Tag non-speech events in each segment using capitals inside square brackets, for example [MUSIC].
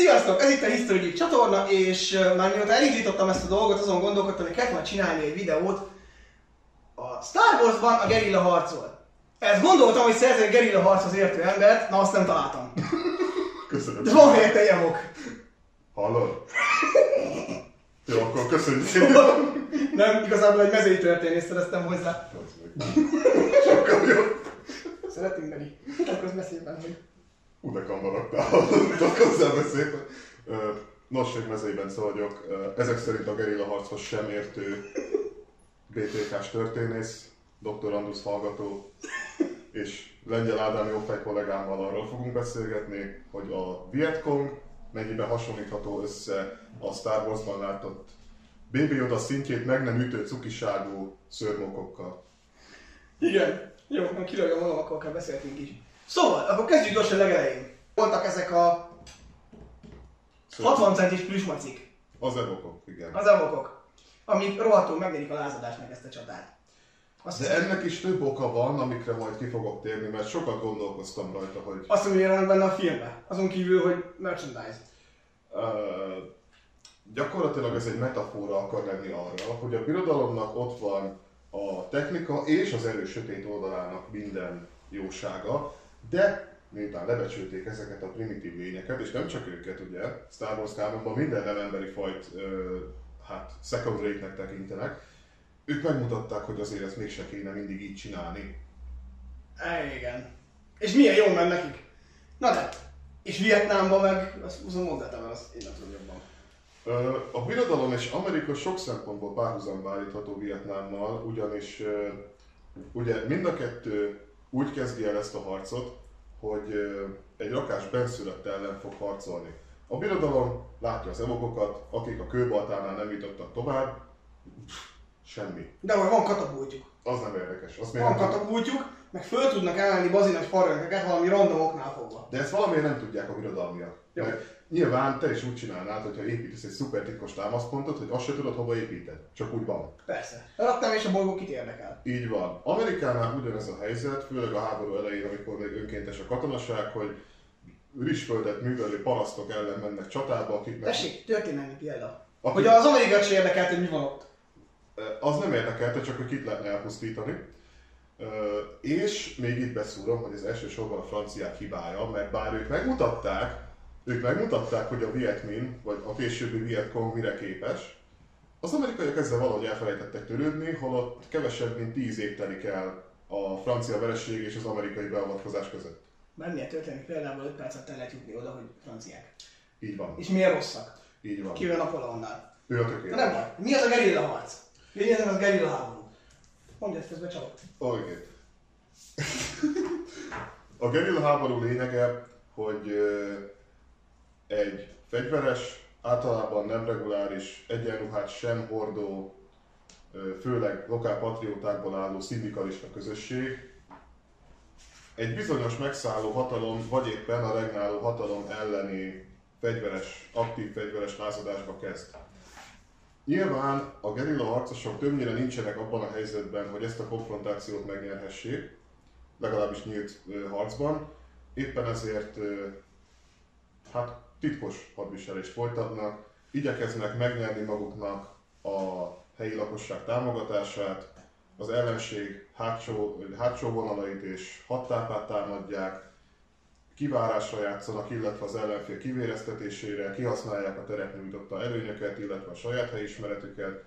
Sziasztok! Ez itt a History Geek csatorna, és már mióta elindítottam ezt a dolgot, azon gondolkodtam, hogy kellett már csinálni egy videót a Star Wars-ban a gerilla harcol. Ezt gondoltam, hogy szerzek egy gerilla harchoz értő embert, na azt nem találtam. Köszönöm. De van helyette jamok. Hallod? Jó, akkor köszönjük. [LAUGHS] Nem, igazából egy mezői történész szereztem hozzá. Sokkal jobb. Szeretünk neki. Akkor beszélben, hogy... Kamaraktál. Tudok hozzá. Ö, Nos, Mezei Bence vagyok. Ezek szerint a gerilla harchoz sem értő BTK-s történész, doktorandusz hallgató, és Lengyel Ádám jófej kollégámmal arról fogunk beszélgetni, hogy a Vietcong mennyiben hasonlítható össze a Star Wars-ban látott Baby Yoda szintjét meg nem ütő cukiságú szörmokokkal. Igen. Jó, ha magam, akkor kell beszéltünk is. Szóval, akkor kezdjük gyorsan legelején. Voltak ezek a 60 centis plüsmacik, Az evokok, igen. az evokok, amik rohadtul megnyerik a lázadásnak ezt a csatát. Azt De hiszem, ennek is több oka van, amikre majd ki fogok térni, mert sokat gondolkoztam rajta, hogy azt mondja, hogy benne a filmben. Azon kívül, hogy merchandise. uh, gyakorlatilag ez egy metafora akar lenni arra, hogy a birodalomnak ott van a technika és az erős sötét oldalának minden jósága, de miután lebecsülték ezeket a primitív lényeket, és nem csak őket ugye, Star Wars kánonban minden nem emberi fajt ö, hát second rate-nek tekintenek, ők megmutatták, hogy azért ezt mégse kéne mindig így csinálni. É, igen. És milyen jó ment nekik. Na de, és Vietnámban meg, azt húzom mert azt én nem tudom jobban. A birodalom és Amerika sok szempontból párhuzamba állítható Vietnámmal, ugyanis ugye mind a kettő úgy kezdi el ezt a harcot, hogy egy rakás benszülött ellen fog harcolni. A birodalom látja az evokokat, akik a kőbaltánál nem jutottak tovább, semmi. De hogy van katapultjuk. Az nem érdekes. Azt Van katapultjuk, meg föl tudnak emelni bazinas farönkeket valami random oknál fogva. De ezt valamiért nem tudják a birodalmiak. Jó. Mert nyilván te is úgy csinálnád, hogyha építesz egy szuper titkos támaszpontot, hogy azt se tudod, hova építed. Csak úgy van. Persze. Raktam és a bolygó kit érdekel. Így van. Amerikánál ugyanez a helyzet, főleg a háború elején, amikor még önkéntes a katonaság, hogy rizsföldet művelő parasztok ellen mennek csatába, akiknek... Tessék, történelmi példa. Akik- Hogy az amerikai se érdekelt, hogy mi van ott. Az nem érdekelte, csak hogy kit lehetne elpusztítani. És még itt beszúrom, hogy ez elsősorban a franciák hibája, mert bár ők megmutatták, ők megmutatták, hogy a Viet Minh, vagy a későbbi Viet Cong mire képes, az amerikaiak ezzel valahogy elfelejtettek törődni, holott kevesebb, mint 10 év telik el a francia vereség és az amerikai beavatkozás között. Bármilyen történik például 5 percet el lehet jutni oda, hogy franciák. Így van. És miért rosszak? Így van. Kivéve Napoleonnál. Ő a tökéletes. nem baj. Mi az a gerilla harc? Mi az a gerilla háború? Mondj ezt közben csalok. Oké. A gerilla háború lényege, hogy egy fegyveres, általában nem reguláris, egyenruhát sem hordó, főleg lokál patriótákból álló szindikalista közösség egy bizonyos megszálló hatalom, vagy éppen a regnáló hatalom elleni fegyveres, aktív fegyveres lázadásba kezd. Nyilván a gerilla harcosok többnyire nincsenek abban a helyzetben, hogy ezt a konfrontációt megnyerhessék, legalábbis nyílt harcban. Éppen ezért hát titkos hadviselést folytatnak, igyekeznek megnyerni maguknak a helyi lakosság támogatását, az ellenség hátsó, hátsó vonalait és hattápát támadják, kivárásra játszanak, illetve az ellenfél kivéreztetésére, kihasználják a teret nyújtotta előnyöket, illetve a saját helyismeretüket,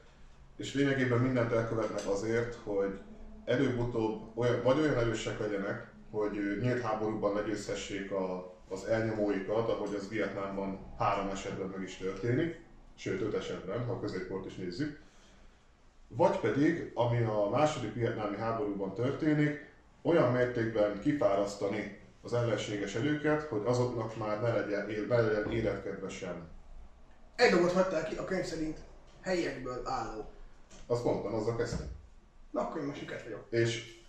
és lényegében mindent elkövetnek azért, hogy előbb-utóbb olyan, vagy olyan erősek legyenek, hogy nyílt háborúban legyőzhessék a, az elnyomóikat, ahogy az Vietnámban három esetben meg is történik, sőt öt esetben, ha a középkort is nézzük. Vagy pedig, ami a második vietnámi háborúban történik, olyan mértékben kifárasztani az ellenséges erőket, hogy azoknak már ne legyen, él- ne legyen életkedve sem. Egy dolgot hagytál ki a könyv szerint helyiekből álló. Azt mondtam, azzal kezdtem. Na akkor én most süket vagyok. És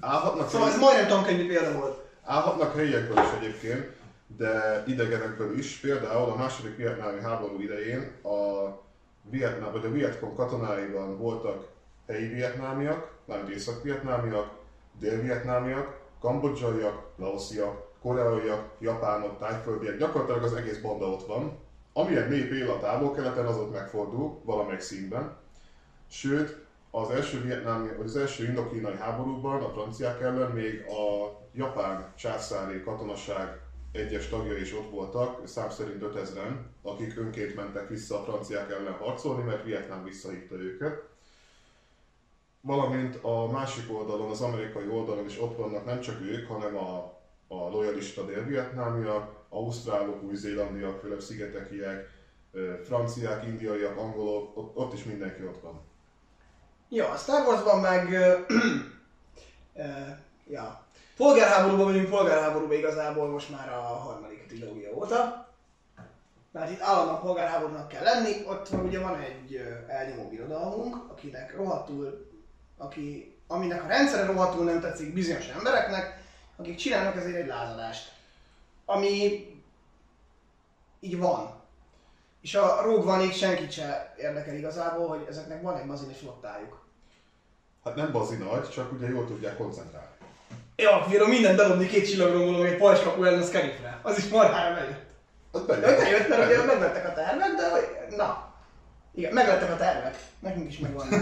állhatnak, Szóval ez majdnem tankönyvi példa volt. állhatnak helyiekből is egyébként, de idegenekből is. Például a második vietnámi háború idején a Vietnám, vagy a Vietcong katonáiban voltak helyi vietnámiak, mármint észak-vietnámiak, dél-vietnámiak, kambodzsaiak, laosziak, koreaiak, japánok, tájföldiek, gyakorlatilag az egész banda ott van. Amilyen nép él a távol-keleten, az ott megfordul valamelyik színben. Sőt, az első, vietnámi, vagy az első indokínai háborúban a franciák ellen még a japán császári katonaság egyes tagjai is ott voltak, szám szerint 5000-en, akik önként mentek vissza a franciák ellen harcolni, mert Vietnám visszahívta őket. Valamint a másik oldalon, az amerikai oldalon is ott vannak nem csak ők, hanem a, a lojalista dél-vietnámiak, ausztrálok, új-zélandiak, Fülöp-szigetekiek, franciák, indiaiak, angolok, ott, ott is mindenki ott van. Ja, a Star Warsban meg... Ja. Polgárháborúban vagyunk, polgárháborúban igazából most már a harmadik trilógia óta. Mert itt állandóan polgárháborúnak kell lenni, ott van, ugye van egy elnyomó birodalmunk, akinek rohadtul, aki, aminek a rendszere rohadtul nem tetszik bizonyos embereknek, akik csinálnak ezért egy lázadást. Ami így van. És a Rogue One-ig senkit se érdekel igazából, hogy ezeknek van egy bazini flottájuk. Hát nem bazi nagy, csak ugye jól tudják koncentrálni. Viszont minden darabni két csillagromboló, egy pajcskapu ellen a Scarifre. Az is marhára bejött. Az De bejött, mert ugye meglettek a tervek, de na. Igen, meglettek a tervek. Nekünk is megvan. [LAUGHS]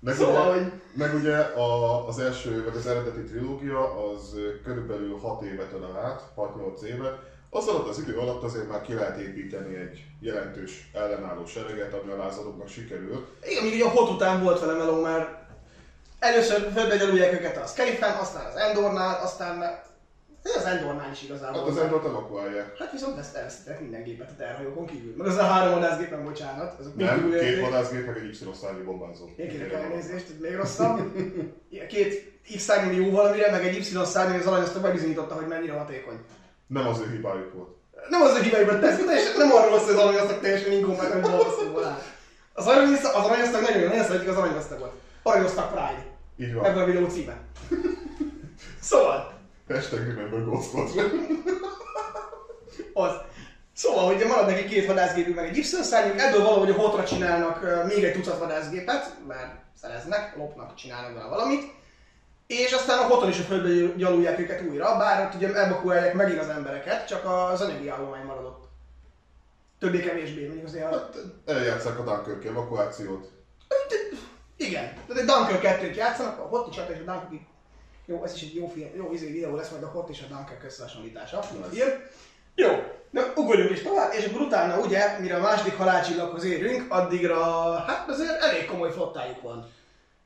Meg, Szóval, ugye, hogy- meg ugye a, az első, vagy az eredeti trilógia az körülbelül 6 évet ölel át, 6-8 évet. Az alatt az idő alatt azért már ki lehet építeni egy jelentős ellenálló sereget, ami a lázadóknak sikerült. Igen, még ugye a hot után volt vele meló, mert először fölbegyelülják őket a Scarifen, aztán az Endornál, aztán me- az Endornál is igazából. Hát az Endort evakuálják. Hát viszont ezt elvesztettek minden gépet a terhajókon kívül. Meg az a három vadászgépen, bocsánat. Azok Nem, két vadászgép, meg egy Y-szárnyú bombázó. Én kérek elnézést, ez még rosszabb. Két X szárnyú jó valamire, meg egy Y szárnyú az aranyasztok bebizonyította, hogy mennyire hatékony. Nem az ő hibájuk volt. Nem az a hibáiban tesz, teljesen, nem arról van szó, hogy az aranyasztag teljesen ballasztóból áll. Az aranyasztag, az aranyasztag nagyon jó, nagyon szeretjük az aranyasztagot. Aranyasztag Pride. Így van. Ebben a videó címe. [LAUGHS] Szóval, Hashtag remember Ghost Squadron. az. Szóval, hogy marad neki két vadászgépük, meg egy y szárnyuk, ebből valahogy a hotra csinálnak még egy tucat vadászgépet, mert szereznek, lopnak, csinálnak vele valamit. És aztán a hoton is a földbe gyalulják őket újra, bár ott ugye evakuálják megint az embereket, csak az anyagi állomány maradott. Többé-kevésbé, mondjuk azért. Hát eljátszák a Dunkirk evakuációt. Igen, tehát egy Dunker 2-t játszanak, a Hot és a Dunkirk jó, ez is egy jó, film, jó izé videó lesz majd a Hot és a Dunker összehasonlítása, film. Jó, na ugorjunk is tovább, és akkor utána ugye, mire a második halálcsillaghoz érünk, addigra, hát azért elég komoly flottájuk van.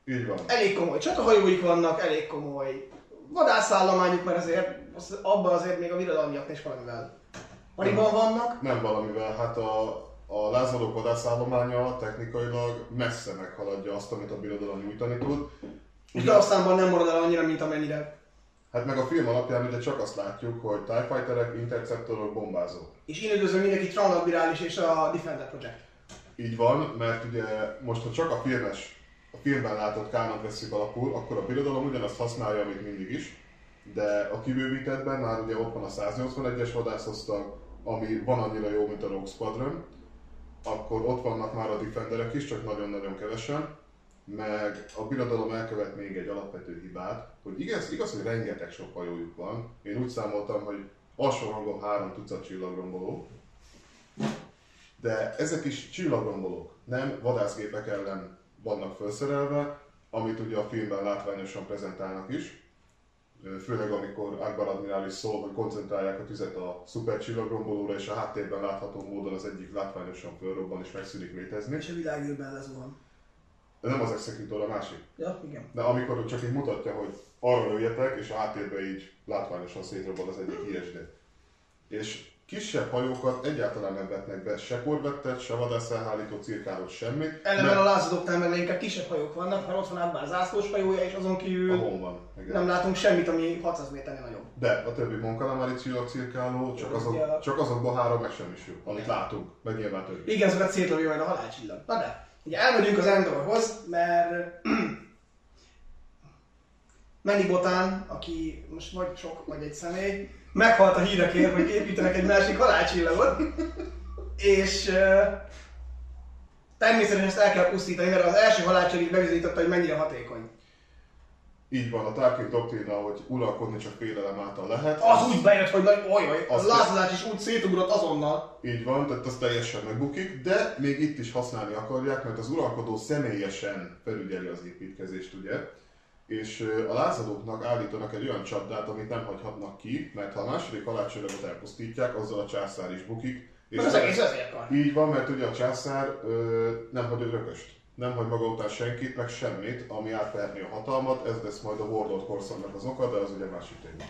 Így van. Elég komoly csatahajóik vannak, elég komoly vadászállományuk, mert azért az, abban azért még a birodalmiak is valamivel pariban vannak. Nem valamivel, hát a, a lázadók vadászállománya technikailag messze meghaladja azt, amit a birodalom nyújtani tud. És darabszámban nem marad el annyira, mint amennyire. Hát meg a film alapján ugye csak azt látjuk, hogy TIE Fighterek, interceptorok, bombázók. És én üdvözlöm mindenki Transadmirális és a Defender Project. Így van, mert ugye most, ha csak a filmes, a filmben látott kánont veszük alapul, akkor a birodalom ugyanazt használja, amit mindig is, de a kibővítettben már ugye ott van a 181-es vadászosztag, ami van annyira jó, mint a Rogue Squadron, akkor ott vannak már a Defenderek is, csak nagyon-nagyon kevesen, meg a birodalom elkövet még egy alapvető hibát, hogy igaz, igaz hogy rengeteg sok hajójuk van. Én úgy számoltam, hogy alsó hangon három tucat csillagromboló, de ezek is csillagrombolók, nem vadászgépek ellen vannak felszerelve, amit ugye a filmben látványosan prezentálnak is. Főleg amikor Akbar admirális szól, hogy koncentrálják a tüzet a szuper csillagrombolóra, és a háttérben látható módon az egyik látványosan fölrobban és megszűnik létezni. És a világűrben lezuhan. De nem az Executor, a másik. Ja, igen. De amikor csak így mutatja, hogy arra lőjetek, és a háttérben így látványosan szétrobban az egyik ISD. És kisebb hajókat egyáltalán nem vetnek be, se korvettet, se vadászelhárító cirkálót, semmit. Ellenben mert a lázadóknál meg inkább kisebb hajók vannak, mert ott van Akbar zászlós hajója, és azon a kívül hon van. Igen. nem látunk semmit, ami 600 méternél nagyobb. De a többi Mon Calamari csillagcirkáló, csak, azok, Ja. csak azokból három megsemmisül, amit látunk, meg nyilván többi. Igen, azokat szétlövő majd a halálcsillag. Na de, ugye elmegyünk az Endorhoz, mert [CLEARS THROAT] Manny Botán, aki most vagy sok, vagy egy személy, meghalt a hírekért, hogy építenek egy másik halálcsillagot, és uh, természetesen ezt el kell pusztítani, mert az első halálcsillag bebizonyította, hogy mennyire hatékony. Így van, a Tarkin doktrína, hogy uralkodni csak félelem által lehet. Az úgy bejött, hogy nagy, ojaj, a Azt- lázadás is úgy szétugrott azonnal. Így van, tehát az teljesen megbukik, de még itt is használni akarják, mert az uralkodó személyesen felügyeli az építkezést, ugye? És a lázadóknak állítanak egy olyan csapdát, amit nem hagyhatnak ki, mert ha a második halálcsöveget elpusztítják, azzal a császár is bukik. És az egész ezért. Így van, mert ugye a császár ö, nem hagy örököst. Nem hagy maga után senkit, meg semmit, ami átverni a hatalmat, ez lesz majd a Warlord korszaknak az oka, de az ugye másik téma.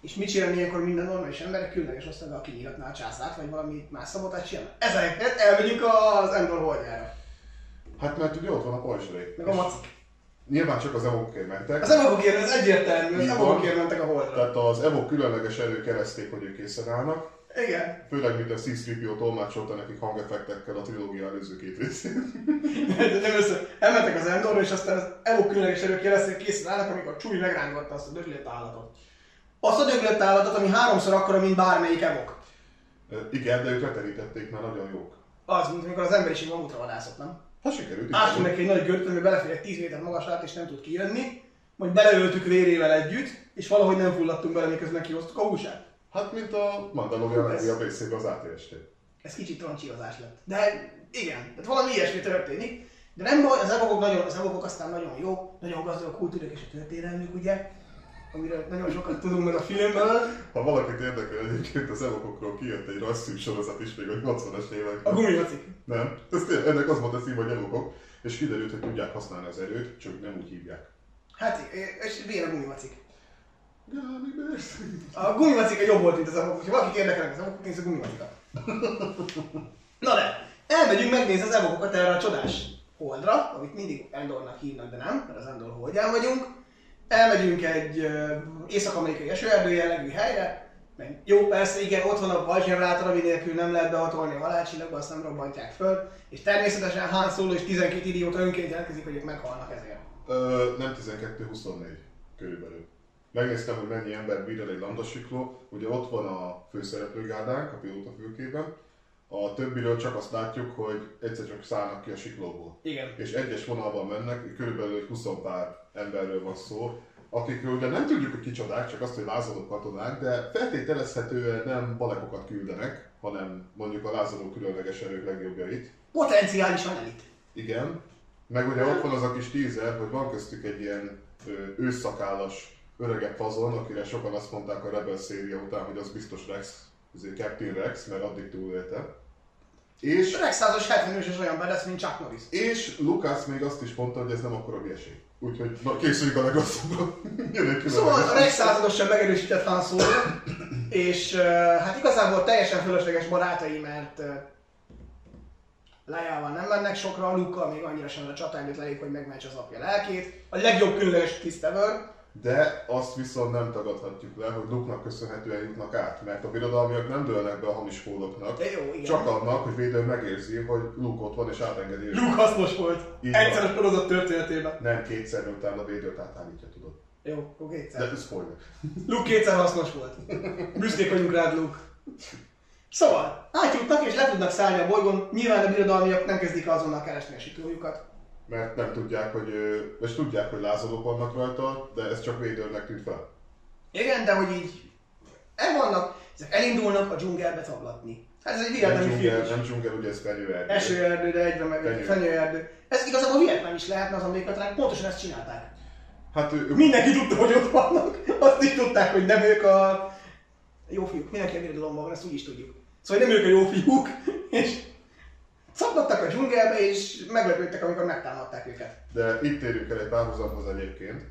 És mit csinálni ilyenkor minden normális emberek különleges osztaggal kinyíratná a császárt, vagy valami más szabotást csinál? Ezeket elmegyünk az Endor holdjára. Hát mert ugye ott van a pajzsré. Meg a macik. Nyilván csak az evokokért mentek. Az evokokért, ez egyértelmű, az Így evokokért mentek a holdra. Tehát az evok különleges erő kereszték, hogy ők készen állnak. Igen. Főleg, mint a C-3PO tolmácsolta nekik hangeffektekkel a trilógia előző két részén. Nem össze. Elmentek az Endorra, és aztán az evok különleges erők jelezték készen állnak, amikor Csúly megrángatta azt a döglött állatot. Azt a döglött állatot, ami háromszor akkora, mint bármelyik evok. Igen, de ők leterítették, mert nagyon jók. Az, mint amikor az emberiség mamutra vadászott, nem? Hát sikerült. Ástunk neki egy nagy gördült, ami belefér egy 10 méter magasát, és nem tud kijönni. Majd beleöltük vérével együtt, és valahogy nem fulladtunk bele, miközben kihoztuk a húsát. Hát, mint a Mandalorian legújabb részében az ATST. Ez kicsit troncsírozás lett. De igen, tehát valami ilyesmi történik. De nem baj, az evokok, nagyon, az evokok aztán nagyon jó, nagyon gazdag a kultúrák és a történelmük, ugye? Amiről nagyon sokat tudunk meg a filmből. Ha valakit érdekel egyébként az evokokról kijött egy rasszű sorozat is még a 80-as A években. gumimacik. Nem, ez tényleg, ennek az volt a cím, hogy evokok, és kiderült, hogy tudják használni az erőt, csak nem úgy hívják. Hát, és miért a gumimacik? A gumimacik jobb volt, mint az evokok. Ha valaki érdekelnek az evokok, nézz a gumimacikat. Na de, elmegyünk megnézni az evokokat erre a csodás holdra, amit mindig Endornak hívnak, de nem, mert az Endor holdján vagyunk. Elmegyünk egy észak-amerikai esőerdő jellegű helyre, meg jó, persze, igen, ott van a pajzsgenerátor, ami nélkül nem lehet behatolni a halálcsillagba, azt nem robbantják föl, és természetesen Han Solo és 12 idióta önként jelentkezik, hogy ők meghalnak ezért. Ö, nem 12-24 körülbelül. Megnéztem, hogy mennyi ember bír el egy landasikló. Ugye ott van a főszereplőgárdánk, a pilóta fülkében. A többiről csak azt látjuk, hogy egyszer csak szállnak ki a siklóból. Igen. És egyes vonalban mennek, körülbelül egy 20 pár emberről van szó, akikről ugye nem tudjuk, hogy kicsodák, csak azt, hogy lázadó katonák, de feltételezhetően nem balekokat küldenek, hanem mondjuk a lázadó különleges erők legjobbjait. Potenciálisan elit. Igen. Meg ugye ott van az a kis tízer, hogy van köztük egy ilyen ősszakállas öregebb fazon, akire sokan azt mondták a Rebel széria után, hogy az biztos Rex, azért Captain Rex, mert addig túlélte. És, Rex 170 és olyan bedesz, mint Chuck Norris. és Lucas még azt is mondta, hogy ez nem akkora hülyeség. Úgyhogy na, készüljünk a legrosszabbra. [LAUGHS] Szóval a. Rex századosan megerősített Han Solo, és uh, hát igazából teljesen fölösleges barátai, mert uh, Leia-val nem mennek sokra, Luke-kal még annyira sem a csatányot elég, hogy megmentse az apja lelkét. A legjobb különleges Twist ever. De azt viszont nem tagadhatjuk le, hogy Luke-nak köszönhetően jutnak át, mert a birodalmiak nem dőlnek be a hamis fóloknak. De jó. Csak annak, hogy Vader megérzi, hogy Luke ott van és átengedi őket. Luke hasznos volt. Így Egyszer van. a sorozat történetében. Nem kétszer, utána Vader-t átállítja, tudod. Jó, akkor De kétszer. ez spoiler. Luke kétszer hasznos volt. Büszkék vagyunk rád, Luke. Szóval, átjutnak és le tudnak szállni a bolygón, nyilván a birodalmiak nem kezdik azonnal keresni a siklójukat. Mert nem tudják, hogy, vagy tudják, hogy lázadók vannak rajta, de ez csak Vadernek tűnt fel. Igen, de hogy így el vannak, elindulnak a dzsungelbe tablatni. Hát ez egy vietnami film dzsungel, nem dzsungel, ugye ez fenyőerdő. Esőerdő, de egyben meg Fenyő. fenyőerdő. Ez igazából Vietnám is lehetne az amerikai pontosan ezt csinálták. Hát ő Mindenki tudta, hogy ott vannak, azt is tudták, hogy nem ők a jó fiúk. Mindenki a birodalomban van, ezt úgy is tudjuk. Szóval nem ők a jó fiúk, és szakadtak a dzsungelbe, és meglepődtek, amikor megtámadták őket. De itt térjük el egy párhuzamhoz egyébként.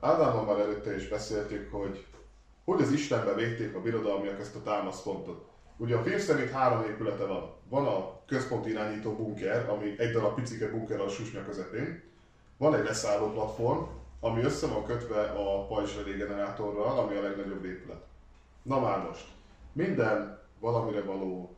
Ádámmal előtte is beszéltük, hogy hogy az Istenbe végték a birodalmiak ezt a támaszpontot. Ugye a film szerint három épülete van. Van a központi irányító bunker, ami egy darab picike bunker a susnya közepén. Van egy leszálló platform, ami össze van kötve a pajzsrelé generátorral, ami a legnagyobb épület. Na már most, minden valamire való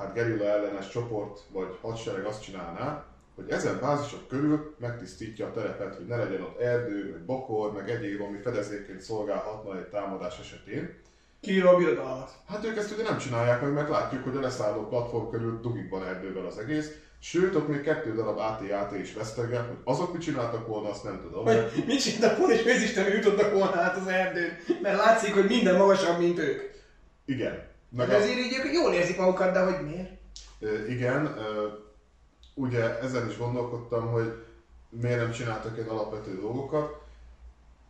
hát gerilla ellenes csoport vagy hadsereg azt csinálná, hogy ezen bázisok körül megtisztítja a terepet, hogy ne legyen ott erdő, vagy bokor, meg egyéb, ami fedezékként szolgálhatna egy támadás esetén. Kivéve a birodalmat. Hát ők ezt ugye nem csinálják meg, mert látjuk, hogy a leszálló platform körül dugikban erdővel az egész, Sőt, ott még kettő darab AT-AT is vesztegek, hogy azok mit csináltak volna, azt nem tudom. Hogy mit csináltak volna, és őzisten jutottak volna át az erdőn. Mert látszik, hogy minden magasabb, mint ők. Igen. Meg De az, azért így ők jól érzik magukat, de hogy miért? Igen, ugye ezen is gondolkodtam, hogy miért nem csináltak ilyen alapvető dolgokat,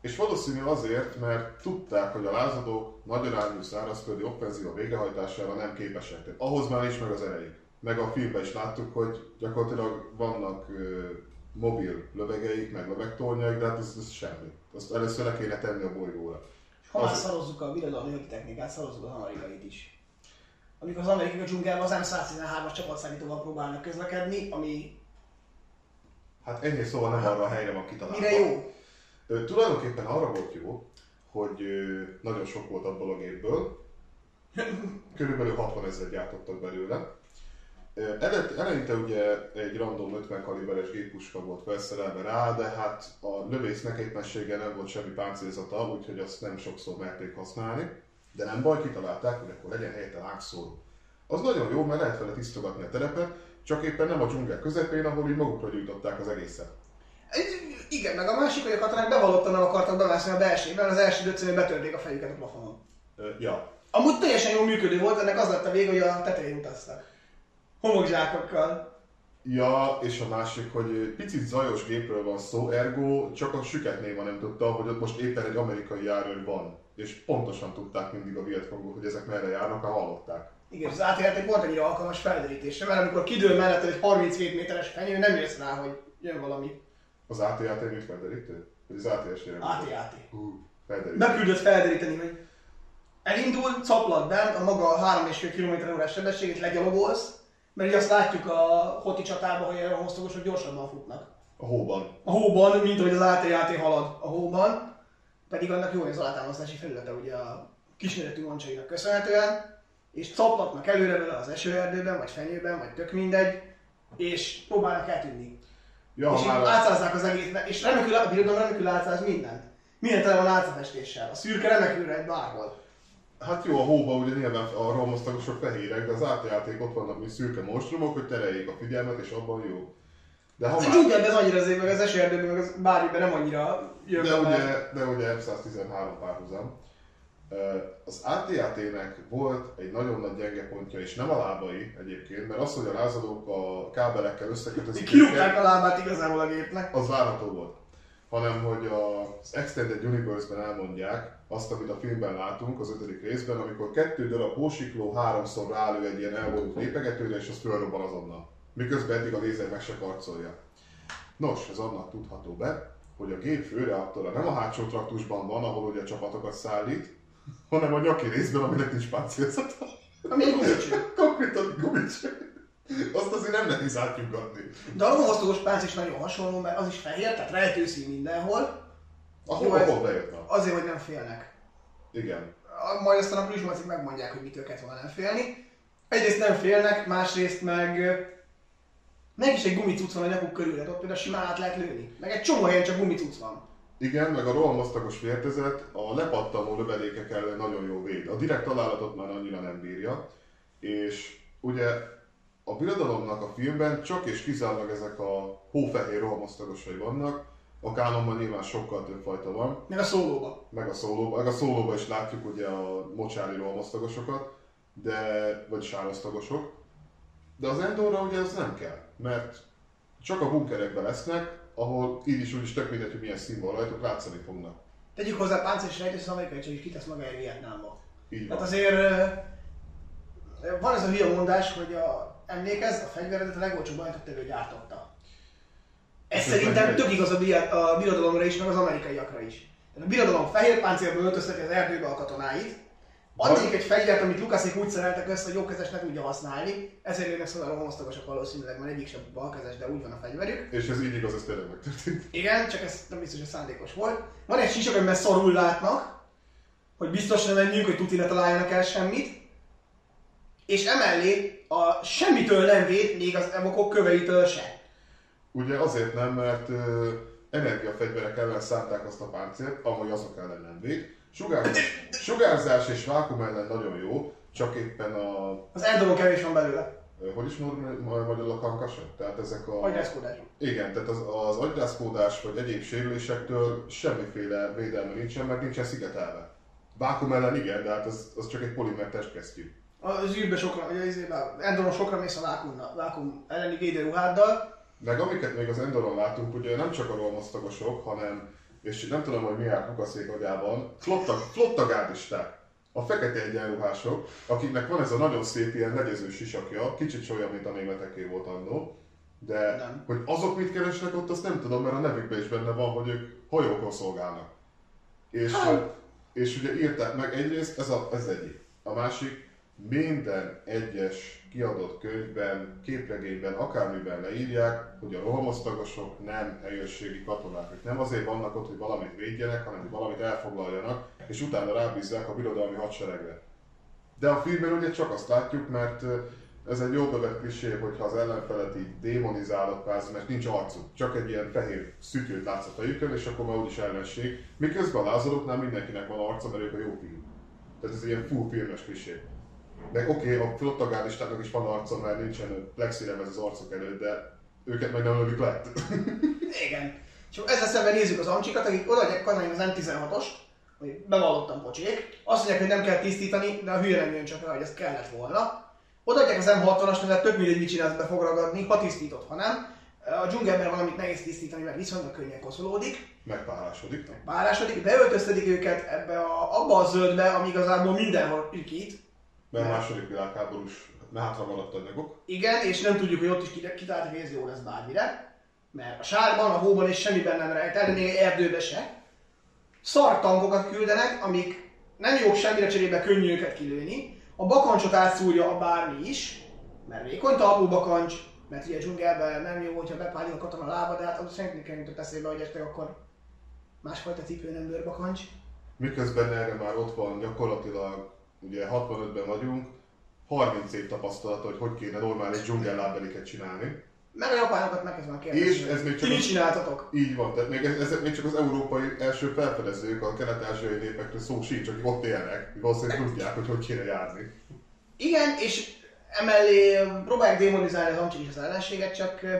és valószínű azért, mert tudták, hogy a lázadók nagy arányú szárazföldi offenzíva végrehajtására nem képesek. Tehát ahhoz már is meg az erejük. Meg a filmben is láttuk, hogy gyakorlatilag vannak ö, mobil lövegeik, meg lövegtornyaik, de hát ez, ez semmi. Azt először le kéne tenni a bolygóra. Ha már Az- szarozzuk a birodalmi haditechnikát, szarozzuk az amerikait is. Amikor az amerikai a dzsungelben az M113-as csapatszállítóval próbálnak közlekedni, ami Hát ennyi szóval nem arra a helyre van kitalálva. mire jó? Ö, tulajdonképpen arra volt jó, hogy ö, nagyon sok volt abból a gépből. [LAUGHS] Körülbelül 60 ezer gyártottak belőle. Eleinte ugye egy random 50 kaliberes géppuska volt felszerelve rá, de hát a lövésznek éppenséggel nem volt semmi páncélzata, úgyhogy azt nem sokszor merték használni. De nem baj, kitalálták, hogy akkor legyen helyette lángszóró. Az nagyon jó, mert lehet vele tisztogatni a terepet, csak éppen nem a dzsungel közepén, ahol így magukra gyújtották az egészet. Igen, meg a másik, hogy a katonák bevallottan nem akartak bemászni a belsőben, az első döcönél betörték a fejüket a plafonon. Ja, Amúgy teljesen jól működő volt, ennek az lett a vége, hogy a tetején utaztak. Homokzsákokkal. Ja, és a másik, hogy picit zajos gépről van szó, ergo csak a süket néma nem tudta, hogy ott most éppen egy amerikai járőr van. És pontosan tudták mindig a Vietcongok, hogy ezek merre járnak, ha hallották. Igen, az átjáték volt annyira alkalmas felderítésre, mert amikor kidől mellett egy 37 méteres fenyő, nem jössz rá, hogy jön valami. Az AT-AT mit felderítő? Vagy az AT-es AT-AT. Hú, felderítő. Beküldött felderíteni, hogy elindul, caplat bent, a maga 3,5 km órás sebességét legyalogolsz, mert azt látjuk a hoti csatában, hogy a hossztagosok gyorsabban futnak. A hóban. A hóban, mint ahogy az AT-AT halad a hóban, pedig annak jó az alátámasztási felülete ugye a kisméretű mancsainak köszönhetően, és caplatnak előre vele az esőerdőben, vagy fenyőben, vagy tök mindegy, és próbálnak eltűnni. Ja, és már átszázzák az egészet, és remekül, a birodalom remekül átszáz mindent. Minden tele van álcafestéssel. A szürke remekül egy bárhol. Hát jó, a hóban ugye nyilván a romosztagosok fehérek, de az AT-AT ott vannak, mint szürke monstrumok, hogy tereljék a figyelmet, és abban jó. De ha A már... dzsungelben ez annyira azért, meg az esőerdőben, meg az bármiben nem annyira jön De ugye, de ugye F-113 párhuzam. Az AT-AT-nek volt egy nagyon nagy gyenge pontja, és nem a lábai egyébként, mert az, hogy a lázadók a kábelekkel összekötözik Kirúgták a lábát igazából a gépnek. az várható volt. Hanem, hogy az Extended Universe-ben elmondják azt, amit a filmben látunk, az ötödik részben, amikor kettő darab hósikló háromszor rálő egy ilyen elvonult lépegetőre, és az fölrobban azonnal. Miközben eddig a lézer meg se karcolja. Nos, ez annak tudható be, hogy a gép főreaktora nem a hátsó traktusban van, ahol ugye a csapatokat szállít, hanem a nyaki részben, aminek nincs páncélzata. Ami gumicső. Konkrétan gumicső. Azt azért nem nehéz átnyugatni. De a romosztogos pánc is nagyon hasonló, mert az is fehér, tehát rejtőszín mindenhol, Ahol, Jó, bejutnak. azért, hogy nem félnek. Igen. A- Majd aztán a plüsmacik megmondják, hogy mitől kellett volna nem félni. Egyrészt nem félnek, másrészt meg meg is egy gumicuc van a nyakuk körül, tehát ott például simán át lehet lőni. Meg egy csomó helyen csak gumicuc van. Igen, meg a rohamosztagos vértezet a lepattanó lövedékek ellen nagyon jó véd. A direkt találatot már annyira nem bírja. És ugye a birodalomnak a filmben csak és kizárólag ezek a hófehér rohamosztagosai vannak. A kánonban nyilván sokkal több fajta van, Meg a szólóba. meg a szólóban, meg a szólóban is látjuk ugye a mocsári rohamosztagosokat, de, vagy sárosztagosok. De az Endorra ugye ez nem kell, mert csak a bunkerekben lesznek, ahol így is úgy is tök mindegy, hogy milyen szín van rajtuk, látszani fognak. Tegyük hozzá páncél és rejtős, az amerikai csak is kitesz magáért Vietnámba. Így van. Tehát azért van ez a hülye mondás, hogy a, emlékezz, a fegyveredet a legolcsóbb bajnoktevő gyártotta. Ez szerintem tök igaz a, a birodalomra is, meg az amerikaiakra is. Tehát a birodalom fehér páncélba öltözteti az erdőbe a katonáit, adnék egy fegyvert, amit Lukaszék úgy szereltek össze, hogy jókezes ne tudja használni, ezért jönnek szóval a rohamosztagosok valószínűleg, mert egyik sem balkezes, de úgy van a fegyverük. És ez így igaz, ez tényleg megtörtént. Igen, csak ez nem biztos, hogy szándékos volt. Van egy sisak, amiben szarul látnak, hogy biztos ne menjünk, hogy tuti ne találjanak el semmit. És emellé a semmitől nem véd, még az evokok köveitől se. Ugye azért nem, mert ö, energiafegyverek ellen szánták azt a páncélt, amely azok ellen nem véd. Sugárzás, sugárzás és vákum ellen nagyon jó, csak éppen a... Az Endoron kevés van belőle. ö, hogy is mondom ma- magyarul a concussion? Tehát ezek a... Agyrázkodás. Igen, tehát az, az agyrázkódás vagy egyéb sérülésektől semmiféle védelme nincsen, meg nincsen szigetelve. Vákum ellen igen, de hát az, az csak egy polimer testkesztyű. Az űrbe sokra, ugye izébe, Endoron sokra mész a vákum, vákum elleni védőruháddal. Meg amiket még az Endoron látunk, ugye nem csak a rohamosztagosok, hanem, és nem tudom, hogy mi áll kukaszék agyában, flotta, flotta gárdisták. A fekete egyenruhások, akiknek van ez a nagyon szép ilyen legyező sisakja, kicsit olyan, mint a németeké volt annó, de Nem. hogy azok mit keresnek ott, azt nem tudom, mert a nevükben is benne van, hogy ők hajókon szolgálnak. És, Hát. és ugye írták meg egyrészt, ez, a, ez egyik. A másik, minden egyes kiadott könyvben, képregényben, akármiben leírják, hogy a rohamosztagosok nem helyőrségi katonák. Ők nem azért vannak ott, hogy valamit védjenek, hanem hogy valamit elfoglaljanak, és utána rábízzák a birodalmi hadseregre. De a filmben ugye csak azt látjuk, mert ez egy jó bevett klisé, hogyha az ellenfelet így démonizálod kvázi, mert nincs arcuk, csak egy ilyen fehér szütyőt látsz a fejükön, és akkor már úgyis ellenség. Miközben a lázadóknál mindenkinek van arca, mert ők a jó fiú. Tehát ez egy ilyen full filmes klisé. Meg oké, okay, a flottagárdistáknak is van arca, mert nincsen plexiremez az arcok előtt, de őket meg nem lövik le. [LAUGHS] Igen. És ezzel szemben nézzük az amcsikat, akik odaadják kanalin az M16-ost, hogy bevallottam pocsék, azt mondják, hogy nem kell tisztítani, de a hülye nem jön csak rá, hogy ez kellett volna. Odaadják az M60-ast, mert tök mindegy, mit csinálsz, be fog ragadni, ha tisztított, ha nem. A dzsungelben valamit nehéz tisztítani, mert viszonylag könnyen koszolódik, Megpárásodik. párásodik, beöltöztetik őket ebbe a, abba a zöldbe, ami igazából mindenhol ükít. Mert a második világháborús hátra maradt anyagok. Igen, és nem tudjuk, hogy ott is kit- kitáltak, hogy ez jó lesz bármire. Mert a sárban, a hóban és semmiben nem rejt el, de még egy erdőbe se. Szar tankokat küldenek, amik nem jók semmire cserébe könnyű őket kilőni. A bakancsot átszúrja a bármi is, mert vékony talpú bakancs, mert ugye a dzsungelben nem jó, hogyha bepálja a katona lába, de hát az senkinek nem jutott eszébe, hogy este akkor másfajta cipő nem bőrbakancs. Miközben erre már ott van gyakorlatilag, ugye 65-ben vagyunk, 30 év tapasztalata, hogy hogy kéne normális dzsungellábeliket csinálni. Meg a japánokat megkezdve kérdezni. És ez még csak Ti az- csináltatok? Így van, tehát még, ez, ez még csak az európai első felfedezők, a kelet-ázsiai népekről szó sincs, akik ott élnek, valószínűleg tudják, hogy hogy kéne járni. Igen, és emellé próbálják démonizálni az amcsik és az ellenséget, csak ö,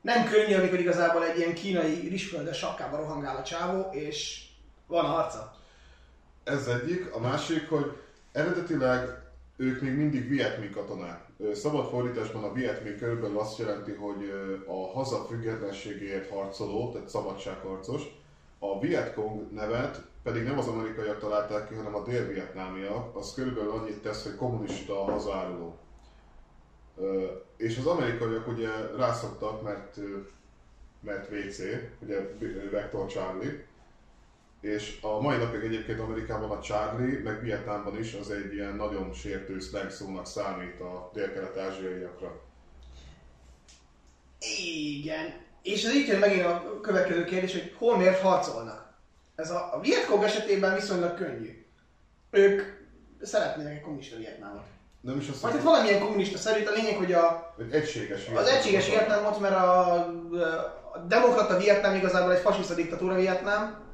nem könnyű, amikor igazából egy ilyen kínai rizsföldes sapkába rohangál a csávó, és van arca. Ez egyik. A másik, hogy eredetileg ők még mindig Vietming katonák. Szabad fordításban a Vietming körülbelül azt jelenti, hogy a haza függetlenségéért harcoló, tehát szabadságharcos. A Vietcong nevet pedig nem az amerikaiak találták ki, hanem a dél-vietnámiak. Az körülbelül annyit tesz, hogy kommunista hazaáruló. Ö, És az amerikaiak ugye rászoktak, mert, mert WC, ugye Vector Charlie, és a mai napig egyébként Amerikában a Charlie, meg Vietnámban is az egy ilyen nagyon sértő slang szónak számít a dél-kelet-ázsiaiakra. Igen. És ez itt jön megint a következő kérdés, hogy hol miért harcolnak. Ez a, a Vietcong esetében viszonylag könnyű. Ők szeretnének egy kommunista Vietnámot. Nem is azt Vagy hát valamilyen kommunista szerint a lényeg, hogy a, hogy egységes Az egységes Vietnámot, mert a, a demokrata Vietnám igazából egy fasiszta diktatúra Vietnám,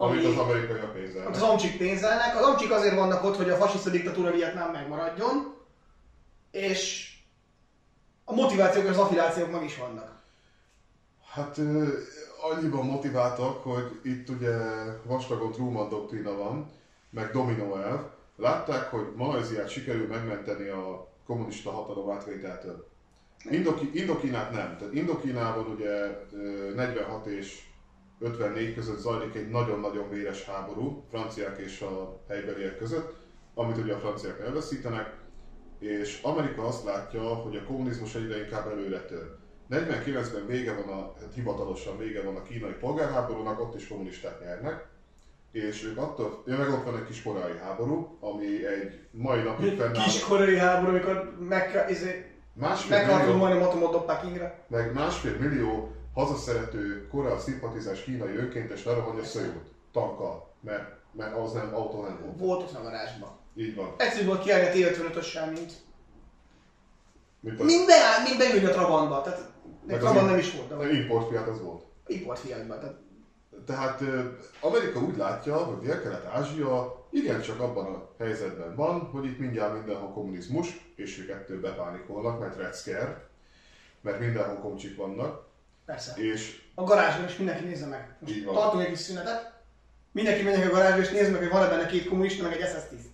Amit ami az amerikaiak pénzelnek. amit az amcsik pénzelnek. Az amcsik azért vannak ott, hogy a fasiszta diktatúra Vietnám megmaradjon, és a motivációk és az affilációk meg is vannak. Hát annyiban motiváltak, hogy itt ugye vastagon Truman doktrína van, meg dominó elv. Látták, hogy Malajziát sikerül megmenteni a kommunista hatalom átvételtől. Indoki, Indokínát nem. Tehát Indokínában ugye ö, 46 és 54 között zajlik egy nagyon-nagyon véres háború, franciák és a helybeliek között, amit ugye a franciák elveszítenek, és Amerika azt látja, hogy a kommunizmus egyre inkább előre tör. 49-ben vége van a, hát hivatalosan vége van a kínai polgárháborúnak, ott is kommunisták nyernek, és ők attól, ja, meg ott van egy kis koreai háború, ami egy mai napig fennáll, Kis koreai háború, amikor meg, izé, másfél meghaltunk millió, majdnem atomot dobták Ingre. meg másfél millió hazaszerető korea szimpatizás kínai önkéntes lerohanja Szöjút tankkal, mert, mert az nem, autó nem volt. Volt ott a garázsban. Így van. Egyszerűbb volt kiállni a T-55-össel, mint, Mint a, mint, beáll, mint beülni a Trabantba. Tehát Meg Trabant az nem is volt, de a importfiát az volt. import fiakban. Tehát Tehát Amerika úgy látja, hogy Dél-Kelet-Ázsia igencsak abban a helyzetben van, hogy itt mindjárt mindenhol kommunizmus, és ők ettől bepánikolnak, mert Scare, mert mindenhol komcsik vannak, Persze. és A garázsban is mindenki nézze meg. Most tartunk egy kis szünetet. Mindenki menjen a garázsba és nézze meg, hogy van-e benne két kommunista, meg egy SS tiszt.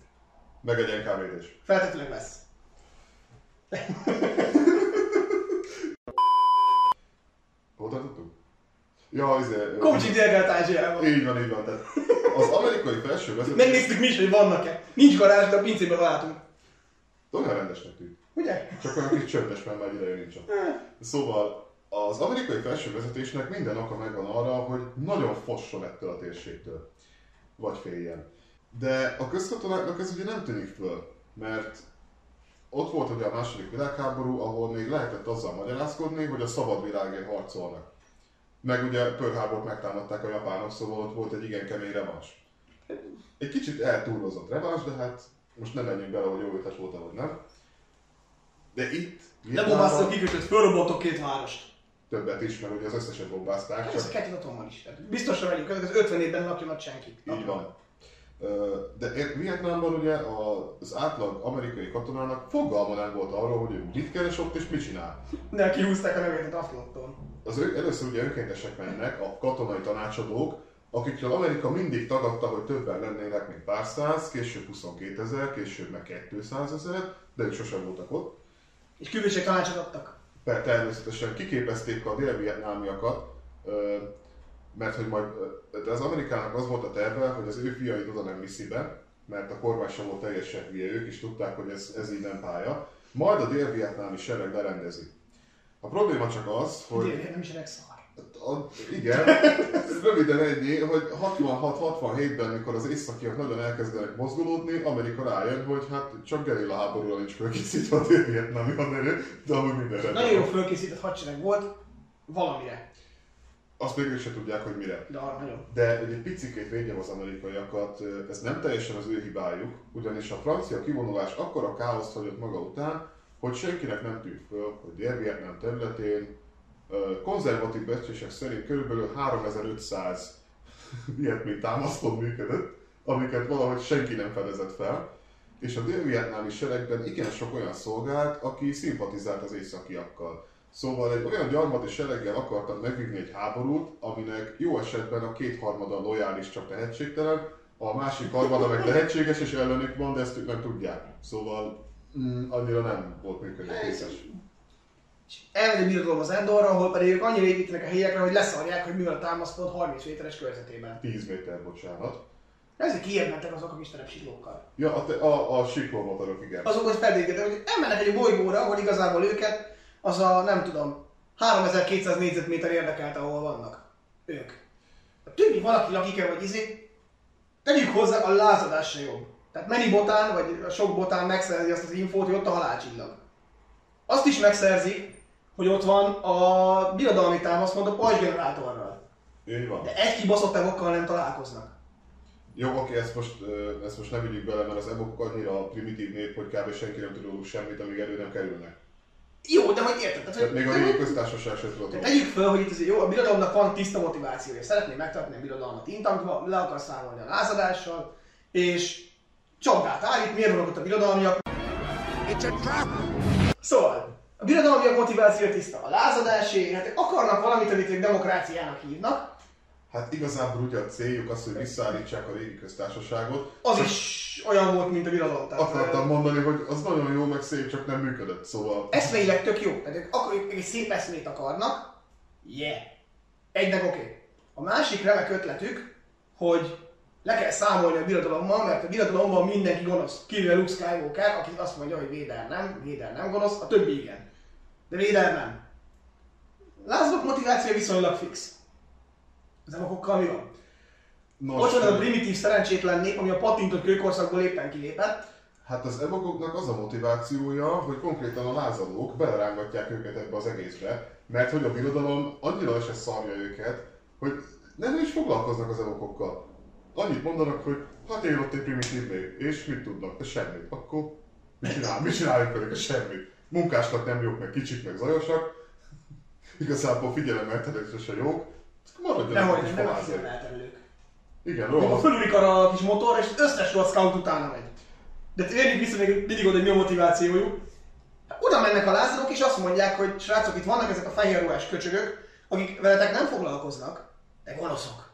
meg egy NKVD-s. Feltetőleg lesz. [LAUGHS] Hol tartottunk? Ja, izé, Komcsik délkelet Ázsiában. Így van, így van. Tehát az amerikai felső vezetés Megnéztük mi is, hogy vannak-e. Nincs garázs, de a pincében látunk. olyan rendesnek tűnt. Ugye? Csak olyan kis csöndes, mert már ideje nincs ott. Szóval az amerikai felső vezetésnek minden oka megvan arra, hogy nagyon fosson ettől a térségtől. Vagy féljen. De a közkatonáknak ez ugye nem tűnik föl, mert ott volt ugye a második világháború, ahol még lehetett azzal magyarázkodni, hogy a szabad világért harcolnak. Meg ugye Pearl Harbort megtámadták a japánok, szóval ott volt egy igen kemény revans. Egy kicsit eltúlozott revans, de hát most nem menjünk bele, hogy jó ötlet volt vagy nem. De itt, Lebombáztak kikötött, fölrobbantok két várost. Többet is, mert ugye az összeset bombázták, Hát ez a csak kettőt atommal is. Tehát biztosra megyünk, az 50 évben lakjon ott senki. így van. De Vietnámban ugye a- az átlag amerikai katonának fogalma nem volt arról, hogy ő mit keres ott és mit csinál. De kihúzták a nevetet Aflottól. Az ő, először ugye önkéntesek mennek, a katonai tanácsadók, akikről Amerika mindig tagadta, hogy többen lennének, mint pár száz, később 22 ezer, később meg 200 ezer, de ők sosem voltak ott. És küldések tanácsot adtak. Per természetesen kiképezték a dél-vietnámiakat, mert hogy majd, de az amerikának az volt a terve, hogy az ő fiait oda nem viszi be, mert a kormány sem volt teljesen hülye, ők is tudták, hogy ez, ez így nem pálya. Majd a dél-vietnámi sereg lerendezi. A probléma csak az, hogy... Is elég szar. A, igen, [LAUGHS] ez röviden ennyi, hogy 66-67-ben, mikor az északiak nagyon elkezdenek mozgolódni, Amerika rájön, hogy hát csak gerilla háborúra nincs felkészítve a dél-vietnámi haderő, de amúgy minden rendben Nagyon jó fölkészített hadsereg volt, valamire. Azt még ők se tudják, hogy mire. De arra nagyon. De hogy egy picikét védjem az amerikaiakat, ez nem teljesen az ő hibájuk, ugyanis a francia kivonulás akkora káoszt hagyott maga után, hogy senkinek nem tűnt föl, hogy Dél-Vietnám területén konzervatív becslések szerint körülbelül 3500 ilyetmi támaszpont működött, amiket valahogy senki nem fedezett fel, és a dél-vietnámi seregben igen sok olyan szolgált, aki szimpatizált az északiakkal. Szóval egy olyan gyarmati sereggel akartak megvívni egy háborút, aminek jó esetben a kétharmada lojális, csak tehetségtelen, a másik harmada meg tehetséges és ellenük van, de ezt ők nem tudják. Szóval mm, annyira nem volt működőképes. És elmegy a birodalom az Endorra, ahol pedig ők annyira építenek a helyekre, hogy leszarják, hogy mi van a támaszpont 30 méteres körzetében. 10 méter, bocsánat. Ezek mentek azok a kis terepsiklókkal. Ja, a, a, a siklómotorok, igen. Azok, hogy fedélgetek, hogy elmennek egy bolygóra, ahol igazából őket az a, nem tudom, 3200 négyzetméter érdekelte, ahol vannak. Ők. A többi valaki lakik-e, vagy izé, tegyük hozzá, a lázadás se jobb. Tehát mennyi botán, vagy a sok botán megszerzi azt az infót, hogy ott a halálcsillag. Azt is megszerzi, hogy ott van a birodalmi támaszpont a pajzsgenerátorral. Így van. De egy kibaszott evokkal nem találkoznak. Jó, oké, ezt most, ezt most nem vigyük bele, mert az ebok annyira primitív nép, hogy kb. senki nem tud róluk semmit, amíg elő nem kerülnek. Jó, de hogy érted? Tehát, Tehát hogy, még a régi köztársaság sem tudott Tehát tegyük föl, hogy itt azért jó, a birodalomnak van tiszta motivációja. Szeretné megtartani a birodalmat intaktba, le akar számolni a lázadással, és csapdát állít, miért vannak ott a birodalmiak. Szóval, a birodalmiak motivációja tiszta. A lázadásé, hát akarnak valamit, amit ők demokráciának hívnak, Hát igazából ugye a céljuk az, hogy visszaállítsák a régi köztársaságot. az is olyan volt, mint a birodalom. Akartam mondani, hogy az nagyon jó, meg szép, csak nem működött, szóval... eszmeileg tök jó. Tehát ők egy szép eszmét akarnak. Yeah. Egynek oké. Okay. A másik remek ötletük, hogy le kell számolni a birodalommal, mert a birodalomban mindenki gonosz. Kivéve Luke Skywalker, aki azt mondja, hogy Véder nem, Véder nem gonosz, a többi igen. De Véder nem. Lázadok motiváció viszonylag fix. Az evokokkal mi van? Nos, Ott van az a primitív szerencsétlen nép, ami a patintott kőkorszakból éppen kilépett, Hát az evokoknak az a motivációja, hogy konkrétan a lázadók belerángatják őket ebbe az egészbe, mert hogy a birodalom annyira se szarja őket, hogy nem is foglalkoznak az evokokkal. Annyit mondanak, hogy hát én ott egy primitív nép, és mit tudnak? De semmit. Akkor mit csinál? Mit csináljuk velük? Semmit. Munkásnak nem jók, meg kicsik, meg zajosak. Igazából figyelemmel se jók. Kis nem, nem a elterelők. Igen, róla. fölülik arra a kis motor, és összes rossz scout utána megy. De térjünk vissza még mindig oda, hogy mi a motivációjuk. Oda mennek a lázadók, és azt mondják, hogy srácok, itt vannak ezek a fehér ruhás köcsögök, akik veletek nem foglalkoznak, de gonoszok.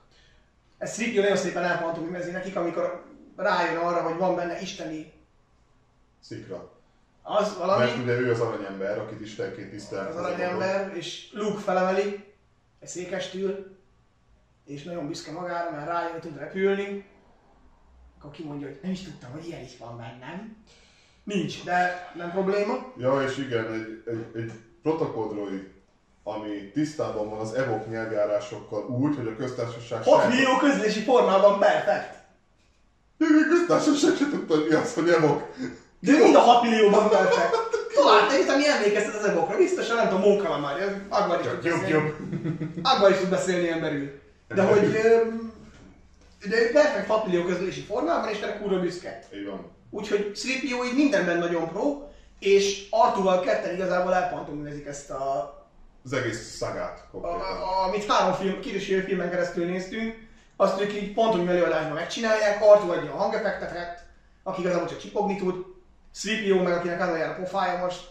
Ez Stripio nagyon szépen elpantomimezi nekik, amikor rájön arra, hogy van benne isteni Szikra. az valami, Mert ugye ő az aranyember, akit Istenként tisztel. az aranyember, és Luke felemeli, egy székestül, és nagyon büszke magára, mert rájön, hogy tud repülni. Akkor kimondja, hogy nem is tudtam, hogy ilyen is van bennem. Nincs, de nem probléma. Ja, és igen, egy, egy, egy protokolldroid, ami tisztában van az evok nyelvjárásokkal úgy, hogy a köztársaság 6 sem- millió közlési formában perfekt. Még a köztársaság sem tudta, hogy mi az, hogy evok. De mind a 6 millióban perfekt. Talán te utáni emlékeztet az evokra, biztosan nem tudom, Móka már, Agvar is tud beszélni. jobb. Agvar is tud beszélni emberül. De hogy... De ő perfekt 6 millió közlési formában, és erre kurva büszke. Így van. Úgyhogy Sripio így mindenben nagyon pro, és Artuval ketten igazából elpantominezik ezt a, Az egész szagát konkrétan. a, amit három film, két és fél filmen keresztül néztünk, azt ők így pantomim előadásban megcsinálják, Artu adja a hangeffekteket, aki igazából csak csipogni tud, Sripio meg akinek az a pofája most,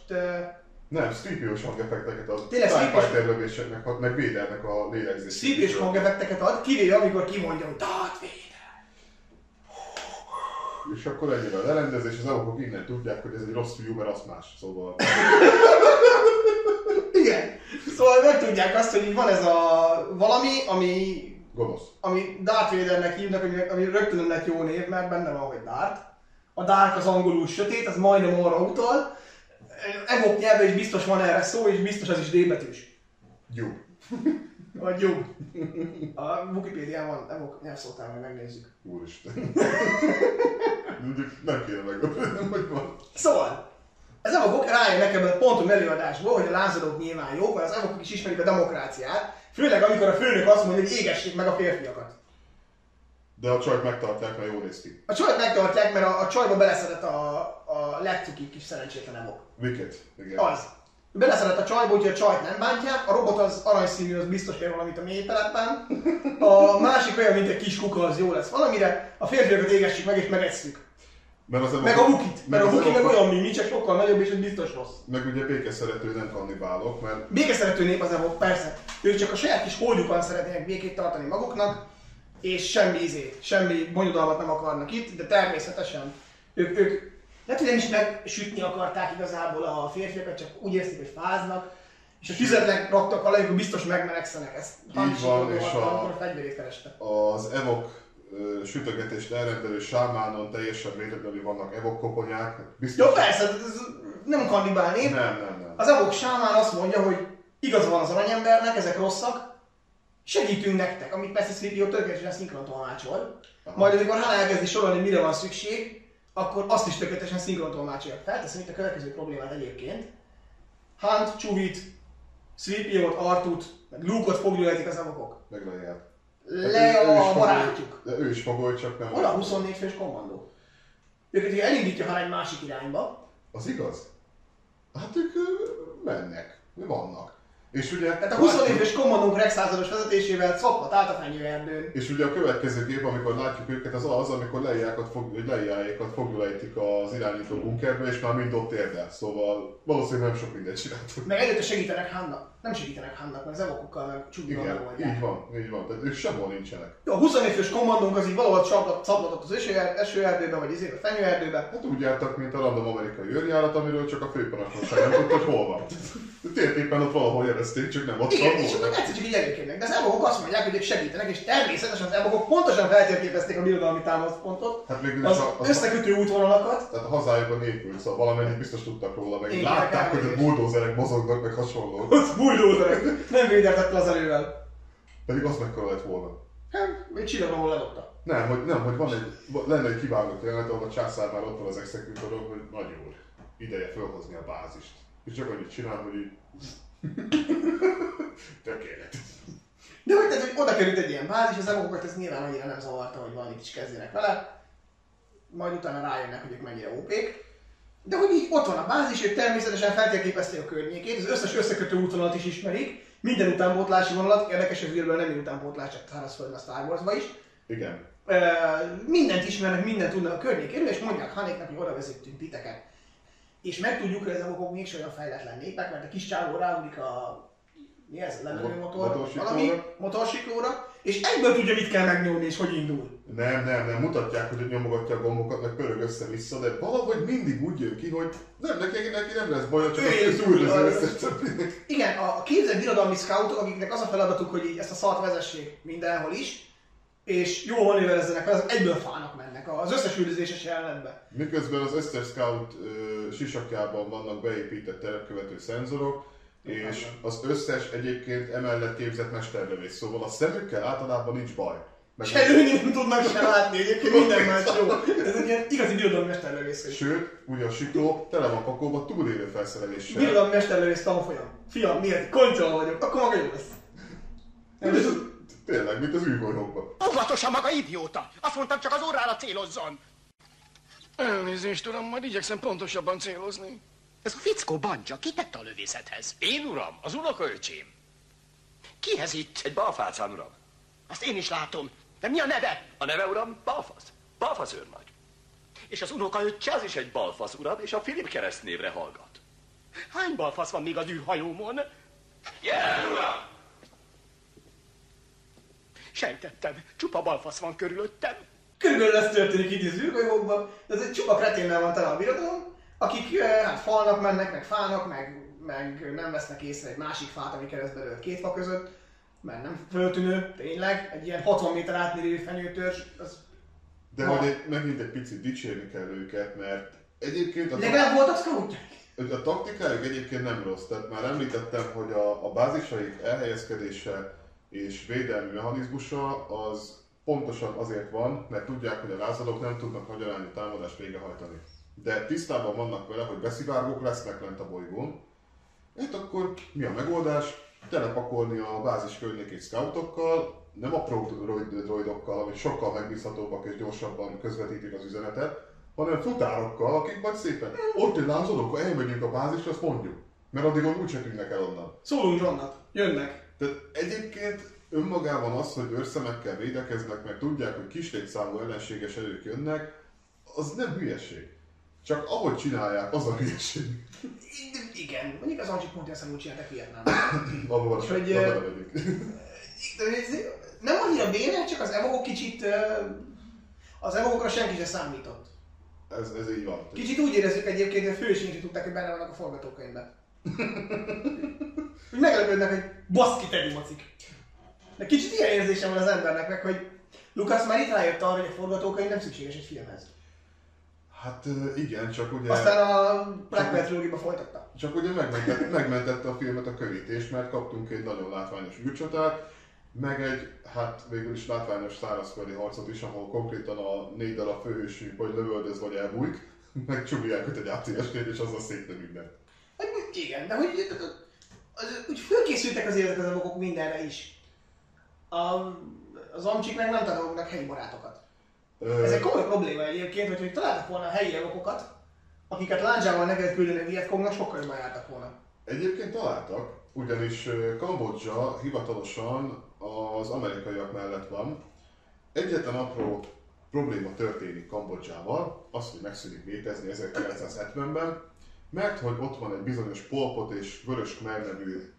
Nem, Scripios hangeffekteket a Tényleg Fighter lövéseknek, meg Vadernek a lélegzés. Sripio hangeffekteket ad, kivéve amikor kimondja, hogy Darth Vader. És akkor ennyire a lerendezés, az evokok innen tudják, hogy ez egy rossz fiú, mert az más. Szóval. [LAUGHS] Szóval meg tudják azt, hogy van ez a valami, ami gonosz. ami Darth Vadernek hívnak, ami, ami rögtön lett jó név, mert benne van, hogy Darth. A Dark az angolul sötét, az majdnem arra utal. Evok nyelven is biztos van erre szó, és biztos az is D betűs. Gyúb. Vagy jó. A Wikipédián van Evok nyelvszótár, majd megnézzük. Úristen. Nem kéne megmondani, hogy van. Szóval, az evokok rájönnek ebben a ponton előadásból, hogy a lázadók nyilván jók, mert az evokok is ismerik a demokráciát, főleg amikor a főnök azt mondja, hogy égessék meg a férfiakat. De a csajt megtartják, mert jól néz ki. A csajt megtartják, mert a, a csajba beleszeret a, a legcukibb kis szerencsétlen evok. Wicked. Igen. Az. Beleszeret a csajba, úgyhogy a csajt nem bántják, a robot az aranyszínű, az biztos ér valamit a mélytelepben. A másik olyan, mint egy kis kuka, az jó lesz valamire. A férfiakat égessük meg és megesszük. Mert az Meg a Wukit, mert a Wuki meg olyan mimi, csak sokkal nagyobb és egy biztos rossz. Meg ugye békeszerető nem kannibálok, mert Békeszerető nép az evok, persze. Ők csak a saját kis holdjukon szeretnének békét tartani maguknak, és semmi izét, semmi bonyodalmat nem akarnak itt, de természetesen ők, ők lehet, hogy nem is megsütni akarták igazából a férfiakat, csak úgy érzik, hogy fáznak, és a tüzet raktak alá, akkor biztos megmelegszenek ezt. Így van, és a- a az evok sütögetést elrendelő sámánon teljesen véletlenül vannak evok koponyák. Biztos, Jó, persze, ez nem kannibál nép. Nem, nem, nem. Az evok sámán azt mondja, hogy igaza van az aranyembernek, ezek rosszak, segítünk nektek, amit persze Sleepy tökéletesen szinkron tolmácsol. Majd amikor Han elkezdi sorolni, mire van szükség, akkor azt is tökéletesen szinkron tolmácsolja. Felteszem itt a következő problémát egyébként. Hunt, Chuvit, Sleepy-ot, Artut, meg Luke-ot foglyolhetik az evokok. Meg lejárt. Le ő is a barátjuk. De ő is fogoly, csak nem. Hol a 24 fős kommandó? Őket elindítja Han egy másik irányba, Az igaz? Hát ők mennek. Vannak. És ugye... tehát a 24 fős kommandónk Rex százados vezetésével szoppat át a fenyőerdőn. És ugye a következő kép, amikor látjuk őket, az az, amikor leiákat fog, leiáékat foglejtik az irányító bunkerbe, és már mind ott érdel. Szóval valószínűleg nem sok mindent csináltak. Meg előtte segítenek Hannak. Nem segítenek Hannak, mert az evokokkal meg Igen, megoldják. így van, így van. Tehát ők sehol nincsenek. Jó, a 24 fős kommandónk az így valahol szabladott az esőer- esőerdőbe, vagy izébe, fenyőerdőbe. Hát úgy jártak, mint a random amerikai őrjárat, amiről csak a főparancsnokság nem tudta, hogy hol van. Térképpen ott valahol jelezték, csak nem ott Igen, van és akkor egyszer csak így előkérnek. De az evokok azt mondják, hogy ők segítenek, és természetesen az evokok pontosan feltérképezték a birodalmi támaszpontot, Hát is az az, összekötő útvonalakat, tehát a hazájukban népült, szóval valamennyit biztos tudtak róla, meg látták, hogy a buldózerek mozognak, meg hasonló. Ott bulldózerek, nem védertett le az elővel. Pedig az mekkora lett volna. Hát, egy csillagon ahol ledobta. Nem, hogy, nem, hogy van egy, lenne egy kivágott jelenet, ahol a császár már ott van az exekútoron, hogy nagy úr, ideje felhozni a bázist. És csak annyit csinál, hogy így... [LAUGHS] Tökéletes. De hogy, tehát, hogy oda került egy ilyen bázis, az evokokat ez nyilván annyira nem zavarta, hogy valamit is kezdjenek vele. Majd utána rájönnek, hogy ők mennyire ópék. De hogy így ott van a bázis, ők természetesen feltérképezték a környékét, az összes összekötő útvonalat is ismerik, minden utánpótlási vonalat, érdekes, hogy nem minden utánpótlás, csak szárazföldön a Star Wars-ba is. Igen. Ö, mindent ismernek, mindent tudnak a környékéről, és mondják Hanéknak, hogy oda vezettünk titeket. És megtudjuk, hogy ezek a mégsem olyan fejletlen népek, mert a kis csávó ráugrik a mi ez, lemenő motor, Motorsiklóra. valami motorsiklóra, és egyből tudja, mit kell megnyomni, és hogy indul. Nem, nem, nem, mutatják, hogy nyomogatja a gombokat, meg pörög össze-vissza, de valahogy mindig úgy jön ki, hogy nem, neki, neki nem lesz baj, csak Ő az az- összes többinek. Igen, a képzett birodalmi scoutok, akiknek az a feladatuk, hogy ezt a szart vezessék mindenhol is, és jól manőverezzenek, azok egyből fának mennek az összes üldözéses jelenetben. Miközben az összes scout ö, sisakjában vannak beépített terepkövető szenzorok, és az összes egyébként emellett képzett mesterlövész, szóval a szemükkel általában nincs baj. Meg Se lőni nem tudnak se látni, egyébként minden más jó. Ez egy ilyen igazi birodalmi mesterlövész. Sőt, ugye a sikló tele van pakolva túlélő felszereléssel. Birodalmi mesterlövész tanfolyam. Fiam, miért? Kontroll vagyok, akkor maga jó lesz. Nem, ez, Tényleg, mint az űrgolyókban. Óvatosan maga idióta! Azt mondtam, csak az órára célozzon! Elnézést, uram, majd igyekszem pontosabban célozni. Ez a fickó banja, ki tette a lövészethez? Én, uram, az unokaöcsém. Kihez itt? Egy balfácán, uram. Azt én is látom. De mi a neve? A neve, uram, Balfasz. Balfasz őrnagy. És az unokaöccse? Az is egy balfasz, uram, és a Filip keresztnévre hallgat. Hány balfasz van még az űrhajómon? Jelen, uram! Sejtettem, csupa balfasz van körülöttem. körülbelül ez történik itt az űrgolyókban, de ez egy csupa kreténnel van tele a birodalom, akik hát falnak mennek, meg fának, meg, meg nem vesznek észre egy másik fát, ami keresztbe dőlt két fa között, mert nem föltűnő, tényleg, egy ilyen 60 méter átmérő fenyőtörzs, az De hogy egy, megint egy picit dicsérni kell őket, mert egyébként a, legalább voltak scoutjai. a taktikájuk egyébként nem rossz. Tehát már említettem, hogy a, a bázisaik elhelyezkedése és védelmi mechanizmusa az pontosan azért van, mert tudják, hogy a lázadók nem tudnak nagy arányú támadást végrehajtani. De tisztában vannak vele, hogy beszivárgók lesznek lent a bolygón. Hát akkor mi a megoldás? Telepakolni a bázis környékét scoutokkal, nem apró droid- droidokkal, amik sokkal megbízhatóbbak és gyorsabban közvetítik az üzenetet, hanem futárokkal, akik majd szépen ott lázadók, ha elmegyünk a bázisra, azt mondjuk. Mert addig úgyse tűnnek el onnan. Szólunk Johnnak, jönnek. Tehát egyébként önmagában az, hogy őrszemekkel védekeznek, mert tudják, hogy kis létszámú ellenséges erők jönnek, az nem hülyeség. Csak ahogy csinálják, az a hülyeség. Igen, mondjuk az Ancsik pont ezt úgy csináltak Vietnámban. [CLEARS THROAT] Abban És van hogy, nem annyira béne, csak az evokok kicsit... Az evokokra senki sem számított. Ez, ez így van. Kicsit úgy érezzük egyébként, hogy a fősények tudták, hogy benne vannak a forgatókönyvben. Úgy meglepődnek, hogy baszki tedi macik. De kicsit ilyen érzésem van az embernek meg, hogy Lukasz már itt rájött arra, hogy a forgatókönyv nem szükséges egy filmhez. Hát igen, csak ugye... Aztán a Black trilógiába folytatta. Csak ugye megmentette, megmentette a filmet a körítés, mert kaptunk egy nagyon látványos űrcsatát, meg egy, hát végül is látványos szárazföldi harcot is, ahol konkrétan a négy darab főhősünk vagy lövöldöz, vagy elbújik, [LAUGHS] meg csubják őt egy ACS-nél, és azzal szétne minden. Hát igen, de hogy az, úgy fölkészültek azért ezek az mindenre is. A, az amcsik meg nem tanulnak helyi barátokat. Ez egy komoly probléma egyébként, hogy, hogy találtak volna a helyi evokokat, akiket lándzsával ne kellett küldeni a Vietkongnak, sokkal jobban jártak volna. Egyébként találtak, ugyanis Kambodzsa hivatalosan az amerikaiak mellett van. Egyetlen apró probléma történik Kambodzsával, az, hogy megszűnik létezni 1970-ben, mert hogy ott van egy bizonyos Polpot és Vörös nevű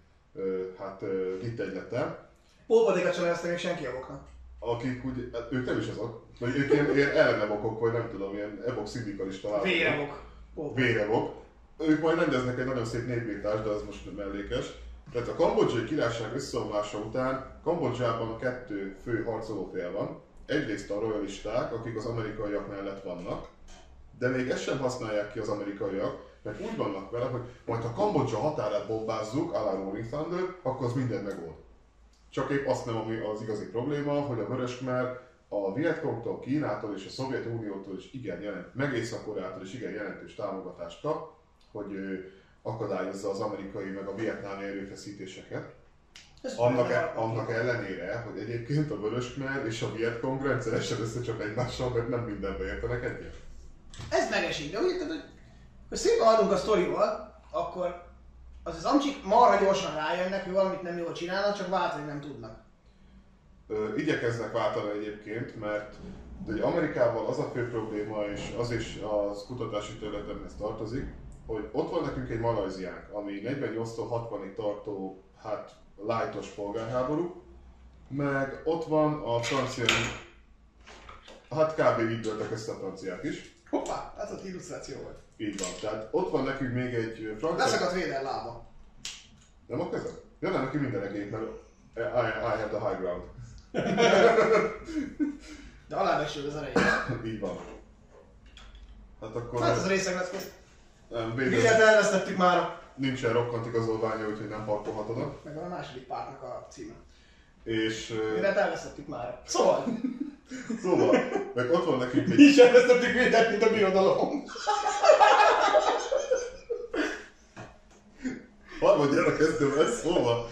hát, ö, hittegylete, Polpatékat sem nevezte még senki evoknak. Akik úgy, hát ők nem is azok, vagy ők ilyen, ilyen ellenevokok, vagy nem tudom, ilyen evok szindikalista látok. Vérevok. Vérevok. Ők majd rendeznek egy nagyon szép népírtást, de az most mellékes. Tehát a kambodzsai királyság összeomlása után Kambodzsában kettő fő harcolófél van. Egyrészt a royalisták, akik az amerikaiak mellett vannak, de még ezt sem használják ki az amerikaiak, mert úgy vannak vele, hogy majd ha Kambodzsa határát bombázzuk, a la Rolling Thunder, akkor az minden megold. Csak épp azt nem, ami az igazi probléma, hogy a Vörös Khmer a Vietkongtól, Kínától és a Szovjetuniótól is igen jelent, meg Észak-Koreától is igen jelentős támogatást kap, hogy akadályozza az amerikai meg a vietnámi erőfeszítéseket. Ez Annak, főleg e, annak ellenére, hogy egyébként a Vörös Khmer és a Vietkong rendszeresen összecsap egymással, mert nem mindenbe értenek egyet. Ez megesik, de úgy érted, hogy, hogy szépen haladunk a sztorival, akkor az az amcsik marha gyorsan rájönnek, hogy valamit nem jól csinálnak, csak váltani nem tudnak. Ö, igyekeznek váltani egyébként, mert de Amerikával az a fő probléma, és az is az kutatási területemhez tartozik, hogy ott van nekünk egy Malajziánk, ami 48-tól 60-ig tartó, hát lightos polgárháború, meg ott van a francia, hát kb. így dőltek össze a franciák is, Hoppá, ez az illusztráció volt. Így van. Tehát ott van nekünk még egy francia... Leszakadt Véder lába. Nem a kezed? Ja nem, neki minden egész, mert I, I have the high ground. [LAUGHS] De alábecsül az erejét. [COUGHS] így van. Hát akkor... Hát ez a részeg lesz közt. nem, védett, elvesztettük már. nincsen rokkant igazolványa, úgyhogy nem parkolhatod oda. Meg a második pártnak a címe. És Védert elvesztettük már. Szóval, szóval, meg ott van nekünk egy mi is elvesztettük Védert, mint a birodalom. harmadjára kezdtem ezt, szóval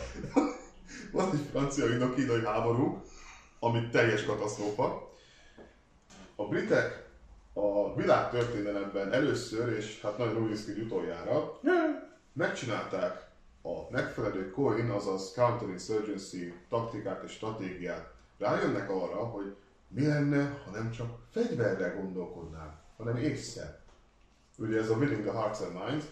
van egy francia-indokínai háború, ami teljes katasztrófa. A britek a világ történelemben először, és hát nagyon úgy néz ki, utoljára, megcsinálták a megfelelő coin, azaz counterinsurgency taktikát és stratégiát. Rájönnek arra, hogy mi lenne, ha nem csak fegyverre gondolkodnánk, hanem észre. Ugye ez a Winning the Hearts and Minds,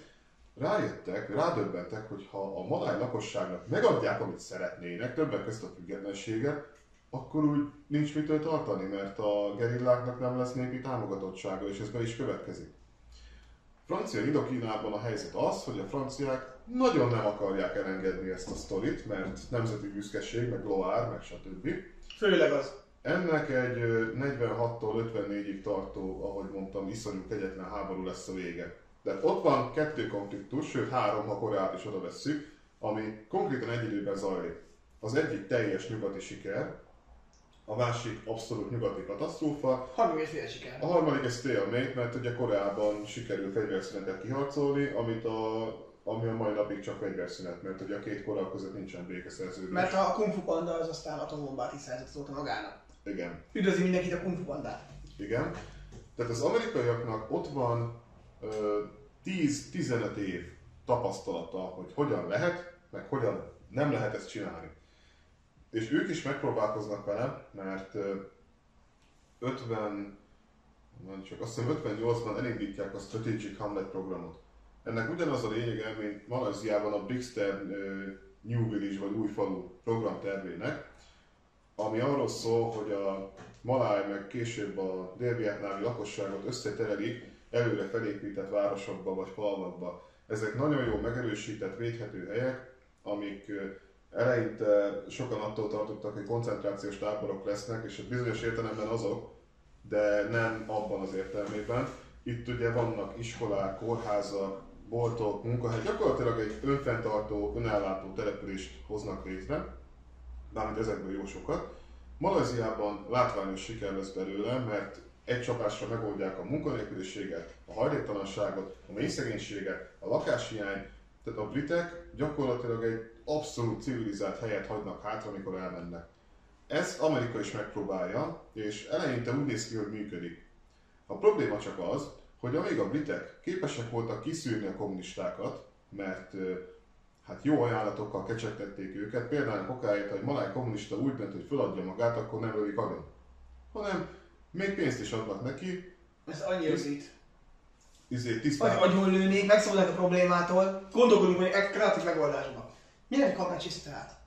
rájöttek, rádöbbentek, hogy ha a maláj lakosságnak megadják, amit szeretnének, többek között a függetlenséget, akkor úgy nincs mitől tartani, mert a gerilláknak nem lesz népi támogatottsága, és ez be is következik. Francia Indokínában a helyzet az, hogy a franciák nagyon nem akarják elengedni ezt a sztorit, mert nemzeti büszkeség, meg Loire, meg stb. Főleg az. Ennek egy ö, 46-tól 54-ig tartó, ahogy mondtam, iszonyú kegyetlen háború lesz a vége. De ott van kettő konfliktus, sőt három, ha Koreát is oda vesszük, ami konkrétan egy időben zajlik. Az egyik teljes nyugati siker, a másik abszolút nyugati katasztrófa, Harmadik fél siker. a harmadik egy stalemate, mert ugye Koreában sikerül fegyverszünetet kiharcolni, amit a, ami a mai napig csak fegyverszünet, mert ugye a két Korea között nincsen békeszerződés. Mert a Kung Fu Panda az aztán atombombát is szerzett magának. Igen. Üdvözli mindenkit a Kung Fu Pandát. Igen. Tehát az amerikaiaknak ott van ö, 10-15 év tapasztalata, hogy hogyan lehet, meg hogyan nem lehet ezt csinálni. És ők is megpróbálkoznak vele, mert ö, 50, nem csak azt hiszem 58-ban elindítják a Strategic Hamlet programot. Ennek ugyanaz a lényege, mint Malajziában a Brixton ö, New Village vagy új falu programtervének, ami arról szól, hogy a maláj meg később a dél-vietnámi lakosságot összeterelik előre felépített városokba vagy falvakba. Ezek nagyon jó megerősített, védhető helyek, amik eleinte sokan attól tartottak, hogy koncentrációs táborok lesznek, és bizonyos értelemben azok, de nem abban az értelmében. Itt ugye vannak iskolák, kórházak, boltok, munkahely, gyakorlatilag egy önfenntartó, önellátó települést hoznak létre, mármint ezekből jó sokat. Malajziában látványos siker lesz belőle, mert egy csapásra megoldják a munkanélküliséget, a hajléktalanságot, a mély szegénységet, a lakáshiány, tehát a britek gyakorlatilag egy abszolút civilizált helyet hagynak hátra, amikor elmennek. Ezt Amerika is megpróbálja, és eleinte úgy néz ki, hogy működik. A probléma csak az, hogy amíg a britek képesek voltak kiszűrni a kommunistákat, mert hát jó ajánlatokkal kecsegtették őket, például okáért, hogy maláj kommunista úgy dönt, hogy feladja magát, akkor nem lövik agyon. Hanem még pénzt is adnak neki, Ez annyi rögzít. izé Vagy tisztán, agyon lőnék, megszabadulnak a problémától, gondolkodunk hogy egy kreatív megoldásba. Mire kapnánk csiszi tehát?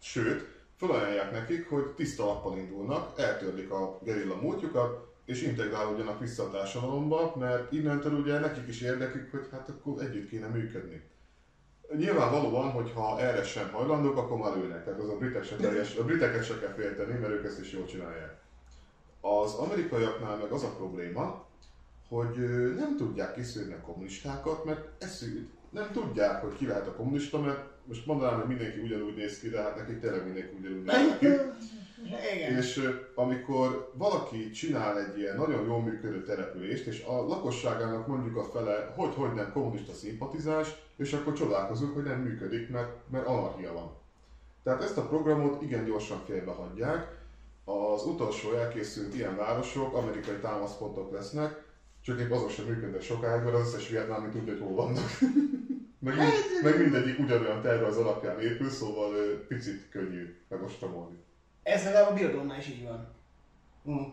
sőt, felajánlják nekik, hogy tiszta lappal indulnak, eltörlik a gerilla múltjukat, és integrálódjanak vissza a társadalomba, mert innentől ugye nekik is érdekük, hogy hát akkor együtt kéne működni. Nyilvánvalóan, hogyha erre sem hajlandók, akkor már lőnek. Tehát az a, britek se teljes, a briteket se kell félteni, mert ők ezt is jól csinálják. Az amerikaiaknál meg az a probléma, hogy nem tudják kiszűrni a kommunistákat, mert eszük, nem tudják, hogy ki lehet a kommunista, mert most mondanám, hogy mindenki ugyanúgy néz ki, de hát nekik tényleg mindenki ugyanúgy néz ki. [LAUGHS] Igen. És amikor valaki csinál egy ilyen nagyon jól működő települést, és a lakosságának mondjuk a fele, hogy hogy nem kommunista szimpatizás, és akkor csodálkozunk, hogy nem működik, mert, mert anarchia van. Tehát ezt a programot igen gyorsan félbehagyják. Az utolsó elkészült ilyen városok amerikai támaszpontok lesznek, csak épp azok sem működnek sokáig, mert az összes vietnámi tudja, hogy hol vannak. [LAUGHS] Meg, mind, meg mindegyik ugyanolyan terve alapján épül, szóval picit könnyű megostromolni. Ez legalább a birodalomnál is így van.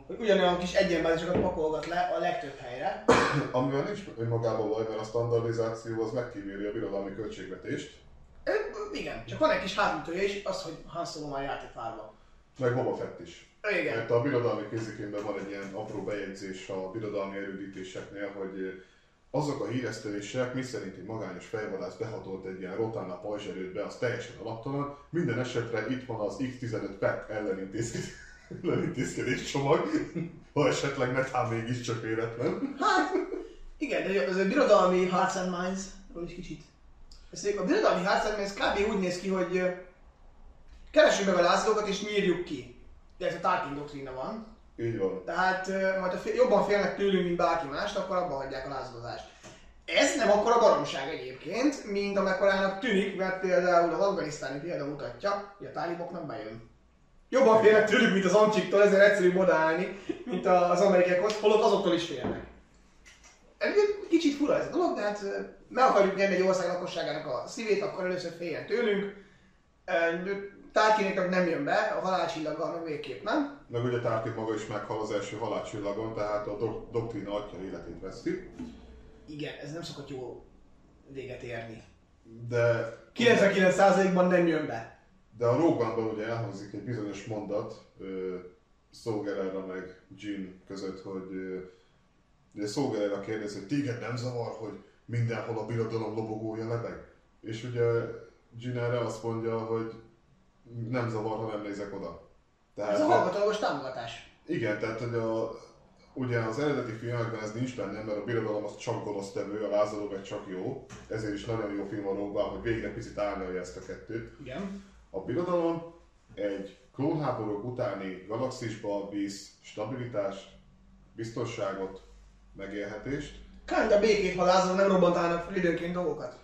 Hogy ugyanolyan kis egyenbázisokat pakolgat le a legtöbb helyre. [COUGHS] Amivel nincs önmagában baj, mert a standardizáció az megkíméli a birodalmi költségvetést, Ö, Igen, csak van egy kis hátulütője is, az, hogy Han Solo már játékvárva. meg Boba Fett is. Igen. Mert a birodalmi kézikönyvben van egy ilyen apró bejegyzés a birodalmi erődítéseknél, hogy azok a híresztelések, miszerint egy magányos fejvadász behatolt egy ilyen Rotána pajzserődbe, az teljesen alaptalan. Minden esetre itt van az X-15 PEC ellenintézkedés, [LAUGHS] csomag, ha esetleg netán mégiscsak véletlen. Hát, igen, de ez a birodalmi Hearts and Minds, is kicsit. Ez a birodalmi Hearts and Minds kb. úgy néz ki, hogy ö, keressük meg a lázadókat és nyírjuk ki. Ez a Tarkin doktrína van. Így van. Tehát majd fél, jobban félnek tőlünk, mint bárki mást, akkor abba hagyják a lázadozást. Ez nem akkora baromság egyébként, mint amekkorának tűnik, mert például az afganisztáni példa mutatja, hogy a táliboknak bejön. Jobban félnek tőlük, mint az amcsiktól, ezért egyszerűbb odaállni, mint az amerikaiakhoz, holott azoktól is félnek. Egyébként kicsit fura ez a dolog, de hát meg akarjuk nyerni egy ország lakosságának a szívét, akkor először féljen tőlünk. Tárkinéknek nem jön be, a halálcsillaggal meg végképp nem. Meg ugye Tarkin maga is meghal az első halálcsillagon, tehát a dok- doktrína atya életét veszti. Igen, ez nem szokott jó véget érni. De 99%-ban nem jön be. De a Rogue One-ban ugye elhangzik egy bizonyos mondat ö, Szógererra meg Jean között, hogy ö, ugye Szógererra kérdezi, hogy téged nem zavar, hogy mindenhol a birodalom lobogója lebeg? És ugye Jean erre azt mondja, hogy nem zavar, ha nem nézek oda. Tehát, Ez a hallgatólagos támogatás. igen, tehát hogy a, ugye az eredeti filmekben ez nincs benne, mert a birodalom az csak gonosztevő, a lázadó meg csak jó. Ezért is nagyon jó film a One, hogy végre picit árnyalja ezt a kettőt. Igen. A birodalom egy klónháborúk utáni galaxisba visz stabilitást, biztonságot, megélhetést. Kinda békét, ha lázadó nem robbantálnak fel dolgokat.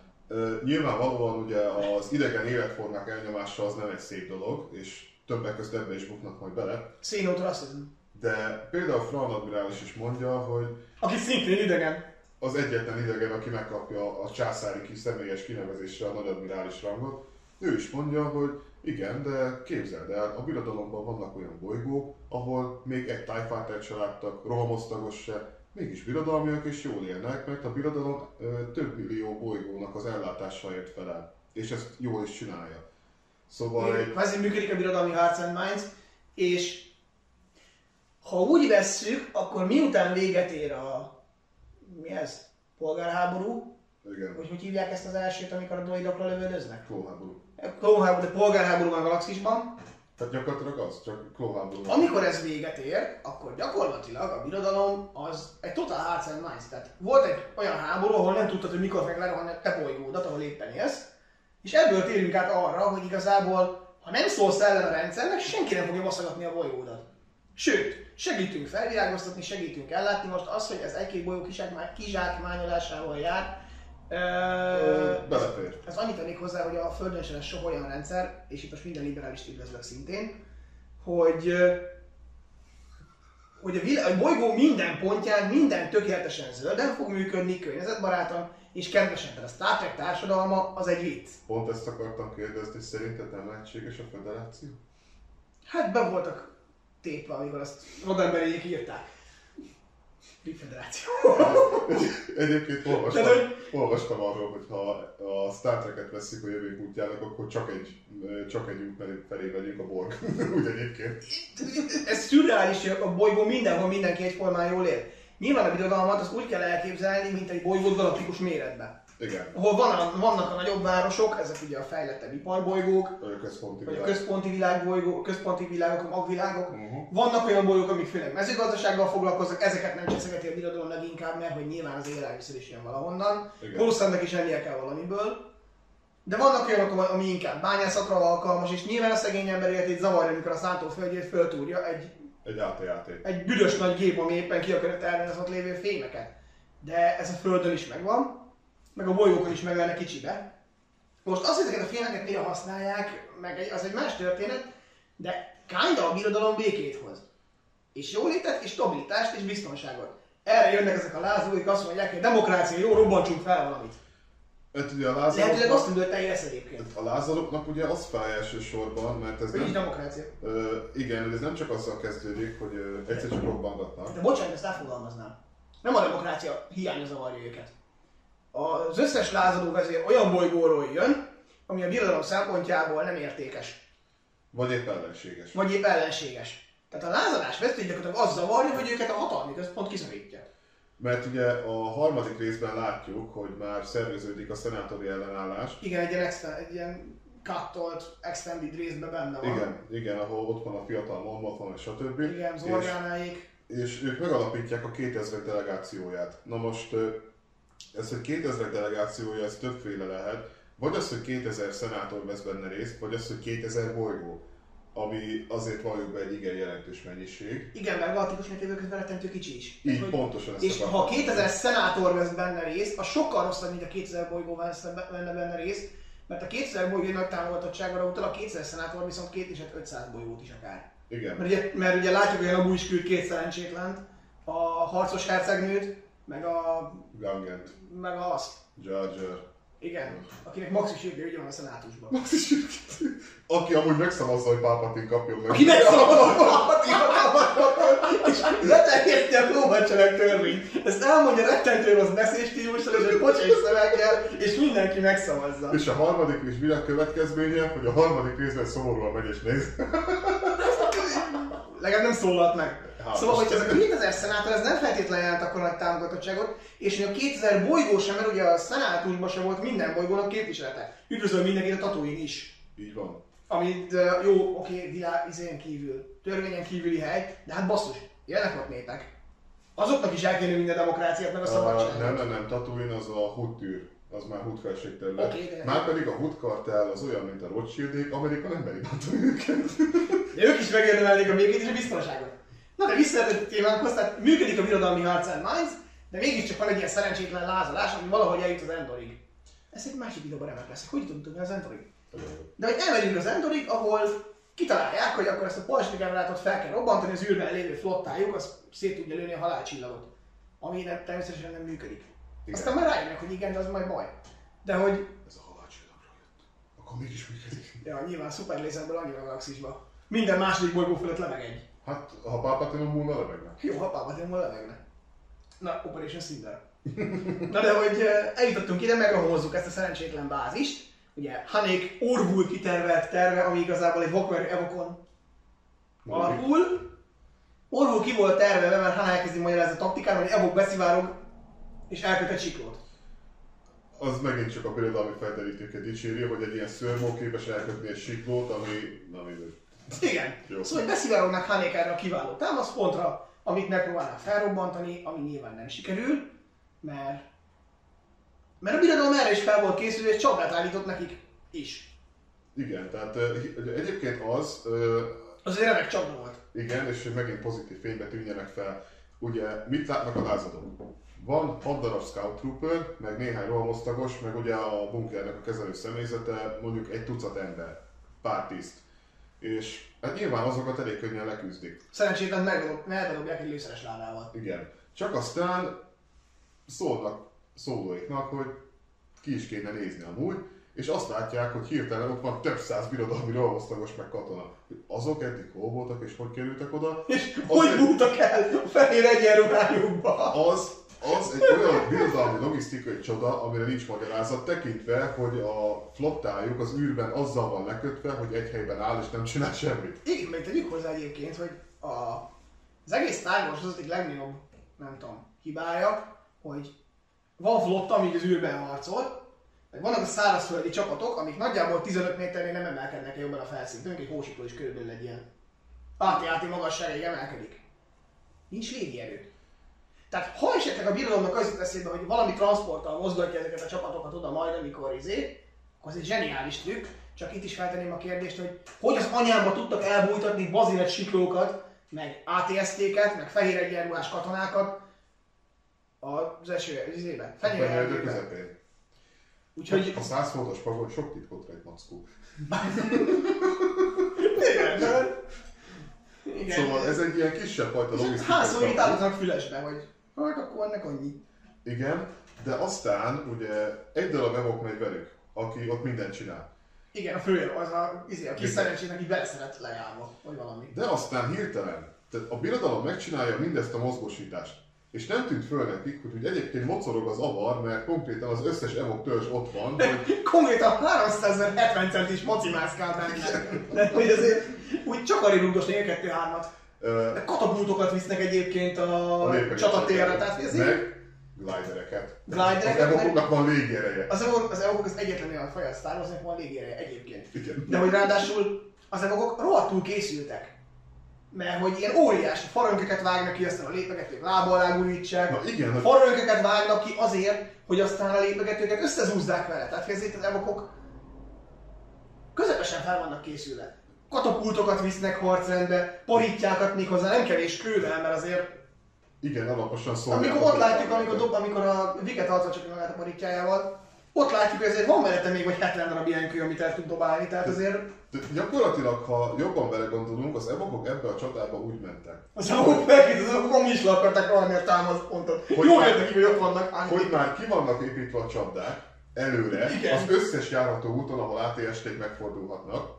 Nyilvánvalóan ugye az idegen életformák elnyomása az nem egy szép dolog, és többek között ebbe is buknak majd bele. Hiszem. De például Fran admirális is mondja, hogy Aki szintén idegen. az egyetlen idegen, aki megkapja a császári kis személyes kinevezésre a nagyadmirális rangot, ő is mondja, hogy igen, de képzeld el, a birodalomban vannak olyan bolygók, ahol még egy TIE Fighter se láttak, rohamosztagos se, mégis birodalmiak és jól élnek, mert a birodalom több millió bolygónak az ellátásáért felel, és ezt jól is csinálja. Szóval egy, ezért működik a birodalmi Hearts and Minds, és ha úgy vesszük, akkor miután véget ér a... Mi ez? Polgárháború? igen, Hogy hogy hívják ezt az elsőt, amikor a droidokra lövöldöznek? klónháború. Klónháború, de polgárháború a galaxisban. Tehát gyakorlatilag az, csak klónháború. Amikor ez véget ér, akkor gyakorlatilag a birodalom az egy total hearts and minds. Tehát volt egy olyan háború, ahol nem tudtad, hogy mikor meg lerohanni a te bolygódat, ahol éppen élsz. És ebből térünk át arra, hogy igazából, ha nem szólsz ellen a rendszernek, senki nem fogja baszogatni a bolygódat. Sőt, segítünk felvilágoztatni, segítünk ellátni. Most az, hogy ez egy-két bolygó kizsákmány- kizsákmányolásával jár, Ö, belefér. ez annyit tennék hozzá, hogy a Földön sem soha olyan rendszer, és itt most minden liberális üdvözlök szintén, hogy, hogy a, vilá- a bolygó minden pontján minden tökéletesen zölden fog működni, környezetbarátan és kedvesen. Tehát a Star Trek társadalma az egy vicc. Pont ezt akartam kérdezni, szerinted nem lehetséges a federáció? Hát be voltak tépve, amikor azt rodemberiek írták. Federáció. Egyébként olvastam, Tehát, hogy- olvastam arról, hogy ha a Star Trek-et veszik a jövők útjának, akkor csak egy, csak egy út felé- megyünk a Borg. [LAUGHS] Úgy egyébként. ez szürreális, hogy a bolygó mindenhol mindenki egyformán jól él. Nyilván a birodalmat az úgy kell elképzelni, mint egy bolygót galaktikus méretben. Igen. Ahol van vannak a nagyobb városok, ezek ugye a fejlettebb iparbolygók, Vagy a központi vagy a központi világbolygók, központi világok, a magvilágok. Uh-huh. Vannak olyan bolygók, amik főleg mezőgazdasággal foglalkoznak, ezeket nem cseszegeti a birodalom leginkább, mert hogy nyilván az élelmiszer is jön valahonnan. Valószínűleg is ennie kell valamiből. De vannak olyanok, ami inkább bányászatra alkalmas, és nyilván a szegény ember életét zavarja, amikor a szántóföldjét föltúrja egy Egy AT-játék. egy büdös nagy gép, ami éppen ki akarja termelni az ott lévő fémeket. De ez a Földön is megvan, meg a bolygókon is meg lenne kicsibe. Most azt, hogy ezeket a fémeket mire használják, meg az egy más történet, de kinda a birodalom békét hoz. És jólétet, és stabilitást, és biztonságot. Erre jönnek ezek a lázulóik, azt mondják, hogy demokrácia, jó, robbantsunk fel valamit. Hát ugye a Lehetőleg azt lázadóknak, tűnt, hogy egyébként. a lázadóknak ugye az fáj elsősorban, mert ez Hogy nem, demokrácia. ö, igen, ez nem csak azzal kezdődik, hogy ö, egyszer csak robbangatnak. De bocsánat, ezt átfogalmaznám. Nem a demokrácia hiánya zavarja őket. Az összes lázadó vezér olyan bolygóról jön, ami a birodalom szempontjából nem értékes, Vagy épp ellenséges. vagy épp ellenséges. Tehát a lázadás vezető gyakorlatilag az zavarja, hogy őket a hatalmi központ kiszorítja. Mert ugye a harmadik részben látjuk, hogy már szerveződik a szenátori ellenállás. Igen, egy ilyen, extra, egy ilyen cuttolt, extended részben benne van. Igen, igen, ahol ott van a fiatal Mormont van, és stb. Igen, és, Zorgánáik. és ők megalapítják a 2000 delegációját. Na most ez, hogy 2000 delegációja, ez többféle lehet. Vagy az, hogy 2000 szenátor vesz benne részt, vagy az, hogy 2000 bolygó. Ami azért valljuk be egy igen jelentős mennyiség. Igen, mert galaktikus mértékben rettentő kicsi is. Így Hogy- pontosan ezt És ha 2000 szenátor vesz benne részt, az sokkal rosszabb, mint a 2000 bolygó vesz benne, részt, mert a 2000 bolygó nagy támogatottságra utal, a 2000 szenátor viszont 2 és 500 bolygót is akár. Igen. Mert ugye, mert ugye látjuk, hogy a is küld két szerencsétlent, a harcos hercegnőt, meg a, Gangent, meg a azt. Jar Jar. Igen, akinek max is jövő, ugye van a szenátusban. Aki amúgy megszavazza, hogy Palpatine kapjon meg. Aki megszavazza a hatalmat, és leterjeszti a lóvacserek törvényt. Ezt elmondja rettentő rossz beszélstílussal, és egy pocsék szöveggel, és mindenki megszavazza. És a harmadik is világ következménye, hogy a harmadik részben szomorúan megy és néz. Legalább nem szólalt meg. Szóval, hogy ez a 2000 szenátor, ez nem feltétlenül jelent akkor nagy támogatottságot, és hogy a 2000 bolygó sem, mert ugye a szenátusban sem volt minden bolygónak képviselete. Üdvözöl mindenkit a Tatooine is. Így van. Amit jó, oké, világ izén kívül, törvényen kívüli hely, de hát basszus, jönnek ott népek. Azoknak is el kell minden demokráciát, meg a Uh, szabadságot. nem, nem, nem, Tatooine az a Hood tűr. Az már Hood felségterület. Oké, de- Már pedig a Hood kartel az olyan, mint a Rothschildék, Amerika nem meri őket. De ők is megérdemelnék a békét és a biztonságot. Na de visszatérő témánkhoz, tehát működik a birodalmi harc and minds, de mégiscsak van egy ilyen szerencsétlen lázadás, ami valahogy eljut az Endorig. Ez egy másik videóban remek lesz, hogy tudni az Endorig. De hogy elmegyünk az Endorig, ahol kitalálják, hogy akkor ezt a polsnigemerátot fel kell robbantani, az űrben lévő flottájuk, az szét tudja lőni a halálcsillagot. Ami nem, természetesen nem működik. Igen. Aztán már rájönnek, hogy igen, de az majd baj. De hogy, Ez a halálcsillagra jött. Akkor mégis működik. ja, nyilván szuperlézerből annyira galaxisba. Minden második bolygó fölött lemeg egy. Hát, ha Palpatine múlna, lemegne. Jó, ha Palpatine levegne. Na, Operation Cinder. [LAUGHS] Na de hogy eh, eljutottunk ide, megrahozzuk ezt a szerencsétlen bázist. Ugye Hanék Orvul kitervelt terve, ami igazából egy Walker Evokon alapul. Orvul ki volt terve, mert Han elkezdi magyarázni a taktikát, hogy Evok beszivárog és elköt egy siklót. Az megint csak a birodalmi felderítőket dicséri, hogy egy ilyen szörmó képes elkötni egy siklót, ami... Na mindegy. Igen. Jó. Szóval, beszivárognak Hanék erre a kiváló támaszpontra, amit megpróbálnak felrobbantani, ami nyilván nem sikerül, mert mert a birodalom erre is fel volt készülve, és csapdát állított nekik is. Igen, tehát egyébként az, Az egy remek csapda volt. igen, és hogy megint pozitív fénybe tűnjenek fel. Ugye, mit látnak a lázadók? Van 6 darab scout trooper, meg néhány rohamosztagos, meg ugye a bunkernek a kezelő személyzete, mondjuk egy tucat ember, pár tiszt. És hát nyilván azokat elég könnyen leküzdik. Szerencsétlen megdob- megbedobják egy lőszeres ládával. Igen. Csak aztán szólnak szólóiknak, hogy ki is kéne nézni amúgy, és azt látják, hogy hirtelen ott van több száz birodalmi rohamosztagos meg katona. Azok eddig hol voltak és hogy kerültek oda? És Az hogy bújtak el fehér egyenruhájukba? Az, az egy olyan birodalmi logisztikai csoda, amire nincs magyarázat, tekintve, hogy a flottájuk az űrben azzal van lekötve, hogy egy helyben áll és nem csinál semmit. Igen, meg tegyük hozzá egyébként, hogy a, az egész Star Wars az egyik legnagyobb, nem tudom, hibája, hogy van flotta, amíg az űrben harcol, meg vannak a szárazföldi csapatok, amik nagyjából 15 méternél nem emelkednek el jobban a felszíntől, egy hósikló is körülbelül egy ilyen áti-áti magasságáig emelkedik. Nincs légierő. Tehát ha esetleg a birodalomnak az jut eszébe, hogy valami transporttal mozgatja ezeket a csapatokat oda majd, amikor izé, akkor az egy zseniális trükk, csak itt is feltenném a kérdést, hogy hogy az anyámba tudtak elbújtatni bazilet siklókat, meg ATST-ket, meg fehér egyenruhás katonákat az eső, izébe, Fenyőerdő fenyőerdőbe. közepén. Úgyhogy A 100 fontos pagon sok titkot rejt mackó. igen. Szóval ez egy ilyen kisebb fajta logisztikai Hányszor itt állítanak fülesbe, hogy hát akkor ennek annyi. Igen, De aztán ugye egy darab evok megy velük, aki ott mindent csinál. Igen, a fő, az a, izé, a kis Igen. szerencsének így beleszeret lejárva, vagy valami. De aztán hirtelen, tehát a birodalom megcsinálja mindezt a mozgósítást. És nem tűnt föl nekik, hogy, hogy egyébként mocorog az avar, mert konkrétan az összes evok törzs ott van, hogy [LAUGHS] Konkrétan 370 centis macimászkál benne. De hogy azért úgy csak arra rúgdosni a kettő hármat. De katapultokat visznek egyébként a, a csatatérre, tehát azért meg glidereket. Glidereket, Az evokoknak van légiereje. az evokok az, evokok az egyetlen olyan faj a Star van légére egyébként. Igen. De hogy ráadásul az evokok rohadtul készültek. Mert hogy ilyen óriási farönköket vágnak ki, aztán a lépegetők lába alá gurítsák. Na igen, hogy- Farönköket vágnak ki azért, hogy aztán a lépegetőket összezúzzák vele. Tehát ezért az evokok közepesen fel vannak készülve. Katapultokat visznek harcrendbe, porítjákat még hozzá, nem kevés kővel, mert azért Igen, alaposan szolgálnak. amikor ott látjuk, amikor, dob, amikor a Viket arcol csak magát a porítjájával, ott látjuk, hogy azért van mellette még vagy 70 darab ilyen kő, amit el tud dobálni, tehát azért De gyakorlatilag, ha jobban belegondolunk, az evokok ebbe a csatába úgy mentek, az amúgy megint az amúgy is le akarták rohanni a támaszpontot. Hogy Jól már- jött neki, hogy ott vannak. hogy már ki vannak építve a csapdák előre, Igen. az összes járható úton, ahol ATST-k megfordulhatnak.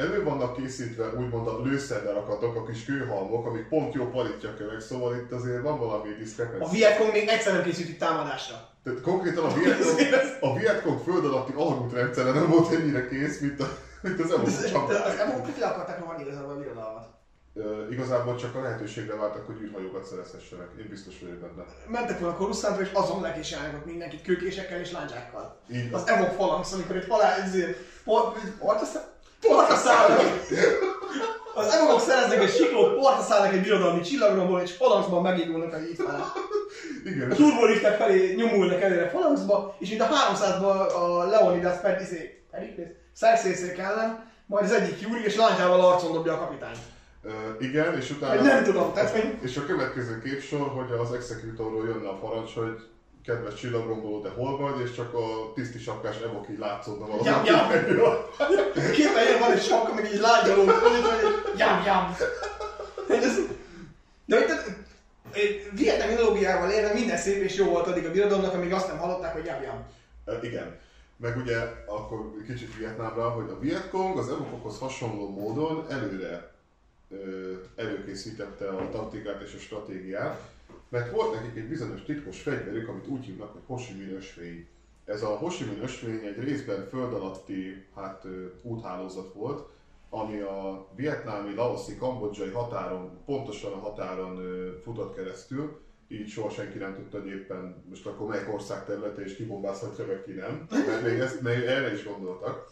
Elő vannak készítve úgymond a lőszerrakatok, a kis kőhalmok, amik pont jó palitja kövek, szóval itt azért van valami A diszkrepenci. Vietcong még egyszer nem készült itt támadásra. Tehát konkrétan a Vietcong, a Vietcong föld alatti alagútrendszere nem volt ennyire kész, mint, a, mint az Az, evok az, emók le akarták rohanni igazából a birodalmat. Ö, Igazából csak a lehetőségre vártak, hogy űrhajókat szerezhessenek. Én biztos vagyok benne. Mentek volna Coruscantra, és azon ott mindenkit kőkésekkel és lándzsákkal. Így. Az Evok falanx, amikor egy halál, ezért, partra partra szállnak. Az evokok szereznek egy siklót, partra szállnak egy birodalmi csillagromból, és falanxban megindulnak a híd felé. Igen, A turboliftek felé nyomulnak előre falanxba, és mint a 300-ban a Leonidas Pericles, Szerszészék ellen, majd az egyik Júri, és láncsával arcon dobja a kapitányt. Ö, igen, és utána... nem tudom, tehát És a következő képsor, hogy az executorról jönne a parancs, hogy kedves csillagromboló, te hol vagy, és csak a tiszti sapkás evok így látszódna valahol. Jam, jam. képen ilyen van egy sapka, meg így lágyaló, hogy jam, jam. De hogy vietnam ideológiával érve minden szép és jó volt addig a birodalomnak, amíg azt nem hallották, hogy jam, jam. Ö, Igen. Meg ugye akkor kicsit Vietnámra, hogy a Vietcong az evokokhoz hasonló módon előre előkészítette a taktikát és a stratégiát, mert volt nekik egy bizonyos titkos fegyverük, amit úgy hívnak, hogy Ho Chi Minh ösvény. Ez a Ho Chi Minh ösvény egy részben föld alatti hát, úthálózat volt, ami a vietnámi, laoszi, kambodzsai határon, pontosan a határon futott keresztül, így soha senki nem tudta, hogy éppen most akkor melyik ország területe és kibombázhatja meg ki nem, mert még, ezt, még erre is gondoltak.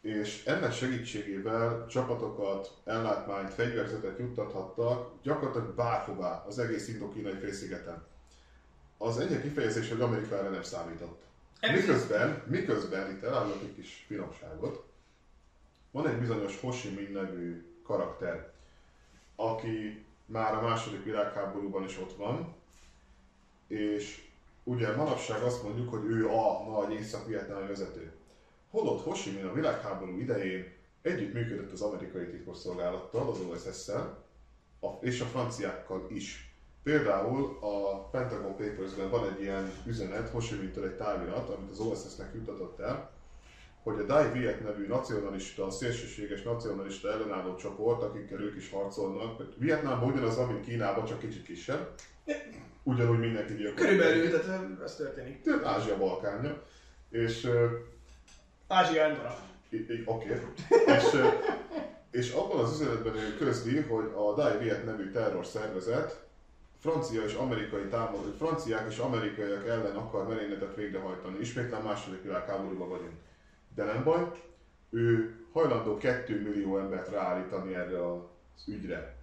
És ennek segítségével csapatokat, ellátmányt, fegyverzetet juttathattak gyakorlatilag bárhová az egész indokínai félszigeten. Az egyik kifejezés, hogy Amerikára nem számított. Miközben, miközben itt elárulok egy kis finomságot, van egy bizonyos Ho Chi Minh nevű karakter, aki már a második világháborúban is ott van, és ugye manapság azt mondjuk, hogy ő a nagy észak-vietnámi vezető. Holott Ho Chi Minh a világháború idején együttműködött az amerikai titkosszolgálattal, az OSS-szel, és a franciákkal is. Például a Pentagon Papers-ben van egy ilyen üzenet, Ho Chi Minh-től egy távirat, amit az OSS-nek juttatott el, hogy a Dai Viet nevű nacionalista, szélsőséges nacionalista ellenálló csoport, akikkel ők is harcolnak, Vietnámban ugyanaz mint Kínában, csak kicsit kisebb. Ugyanúgy mindenki gyilkol. Körülbelül, tehát ez történik. Tehát Ázsia balkánja. És Ázsia Endora. Oké. És, ö, és abban az üzenetben ő közli, hogy a Dai Viet nevű terror szervezet francia és amerikai támadó, franciák és amerikaiak ellen akar merényletet végrehajtani. Ismétlen második világháborúban vagyunk. De nem baj, ő hajlandó 2 millió embert ráállítani erre az ügyre.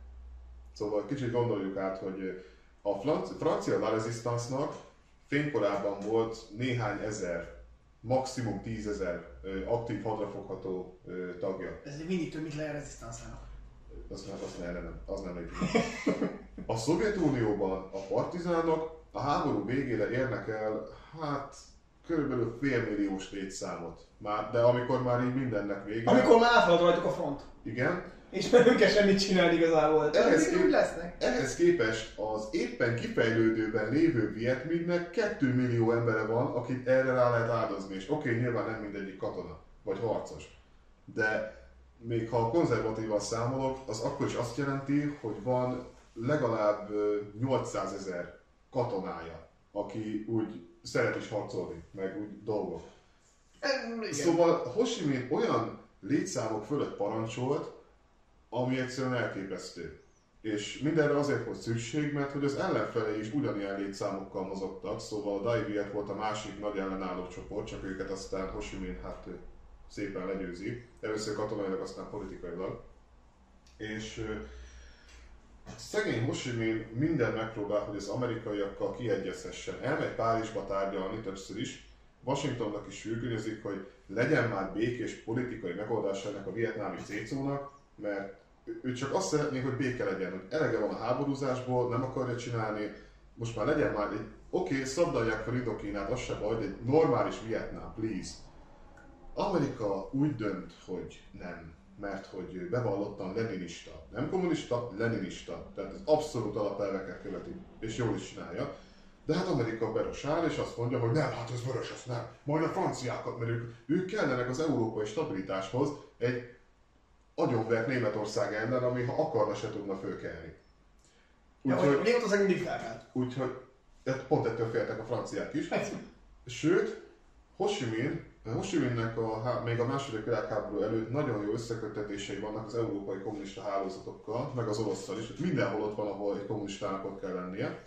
Szóval kicsit gondoljuk át, hogy a franci- francia La Resistance-nak fénykorában volt néhány ezer, maximum tízezer ö, aktív hadrafogható tagja. Ez mindig több, mint le a rezisztanszának. Az nem, az nem, nem, az nem lépik. A Szovjetunióban a partizánok a háború végére érnek el, hát körülbelül félmilliós létszámot. Már, de amikor már így mindennek vége. Amikor már áthalad rajtuk a front. Igen, És már nem kell semmit csinálni igazából. Ehhez kép- úgy lesznek. Ehhez képest az éppen kifejlődőben lévő Viet Minhnek 2 millió embere van, akit erre rá lehet áldozni. És oké, nyilván nem mindegyik katona, vagy harcos. De még ha konzervatívan számolok, az akkor is azt jelenti, hogy van legalább ö, 800 ezer katonája, aki úgy szeret is harcolni, meg úgy dolgok. Igen. Szóval Ho Chi Minh olyan létszámok fölött parancsolt, ami egyszerűen elképesztő. És mindenre azért volt szükség, mert hogy az ellenfelei is ugyanilyen létszámokkal mozogtak, szóval a Dai Viet volt a másik nagy ellenálló csoport, csak őket aztán Ho Chi Minh hát szépen legyőzi. Először katonailag, aztán politikailag. És szegény Ho minden megpróbál, hogy az amerikaiakkal kiegyezhessen. Elmegy Párizsba tárgyalni többször is, Washingtonnak is sürgőnyezik, hogy legyen már békés politikai megoldás ennek a vietnámi szétszónak, mert ő- csak azt szeretné, hogy béke legyen, hogy elege van a háborúzásból, nem akarja csinálni, most már legyen már egy, oké, okay, szabdalják fel Indokínát, az se baj, de egy normális Vietnám, please. Amerika úgy dönt, hogy nem, mert hogy bevallottan leninista. Nem kommunista, leninista. Tehát az abszolút alapelveket követi, és jól is csinálja. De hát Amerika beros áll, és azt mondja, hogy nem, hát ez vörös, az nem. Majd a franciákat, mert ők, ők kellenek az európai stabilitáshoz egy agyonvert Németország ellen, ami ha akarna se tudna fölkelni. Ja, hogy Úgyhogy, Németország mindig felkelt. úgyhogy hát pont ettől féltek a franciák is. Sőt, Ho Chi Minh, Ho Chi Minhnek a, há- még a második világháború előtt nagyon jó összekötetései vannak az európai kommunista hálózatokkal, meg az orosszal is. Mindenhol ott van, ahol egy kommunistának ott kell lennie.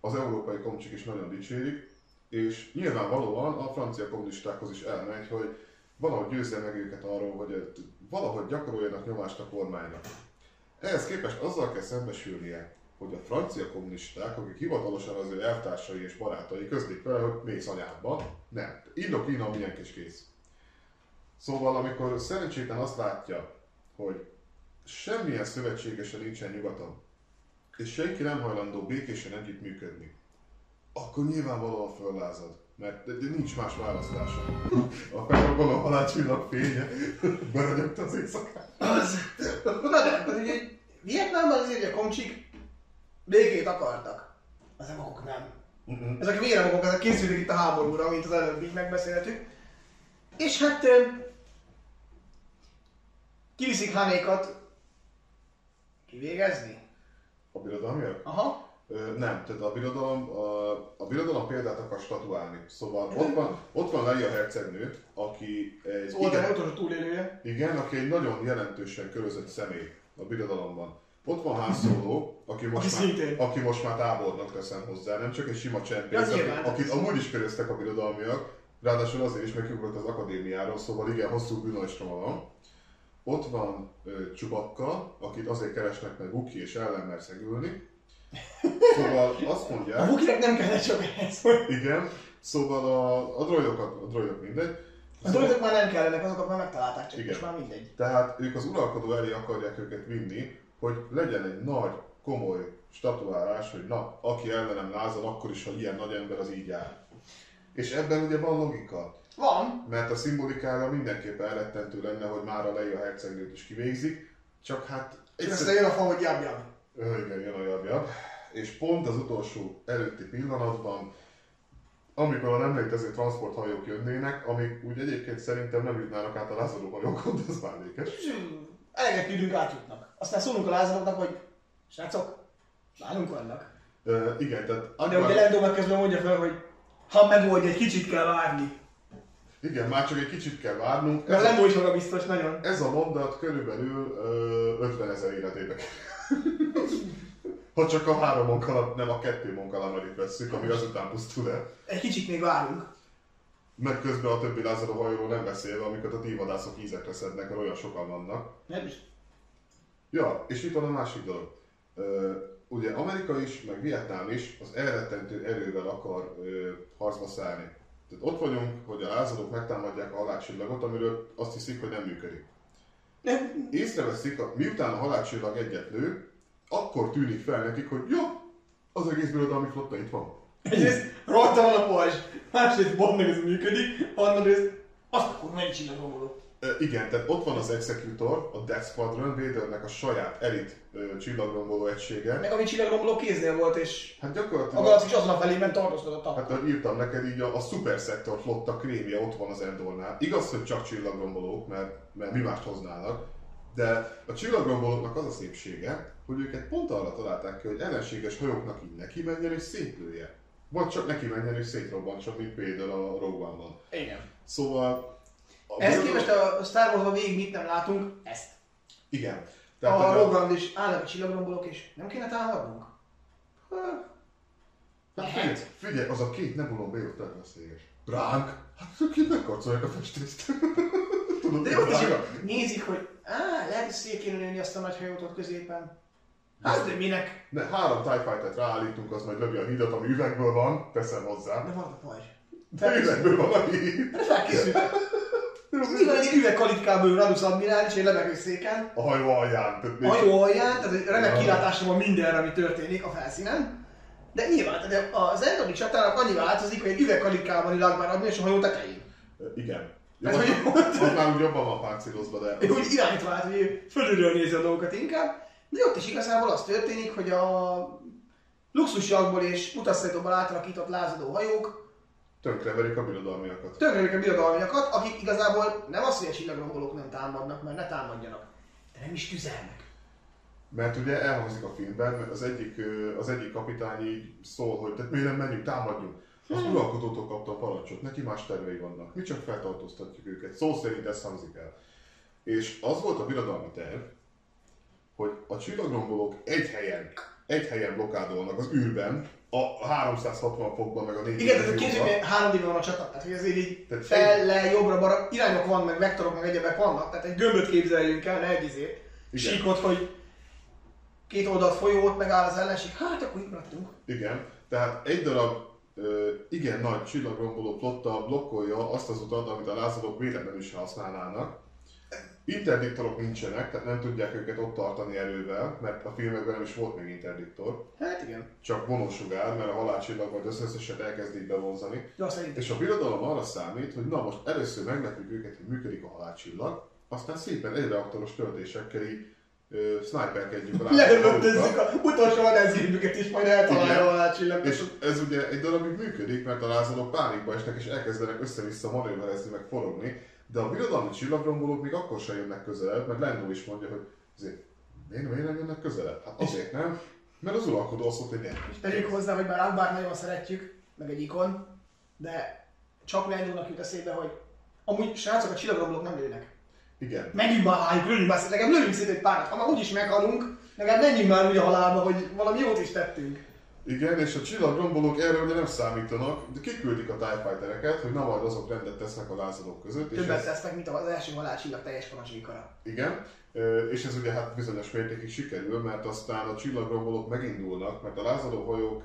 Az európai kommunisták is nagyon dicsérik, és nyilvánvalóan a francia kommunistákhoz is elmegy, hogy valahogy győzze meg őket arról, hogy valahogy gyakoroljanak nyomást a kormánynak. Ehhez képest azzal kell szembesülnie, hogy a francia kommunisták, akik hivatalosan az ő elvtársai és barátai közlik vele, hogy mész anyádba, nem. Indokína milyen kis kész. Szóval amikor szerencsétlen azt látja, hogy semmilyen szövetségese nincsen nyugaton, és senki nem hajlandó békésen együttműködni, akkor nyilvánvalóan föllázad. Mert de, de nincs más választása. A petrogon a halálcsillag fénye, berögyögte az éjszakát. Az. Na de, az ugye, Vietnámban azért a komcsik békét akartak. Az emokok nem. Uh-uh. Ezek véremokok, ezek készültek itt a háborúra, mint az előbb így megbeszéltük. És hát kiviszik Hanékat kivégezni. A birodalmiak? Aha. Nem, tehát a birodalom, a, a birodalom példát akar statuálni. Szóval ott van, ott van Leia hercegnő, aki egy, Az oldal igen, utolsó túlélője. igen, aki egy nagyon jelentősen körözött személy a birodalomban. Ott van Han Solo, aki most, Aki már, aki most már tábornok teszem hozzá, nem csak egy sima csempész, aki, akit amúgy is köröztek a birodalmiak, ráadásul azért is megugrott az akadémiáról, szóval igen, hosszú bűnöstroma van. Ott van ö, Csubakka, akit azért keresnek, mert Wookie és ellen mer szegülni. Szóval azt A mondják, Wookieek nem kellett csak ehhez, hogy igen, szóval a, a droidokat, a droidok mindegy. a droidok már nem kellenek, azokat már megtalálták, csak Igen. most már mindegy. Tehát ők az uralkodó elé akarják őket vinni, hogy legyen egy nagy, komoly statuálás, hogy na, aki ellenem lázad, akkor is, ha ilyen nagy ember, az így jár. És ebben ugye van logika, Van, mert a szimbolikára mindenképpen elrettentő lenne, hogy már a Leia hercegnőt is kivégzik, csak hát és aztán jön a fa, hogy jab jab. Igen, jön a jabbja. És pont az utolsó előtti pillanatban, amikor a nem létező transporthajók jönnének, amik úgy egyébként szerintem nem jutnának át a lázadó hajókon, de ez mellékes. Eleget időnk átjutnak. Aztán szólunk a lázadóknak, hogy srácok, nálunk vannak. Ö, igen, tehát De ugye Lendo meg közben mondja fel, hogy ha megoldja, egy kicsit kell várni. igen, már csak egy kicsit kell várnunk. Mert a, Lendo is maga biztos, nagyon. ez a mondat körülbelül ö, 50 ezer életébe kerül. Ha csak a három munkalat, nem a kettő munkalamerit vesszük, ami azután pusztul el. Egy kicsit még várunk. Meg közben a többi lázadó hajóról nem beszélve, amiket a tívadászok ízekre szednek, mert olyan sokan vannak. Nem is. Ja, és itt van a másik dolog. Ö, ugye Amerika is, meg Vietnám is az elrettentő erővel akar ö, harcba szállni. Tehát ott vagyunk, hogy a lázadók megtámadják a halálcsillagot, amiről azt hiszik, hogy nem működik. Nem. Észreveszik, miután a halálcsillag egyet lő, akkor tűnik fel nekik, hogy ja, az egész birodalmi flotta itt van. Egyrészt rajta van a pajzs, másrészt meg ez működik, harmadrészt azt akkor nem csinál romoló. Ö, Igen, tehát ott van az Executor, a Death Squadron, Vadernek a saját elit csillagromboló egysége. Meg ami csillagromboló kéznél volt, és Hát a gyakorlatilag, galaxis azon a felében tartózkodott. hát ahogy írtam neked, így a, a Super Sector flotta krémje ott van az Endornál. Igaz, hogy csak csillagrombolók, mert, mert mi mást hoznának, de a csillagrombolóknak az a szépsége, hogy őket pont arra találták ki, hogy ellenséges hajóknak így neki menjen és szétlője. Vagy csak neki menjen és szétrobbantsa, mint például a Rogue One-ban. Igen. Szóval... a birodalom- képest a Star Wars-ban végig mit nem látunk? Ezt. Igen. A hogy Rogue One is állnak a csillagrombolók, és nem kéne támadnunk? Hát figyelj, figyelj, az a két nebulon bejött el a széges. Ránk? Hát ők ki megkarcolják a festést. [LAUGHS] Tudod, De ránk? igaz. Nézik, hogy á, lehet, hogy szét kéne azt a nagy hajót ott középen. Hát de minek? Ne, három TIE Fighter-t ráállítunk, az majd lövi a hídat, ami üvegből van, teszem De hozzá. van a pajzs. De üvegből van a híd. Felkészült. Van egy üvegkalitkából Radus admirál, és egy levegőszéken. A hajó alján. Tehát A hajó alján, tehát egy remek Ja. kilátása van mindenre, ami történik a felszínen. De nyilván, tehát az Endori csatának annyi változik, hogy egy üvegkalitkában illag már adni, és a hajó tetején. Igen. Jó, Ez hogy- már úgy jobban van páncélozva, de... Úgy irányt vált, hogy fölülről nézi a dolgokat inkább. De ott is igazából az történik, hogy a luxusjakból és utasszállítóból átalakított lázadó hajók Tönkreverik a birodalmiakat. tönkreverik a birodalmiakat, akik igazából nem azt, hogy a csillagrombolók nem támadnak, mert ne támadjanak, de nem is tüzelnek. Mert ugye elhangzik a filmben, mert az egyik, az egyik kapitány így szól, hogy tehát miért nem menjünk, támadjunk. Az uralkodótól kapta a parancsot, neki más tervei vannak, mi csak feltartóztatjuk őket. Szó szerint ez hangzik el. És az volt a birodalmi terv, hogy a csillagrombolók egy helyen, egy helyen blokkádolnak az űrben, a 360 fokban, meg a 4 Igen, tehát képzeljük, hogy három van a csata, tehát hogy azért így Tehát fel, le, jobbra, balra, irányok van, meg vektorok, meg egyebek vannak, tehát egy gömböt képzeljünk el, ne egy izét. Igen. Síkot, hogy két oldalt folyót, megáll az ellenség, hát akkor itt maradtunk. Igen, tehát egy darab igen nagy csillagromboló flotta blokkolja azt az utat, amit a lázadók véletlenül is használnának. Interdiktorok nincsenek, tehát nem tudják őket ott tartani erővel, mert a filmekben nem is volt még interdiktor, Hát igen. csak vonósugár, mert a halálcsillag majd összeset elkezd így bevonzani. Szerintem. És a birodalom arra számít, hogy na most először meglepjük őket, hogy működik a halálcsillag, aztán szépen egy reaktoros töltésekkel így ö, sniperkedjük a [LAUGHS] Lelövöldözzük a utolsó vadászgépüket is, majd eltalálja a halálcsillag. És ez ugye egy darabig működik, mert a lázadók pánikba esnek és elkezdenek össze-vissza manőverezni, meg forogni, de a birodalmi csillagrombolók még akkor sem jönnek közelebb, mert Lando is mondja, hogy azért miért, miért nem jönnek közelebb? Hát azért nem, mert az uralkodó azt mondta, hogy nem. És tegyük hozzá, hogy bár Akbár nagyon szeretjük, meg egy ikon, de csak Lendónak jut eszébe, hogy amúgy srácok a csillagrombolók nem lőnek. Igen. Menjünk már rájuk, lőjünk már legalább lőjünk szét egy párat. Ha már úgyis meghalunk, legalább menjünk már úgy a halálba, hogy valami jót is tettünk. Igen, és a csillagrombolók erre ugye nem számítanak, de kiküldik a TIE Fightereket, hogy na majd azok rendet tesznek a lázadók között. Többet ez, tesznek, mint az első halálcsillag teljes parancsvékara. igen, és ez ugye hát bizonyos mértékig sikerül, mert aztán a csillagrombolók megindulnak, mert a lázadó hajók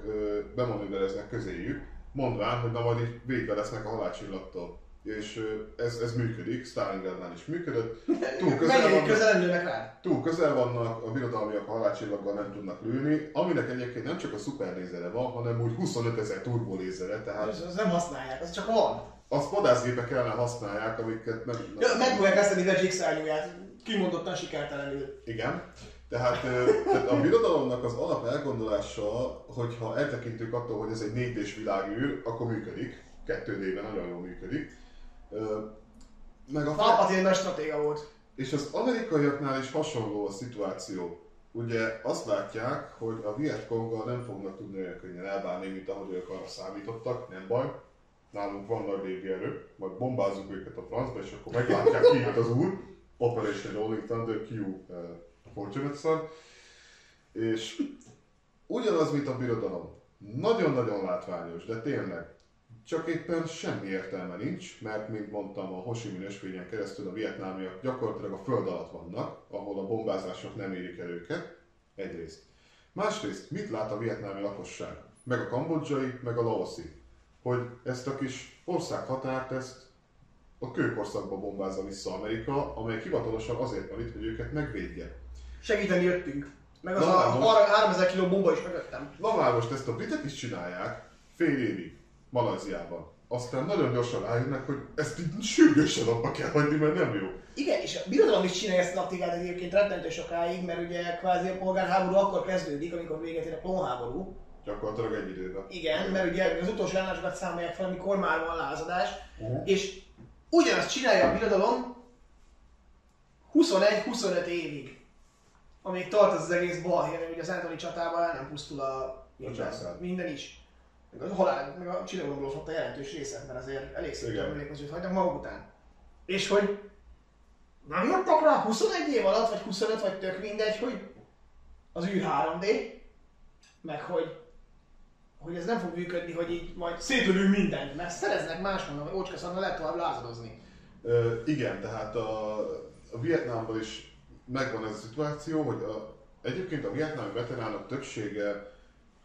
bemanővereznek közéjük, mondván, hogy na majd így védve lesznek a halálcsillagtól. És ez, ez működik, Stalingradnál is működött. Túl közel, vannak, közel, rá. túl közel vannak, a birodalmiak a halálcsillaggal nem tudnak lőni, aminek egyébként nem csak a szuperlézere van, hanem úgy 25 ezer turbolézere, tehát Az, az nem használják, az csak van. azt vadászgépek ellen használják, amiket nem... Ja, meg fogják veszteni Veggie szárnyúját, kimondottan sikertelenül. Igen. Tehát, tehát a birodalomnak az alap elgondolása, hogyha eltekintünk attól, hogy ez egy 4D-s világűr, akkor működik. 2D-ben nagyon jól működik. Meg a Palpatine nagy stratéga volt. És az amerikaiaknál is hasonló a szituáció. Ugye azt látják, hogy a Vietconggal nem fognak tudni olyan könnyen elbánni, mint ahogy ők arra számítottak, nem baj. Nálunk van nagy légierő, majd bombázzuk őket a francba, és akkor meglátják ki jött az úr. Operation Rolling Thunder Q uh, Fortunate Son. És ugyanaz, mint a birodalom. Nagyon-nagyon látványos, de tényleg. Csak éppen semmi értelme nincs, mert, mint mondtam, a Ho Chi Minh ösvényen keresztül a vietnámiak gyakorlatilag a föld alatt vannak, ahol a bombázások nem érik el őket, egyrészt. Másrészt, mit lát a vietnámi lakosság? Meg a kambodzsai, meg a laoszi. Hogy ezt a kis országhatárt, ezt a kőkorszakba bombázza vissza Amerika, amely hivatalosan azért van itt, hogy őket megvédje. Segíteni jöttünk. Meg az Na, a most- 3000 kiló bomba is mögöttem. Na már most ezt a britek is csinálják fél évig Malajziában. aztán nagyon gyorsan rájönnek, hogy ezt így sürgősen abba kell hagyni, mert nem jó. Igen, és a birodalom is csinálja ezt a taktikát egyébként rettentő sokáig, mert ugye kvázi a polgárháború akkor kezdődik, amikor véget ér a klónháború. Gyakorlatilag egy időben. Igen, mert ugye az utolsó ellenállásokat számolják fel, amikor már van lázadás, Uh-huh. és ugyanazt csinálja a birodalom 21-25 évig, amíg tart az, az egész balhé, mert ugye az Antoni csatában el nem pusztul a minden, minden is. Meg a halál, meg a csillagomból ott a jelentős része, mert azért elég szép emlékezőt hagynak maguk után. És hogy nem jöttek rá 21 év alatt, vagy 25, vagy tök mindegy, hogy az űr 3D, meg hogy hogy ez nem fog működni, hogy így majd szétölünk mindent, mert szereznek máshonnan, hogy ócska szarna lehet tovább lázadozni. Ö, igen, tehát a, a Vietnámban is megvan ez a szituáció, hogy a, egyébként a vietnámi veteránok többsége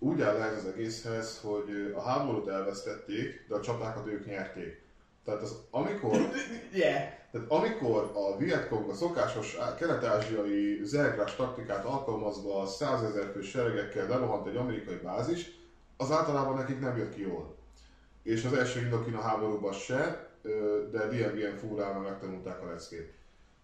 úgy áll ehhez az egészhez, hogy a háborút elvesztették, de a csatákat ők nyerték. Tehát az, amikor, [LAUGHS] Yeah. tehát amikor a Vietcong a szokásos kelet-ázsiai zergrás taktikát alkalmazva a 100 ezer fős seregekkel lerohant egy amerikai bázis, az általában nekik nem jött ki jól. És az első Indokina háborúban se, de DMVN fúrával megtanulták a leckét.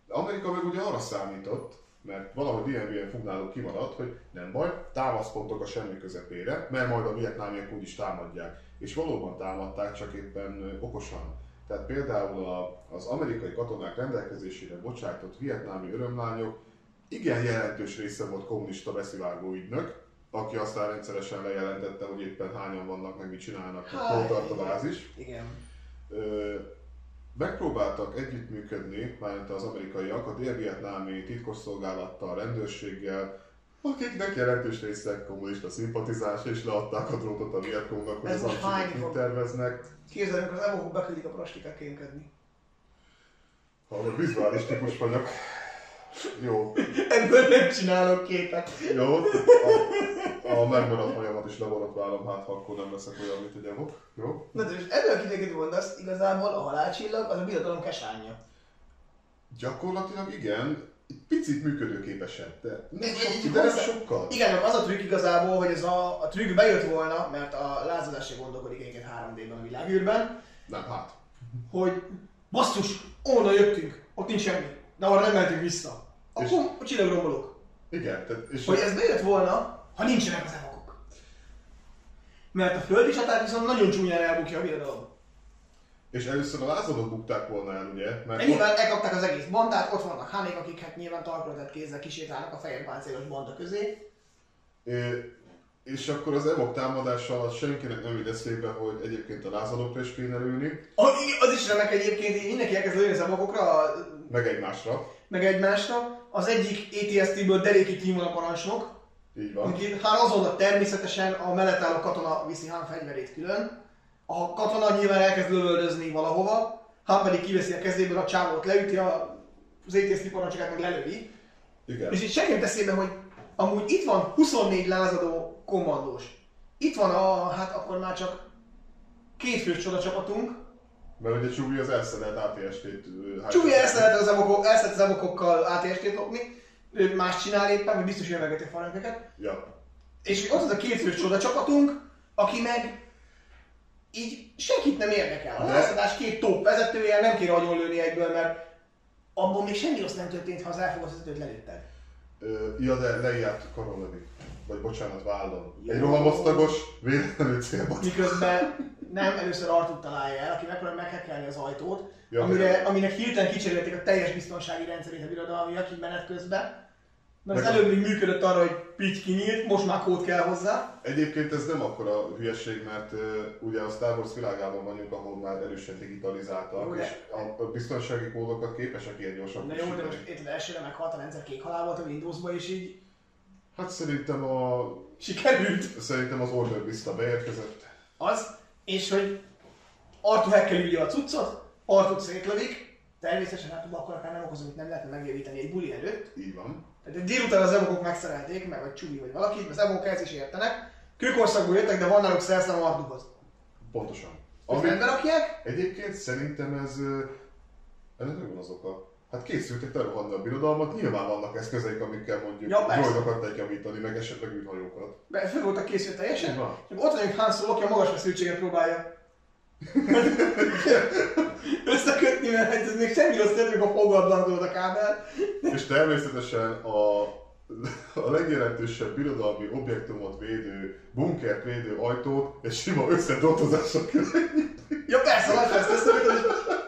De Amerika meg ugye arra számított, mert valahogy DMVN fugnáló kimaradt, hogy nem baj, támaszpontok a semmi közepére, mert majd a vietnámiak úgyis támadják. És valóban támadták, csak éppen okosan. Tehát például a, az amerikai katonák rendelkezésére bocsájtott vietnámi örömlányok igen jelentős része volt kommunista beszivárgó ügynök, aki aztán rendszeresen lejelentette, hogy éppen hányan vannak, meg mit csinálnak, hol tart a bázis. Igen. Ö, megpróbáltak együttműködni, mármint az amerikaiak, a dél-vietnámi titkosszolgálattal, rendőrséggel, akiknek jelentős része kommunista szimpatizáns, és leadták a drótot a Vietcongnak, hogy Ez az fog? mit terveznek. Képzeld, amikor az evokok beküldik a prostikát kémkedni. Ha a vizuális típus vagyok. Jó, Ebből nem csinálok képet. jó. A, a megmaradt hajamat is leborotválom, hát ha akkor nem leszek olyan, mint egy evok. Jó? Na de most ebből kiteket mondasz, igazából a halálcsillag az a birodalom kesánya. Gyakorlatilag igen, picit működőképesebb, de nem, sok, de nem sokkal. Igen, az a trükk igazából, hogy ez a, a trükk bejött volna, mert a lázadás gondolkodik egyébként 3D-ben a világűrben, Nem, hát. hogy basszus, onnan jöttünk, ott nincs semmi, de arra nem mentünk vissza. Akkor a csillagrombolók. Igen, tehát, és Hogy ez bejött volna, ha nincsenek az evokok. Mert a földi csatát viszont nagyon csúnyán elbukja a birodalom. És először a lázadók bukták volna el, ugye? Mert nyilván elkapták az egész bandát, ott vannak hánék, akik hát nyilván talpra tett kézzel kisétálnak a fehér páncélos banda közé. Ö, és akkor az evok támadása alatt senkinek nem jut eszébe, hogy egyébként a lázadókra is kéne ülni, Az, az is remek egyébként, mindenki elkezd lőni az evokokra, meg egymásra. meg egymásra. Az egyik ATST-ből deréki tímon a parancsnok, Így van. aki hát azonnal természetesen a mellett álló katona viszi Han fegyverét külön. A katona nyilván elkezd lövöldözni valahova, Han pedig kiveszi a kezéből a csávót, leüti a, az ATST parancsokát, meg lelövi. Igen. És itt senki nem eszébe, hogy amúgy itt van 24 lázadó kommandós. Itt van a, hát akkor már csak két fős csodacsapatunk. Mert ugye Csubi az elszedett ATST-t. hát- Csúlya elszeret az evokok, elszeret az evokokkal ATST-t lopni, ő más csinál éppen, hogy biztos jövelgeti a farankeket. Ja. És ott az a két fős csodacsapatunk, aki meg így senkit nem érdekel. A lázadás két top vezetője, nem kéne agyonlőni egyből, mert abban még semmi rossz nem történt, ha az vezetőt lelőtted. Ja, de lejárt karon lövi. Vagy bocsánat, vállon. Jó. Egy rohamosztagos, véletlenül célba. Miközben nem először Artut találja el, aki megpróbál meghekkelni az ajtót, Ja, amire, aminek hirtelen kicserélték a teljes biztonsági rendszerét a birodalmiak, így menet közben. Mert az előbb még működött arra, hogy pitty kinyílt, most már kód kell hozzá. Egyébként ez nem akkora hülyeség, mert uh, ugye a Star Wars világában vagyunk, ahol már erősen digitalizáltak, Jó, de- és a, biztonsági kódokat képesek ilyen gyorsan Na jó, de most itt elsőre meghalt a rendszer kék halál volt a Windowsba, és így Hát szerintem a sikerült. szerintem az Order Vista beérkezett. Az, és hogy Artu ugye a cuccot, Artut szétlövik, természetesen hát akkor akár nem okozom, hogy nem lehetne megjavítani egy buli előtt. Így van. Tehát délután az evokok megszerelték, meg vagy Csubi vagy valaki, az evokok ezt is értenek. Kőkorszakból jöttek, de van náluk szerszám Artuhoz. Pontosan. Amit Ami, rendbe rakják, egyébként szerintem ez ennek megvan az oka. Hát készültek lerohanni a birodalmat, nyilván vannak eszközeik, amikkel mondjuk Ja, droidokat lehet javítani, meg esetleg űrhajókat. mert föl voltak készülve teljesen. van. Ott vagyunk Han Solo, aki a magas feszültséget próbálja [LAUGHS] Összekötni, mert hát ez még semmi rossz nem, a fogadlankodod a kábel. És természetesen a, a legjelentősebb birodalmi objektumot védő, bunkert védő ajtót egy sima összedoltozással kell Ja persze, nagy ezt és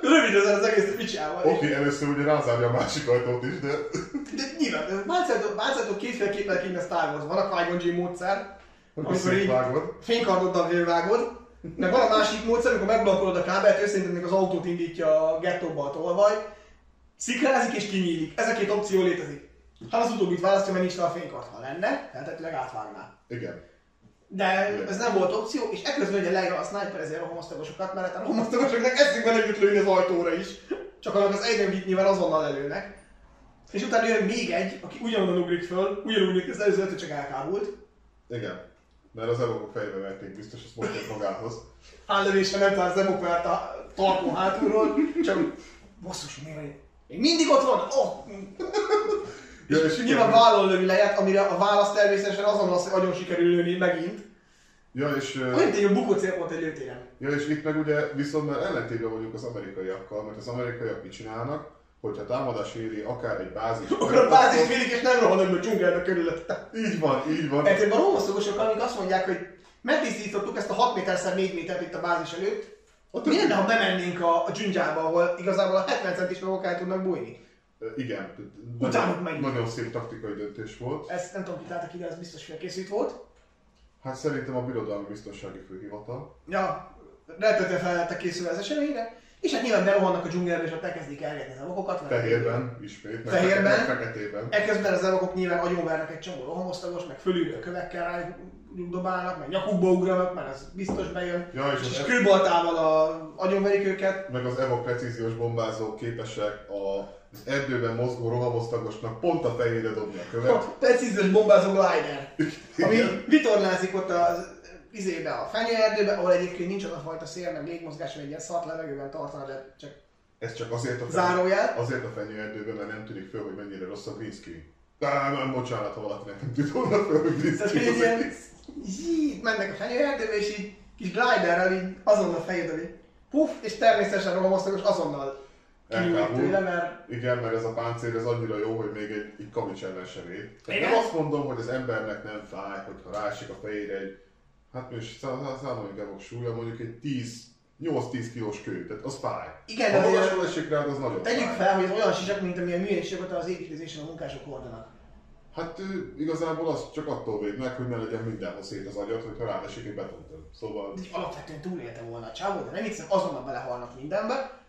rövid az az egész picsával. Oké, okay, először ugye rázárja a másik ajtót is, de... De nyilván, Bánszától kétféleképpen kéne Star Wars. Van a qui módszer, amikor így fénykardoddal végvágod, meg van a másik módszer, amikor megblokkolod a kábelt, őszintén az autót indítja a gettóba a tolvaj, szikrázik és kinyílik. Ez a két opció létezik. Ha az utóbbit választja, mert nincs rá a fénykard. Ha lenne, tehetőleg átvágná. Igen. De ez nem volt opció, és ekközben ugye legra a sniper ezért a rohamosztagosokat, mert hát a rohamosztagosoknak eszükbe nem jut lőni az ajtóra is. Csak annak az egyre mit nyilván azonnal előnek. És utána jön még egy, aki ugyanonnan ugrik föl, ugyanúgy, mint az előző csak elkábult. Igen. Mert az evokok fejbe verték biztos, azt mondták magához. Állövésre nem talál az emokvert a tarkó hátulról, csak basszus, mi van? Még mindig ott van? Oh! Ja, és És nyilván vállon lövi leját, amire a válasz természetesen azon az, hogy agyon sikerül lőni megint. Ja, és, Olyan tényleg bukó célpont egy lőtéren. ja, és itt meg ugye viszont már ellentétben vagyunk az amerikaiakkal, mert az amerikaiak mit csinálnak, hogyha támadás éri akár egy bázis... Akkor a bázis félik és nem rohan a dzsungelbe körülötte. Így van, így van. Egyébként a homosztagosok, amik azt mondják, hogy megtisztítottuk ezt a 6 méter 4 métert itt a bázis előtt, ott mi lenne, ha bemennénk a, a dzsungyába, ahol igazából a 70 centis magok el tudnak bújni? Igen. Utánuk Nagyon, nagyon szép taktikai döntés volt. Ezt nem tudom, ki találtak ide, ez biztos felkészült volt. Hát szerintem a Birodalmi Biztonsági Főhivatal. Ja, rettetően fel lettek készülve az eseményre. És hát nyilván berohannak a dzsungelbe, és ott elkezdik elgetni az evokokat. mert- Fehérben ismét, meg, Fehérben. meg feketében. Ekközben az evokok nyilván agyonvernek egy csomó rohamosztagos, meg fölülről kövekkel rájuk dobálnak, meg nyakukba ugranak, mert az biztos bejön. Ja, és és, az ev- kőbaltával a, agyonverik őket. Meg az EVA precíziós bombázók képesek a, az erdőben mozgó rohamosztagosnak pont a fejére dobni a követ. Precíziós bombázó glider, ami vitorlázik ott az izébe, a fenyőerdőbe, ahol egyébként nincs az a fajta szél, meg légmozgás, hogy egy ilyen szart levegőben tartana, de csak Ez csak azért a, Zárójel. azért a fenyőerdőben, mert nem tűnik föl, hogy mennyire rossz a green screen. Á, nem, bocsánat, ha valakinek nem tűnt volna föl, hogy green Tehát, screen. hogy egy ilyen, zsít, mennek a fenyőerdőbe, és így kis gliderrel így azonnal fejedől így puff, és természetesen rohamosztagos azonnal kinyújt tőle, mert Igen, mert ez a páncél ez annyira jó, hogy még egy, egy kavics ellen sem ér. Tehát nem azt mondom, hogy az embernek nem fáj, hogyha rásik a fejére egy, hát most számoljunk el súlya, mondjuk egy 10 8-10 kilós kő, tehát az fáj. Igen, ha de magasul esik rád, az nagyon tegyük fáj. fel, hogy ez olyan sisak, mint amilyen műhelyiséget az építkezésen a munkások hordanak. Hát ő, igazából az csak attól véd meg, hogy ne legyen mindenhol szét az agyat, hogyha ráesik egy betontön. Szóval így alapvetően túlélte volna a csávó, de nem hiszem, azonnal belehalnak mindenbe.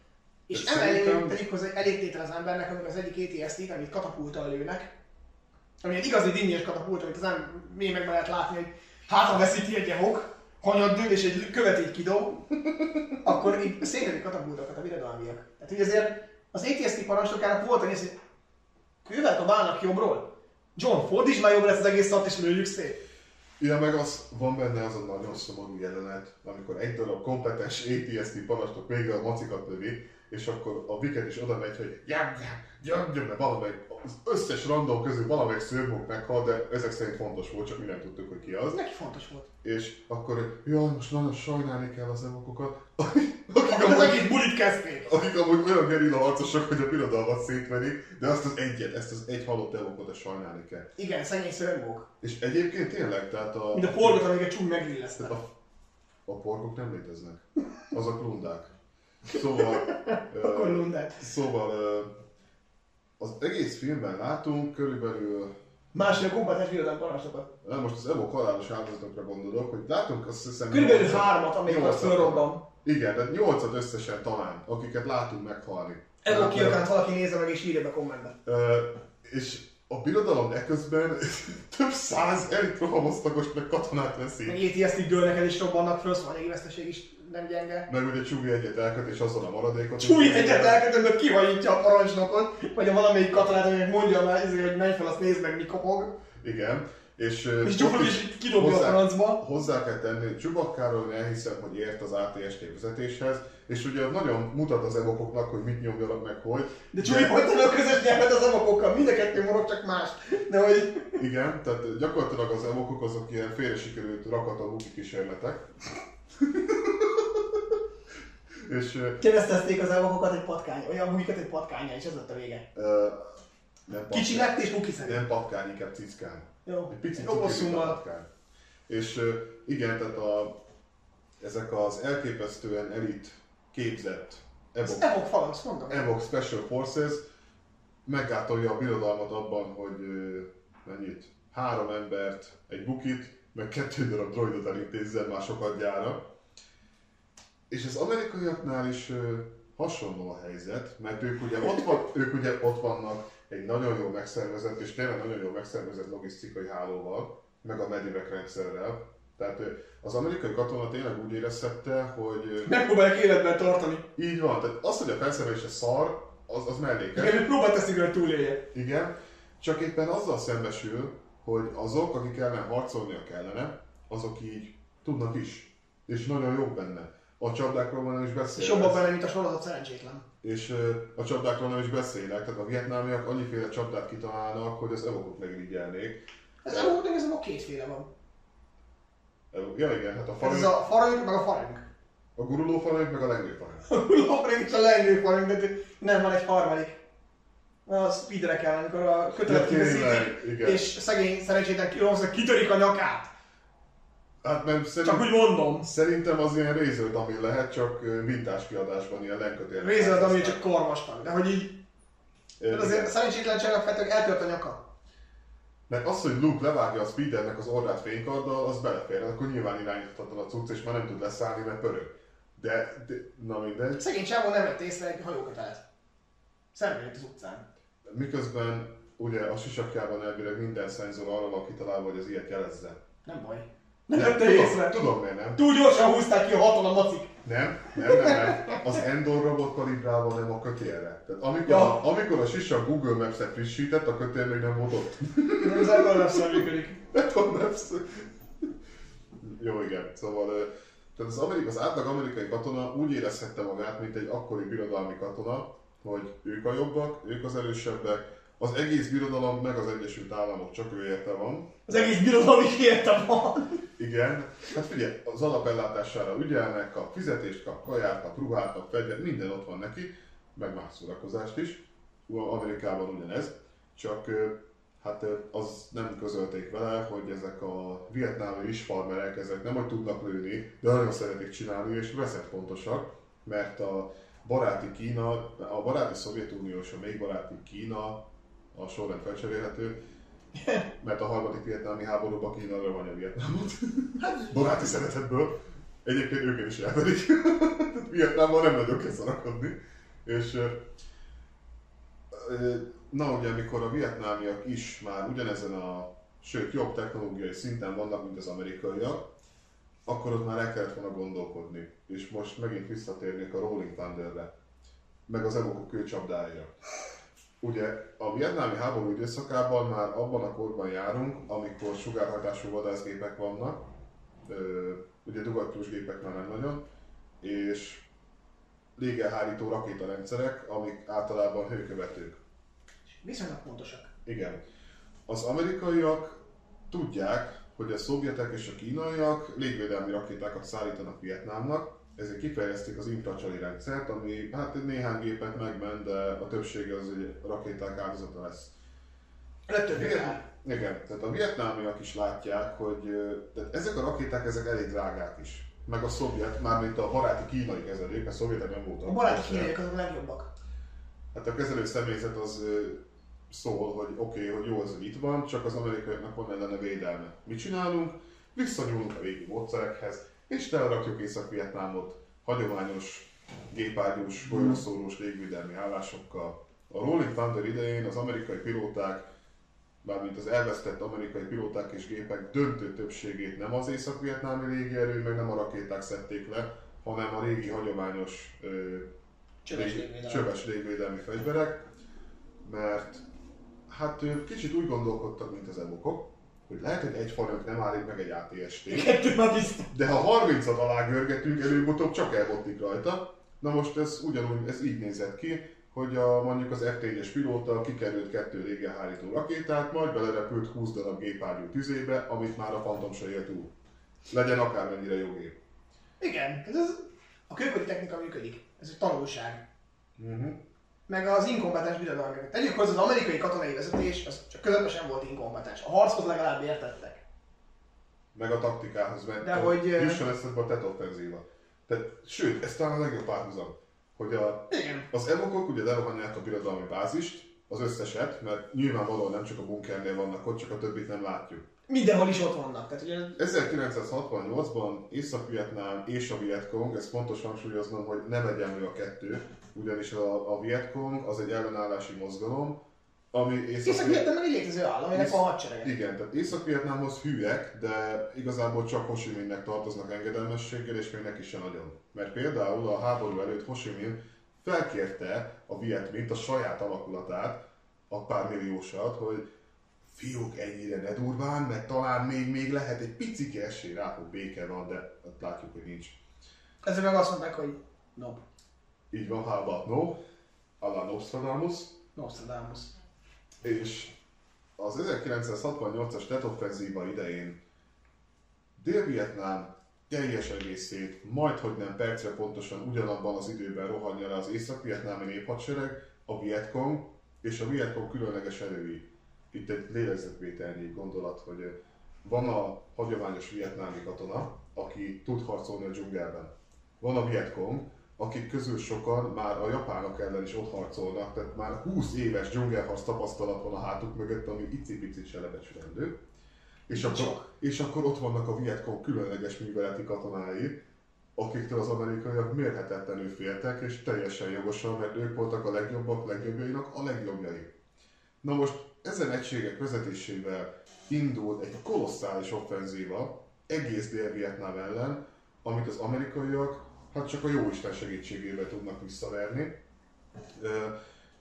És De emellé szerintem- tegyük hozzá egy elég tétel az embernek, amikor az egyik ATST-t, amit katapultal lőnek, ami egy igazi dinnyes katapult, amit az nem mémekben lehet látni, hogy hátra veszíti egy hok, hanyat dől és egy követ így kidob, [LAUGHS] akkor így szétledik katapultokat a birodalmiak. Tehát így azért az ATST parancsnokának volt egy hogy kővel dobálnak jobbról. John, fordítsd már jobbra ezt az egész szart és lőjük szét. Ja, meg az, van benne az a nagyon szomorú jelenet, amikor egy darab kompetens ATST parancsnok végre a macikat lövi, és akkor a Wicket is oda megy, hogy jam, jam, jam, jam, mert valamelyik, az összes random közül valamelyik szörmok meghal, de ezek szerint fontos volt, csak mi nem tudtuk, hogy ki az. Neki fontos volt. És akkor, jaj, most nagyon sajnálni kell az evokokat, [LAUGHS] Akkor akik amúgy, egész bulit kezdték. akik amúgy olyan gerilla harcosok, hogy a birodalmat szétverik, de azt az egyet, ezt az egy halott evokot a sajnálni kell. Igen, szegény szörmók. És egyébként tényleg, tehát a... A porgot, amiket csúny megillesztett. Tehát a, a porkok nem léteznek. Azok lundák. Szóval, [LAUGHS] Akkor ö, lundát. szóval az egész filmben látunk körülbelül, Másfél kompetens birodalmi parancsnokat. nem most az Evo halálos áldozatokra gondolok, hogy látunk azt hiszem... Körülbelül hármat, amikor nyolcat- fölrobban. Igen, tehát nyolcat összesen talán, akiket látunk meghalni. Ez a Tehát, kiakát valaki nézze meg és írja be kommentbe. ö, És a birodalom eközben [LAUGHS] több száz elit rohamosztagost meg katonát veszi. Meg ATST dőlnek és robbannak föl, szóval a veszteség is nem gyenge. Meg ugye Csugi egyet elköt, és azon a maradékot. Csúly egyet elkötöm, hogy kihajítja a parancsnokot, vagy a valamelyik katonát, aminek mondja már, izé, hogy menj fel, azt nézd meg, mi kopog. Igen. És, És is kidobja a hozzá- francba. Hozzá kell tenni, Csubakkáról én elhiszem, hogy ért az ATST vezetéshez, és ugye nagyon mutat az evokoknak, hogy mit nyomjanak meg, hogy. De Csúly hogy a közös nyelvet az evokokkal, mind a kettő morog, csak más. De hogy Igen, tehát gyakorlatilag az evokok azok ilyen félre sikerült rakata luki kísérletek. [LAUGHS] És Keresztezték az elvakokat egy patkány, olyan bukikat egy patkányá, és ez lett a vége. ö, nem Kicsi patkány. lett és szerint. Nem patkány, inkább cickán. Jó, Egy picit patkány. És igen, tehát a, ezek az elképesztően elit képzett evok, Evok Phalanx, mondom. Evok Special Forces meggátolja a birodalmat abban, hogy mennyit? Három embert, egy bukit, meg kettő darab droidot elintézzen másokat gyára. És az amerikaiaknál is ö, hasonló a helyzet, mert ők ugye, ott van, ők ugye ott vannak egy nagyon jól megszervezett, és tényleg nagyon jól megszervezett logisztikai hálóval, meg a medivek rendszerrel. Tehát az amerikai katona tényleg úgy érezhette, hogy Megpróbálják életben tartani. így van, tehát az, hogy a felszerelése szar, az, az mellékes. Igen, próbált teszik, hogy túlélje. Igen, csak éppen azzal szembesül, hogy azok, akik ellen harcolnia kellene, azok így tudnak is. És nagyon jók benne. A csapdákról már nem is És beszélek. jobban benne, mint a sorozat szerencsétlen. És ö, a csapdákról nem is beszélek, tehát a vietnámiak annyiféle csapdát kitalálnak, hogy az evokok megirigyelnék. Ez a módon ez a kétféle van. Ja igen, hát a Ez farang, a farang, meg a farang. a guruló farang, meg a lengő farang. [LAUGHS] A farang és a lengő farang, de nem, van egy harmadik. A speedre kell, amikor a kötelet Ja, és szegény szerencsétlen Kironsznak kitörik a nyakát. Hát nem, Csak szerint, úgy mondom. szerintem az ilyen Razer Dummy lehet, csak ö, vintás kiadásban ilyen lenkötél. Razer ami csak korvastag, de hogy így, de azért szerencsétlenségnek feltök eltört a nyaka. Mert az, hogy Luke levágja a Speedernek az orrát fénykarddal, az belefér, akkor nyilván irányíthatatlan a cucc, és már nem tud leszállni, mert pörög. De, de na mindegy. Szegény csávó nem vett észre egy hajókötelet. Szembe jött az utcán. Miközben ugye a sisakjában elvileg minden szenzor arra van kitalálva, hogy az ilyet jelezze. Nem baj. Nem tudom, észre. tudom miért nem. Túl gyorsan húzták ki a haton a macik. Nem, nem, nem, nem. Az Endor robot kalibrálva nem a kötélre. Tehát amikor, Ja. a, amikor a sisak Google Maps-et frissített, a kötél még nem volt ott. Nem, ez ebben nem működik. Apple Maps. Jó, igen. Szóval tehát az, amerik, az átlag amerikai katona úgy érezhette magát, mint egy akkori birodalmi katona, hogy ők a jobbak, ők az erősebbek, az egész birodalom meg az Egyesült Államok csak ő érte van. Az egész birodalom is érte van. Igen, hát figyelj, az alapellátására ügyelnek, kap fizetést, kap kaját, kap ruhát, kap fegyvert, minden ott van neki, meg más szórakozást is. Amerikában ugyanez, csak hát az nem közölték vele, hogy ezek a vietnámi is farmerek, ezek nem hogy tudnak lőni, de nagyon szeretik csinálni, és pontosak, mert a baráti Kína, a baráti Szovjetunió és a még baráti Kína, a sorrend felcserélhető, mert a harmadik vietnámi háborúban Kína levonja Vietnámot. Baráti szeretetből. Egyébként őket is elverik. Tehát Vietnámban nem nagyon kell szarakodni. És na ugye, amikor a vietnámiak is már ugyanezen a, sőt jobb technológiai szinten vannak, mint az amerikaiak, akkor ott már el kellett volna gondolkodni. És most megint visszatérnék a Rolling Thunderre, meg az evokok kőcsapdáira. Ugye a vietnámi háború időszakában már abban a korban járunk, amikor sugárhatású vadászgépek vannak, ugye dugattyús gépek már nem nagyon, és légelhárító rakétarendszerek, amik általában hőkövetők. Viszonylag pontosak. Igen. Az amerikaiak tudják, hogy a szovjetek és a kínaiak légvédelmi rakétákat szállítanak Vietnámnak, ezért kifejezték az infracsali rendszert, ami hát néhány gépet megment, de a többsége az egy rakéták áldozata lesz. Legtöbb Igen, tehát a vietnámiak is látják, hogy tehát ezek a rakéták ezek elég drágák is. Meg a szovjet, mármint a baráti kínai kezelők, a szovjetek nem voltak. A baráti kínaiak azok a legjobbak. Hát a kezelő személyzet az szól, hogy oké, okay, hogy jó az, hogy itt van, csak az amerikaiaknak van ellene védelme. Mit csinálunk? Visszanyúlunk a régi módszerekhez, és telerakjuk Észak-Vietnámot hagyományos gépágyús, golyószórós légvédelmi állásokkal. A Rolling Thunder idején az amerikai pilóták, mármint az elvesztett amerikai pilóták és gépek döntő többségét nem az észak-vietnámi légierő, meg nem a rakéták szedték le, hanem a régi hagyományos ö, Csöves lég- légvédelem. csöves légvédelmi fegyverek, mert hát ők kicsit úgy gondolkodtak, mint az evokok, hogy lehet, hogy egy farok nem állít meg egy ATST, Kettő már biztos. de ha 30-at alá görgetünk, előbb-utóbb csak elbotlik rajta. Na most ez ugyanúgy, ez így nézett ki, hogy a, mondjuk az F4-es pilóta kikerült kettő légelhárító rakétát, majd belerepült 20 darab gépágyú tüzébe, amit már a Phantom se élt túl. Legyen akármennyire jó gép. Igen, ez, ez A kőkori technika működik. Ez egy tanulság. Uh-huh. Meg az inkompetens birodalmi. Tegyük hozzá, az amerikai katonai vezetés, az csak közepesen volt inkompetens. A harchoz legalább értettek. Meg a taktikához, mert De hogy, ö- jusson eszedbe a TET offenzíva. Tehát, sőt, ez talán a legjobb párhuzam, hogy a, Igen. az evokok ugye lerohanják a birodalmi bázist, az összeset, mert nyilvánvalóan nem csak a bunkernél vannak ott, csak a többit nem látjuk. Mindenhol is ott vannak. Tehát ugye 1968-ban Észak-Vietnám és a Vietkong, ez fontos hangsúlyoznom, hogy nem egyenlő a kettő, ugyanis a, a Vietkong az egy ellenállási mozgalom, ami Észak- Észak-Vietnam meg egy létező állam, aminek van hadserege. Igen, tehát Észak-Vietnámhoz hűek, de igazából csak Ho Chi Minhnek tartoznak engedelmességgel, és még neki sem nagyon. Mert például a háború előtt Ho Chi Minh felkérte a Viet Minh, a saját alakulatát, a pár milliósat, hogy fiúk ennyire ne durván, mert talán még, még lehet egy picike esély rá, hogy béke van, de hát látjuk, hogy nincs. Ezek meg azt mondták, hogy nope, Így van, how about no? Alla Nostradamus. Nostradamus. És az 1968-as Tet offenzíva idején Dél-Vietnám teljes egészét, majd hogy nem percre pontosan ugyanabban az időben rohanja le az észak-vietnámi néphadsereg, a Vietkong és a Vietkong különleges erői. Itt egy lélegzetvételnyi gondolat, hogy van a hagyományos vietnámi katona, aki tud harcolni a dzsungelben. Van a Vietkong, akik közül sokan már a japánok ellen is ott harcolnak, tehát már 20 éves dzsungelharc tapasztalat van a hátuk mögött, ami icipicit se lebecsülendő. És akkor, és akkor ott vannak a Vietkong különleges műveleti katonái, akiktől az amerikaiak mérhetetlenül féltek, és teljesen jogosan, mert ők voltak a legjobbak, legjobbjainak a legjobbjai. Na most ezen egységek vezetésével indult egy kolosszális offenzíva egész Dél-Vietnám ellen, amit az amerikaiak hát csak a jóisten segítségével tudnak visszaverni.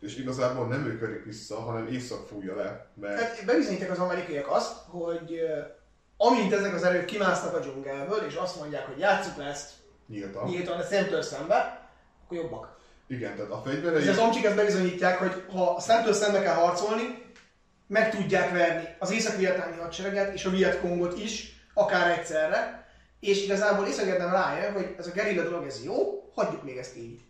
És igazából nem ők verik vissza, hanem észak fújja le, mert Hát bebizonyítják az amerikaiak azt, hogy amint ezek az erők kimásznak a dzsungelből, és azt mondják, hogy játsszuk le ezt nyíltan. nyíltan, de szemtől szembe, akkor jobbak. Igen, tehát a És fegyverei... az omcsik ezt bebizonyítják, hogy ha szemtől szembe kell harcolni, meg tudják verni az észak-vietnámi hadsereget és a Vietkongot is, akár egyszerre, és igazából észak rájön, hogy ez a gerilla dolog, ez jó, hagyjuk még ezt így.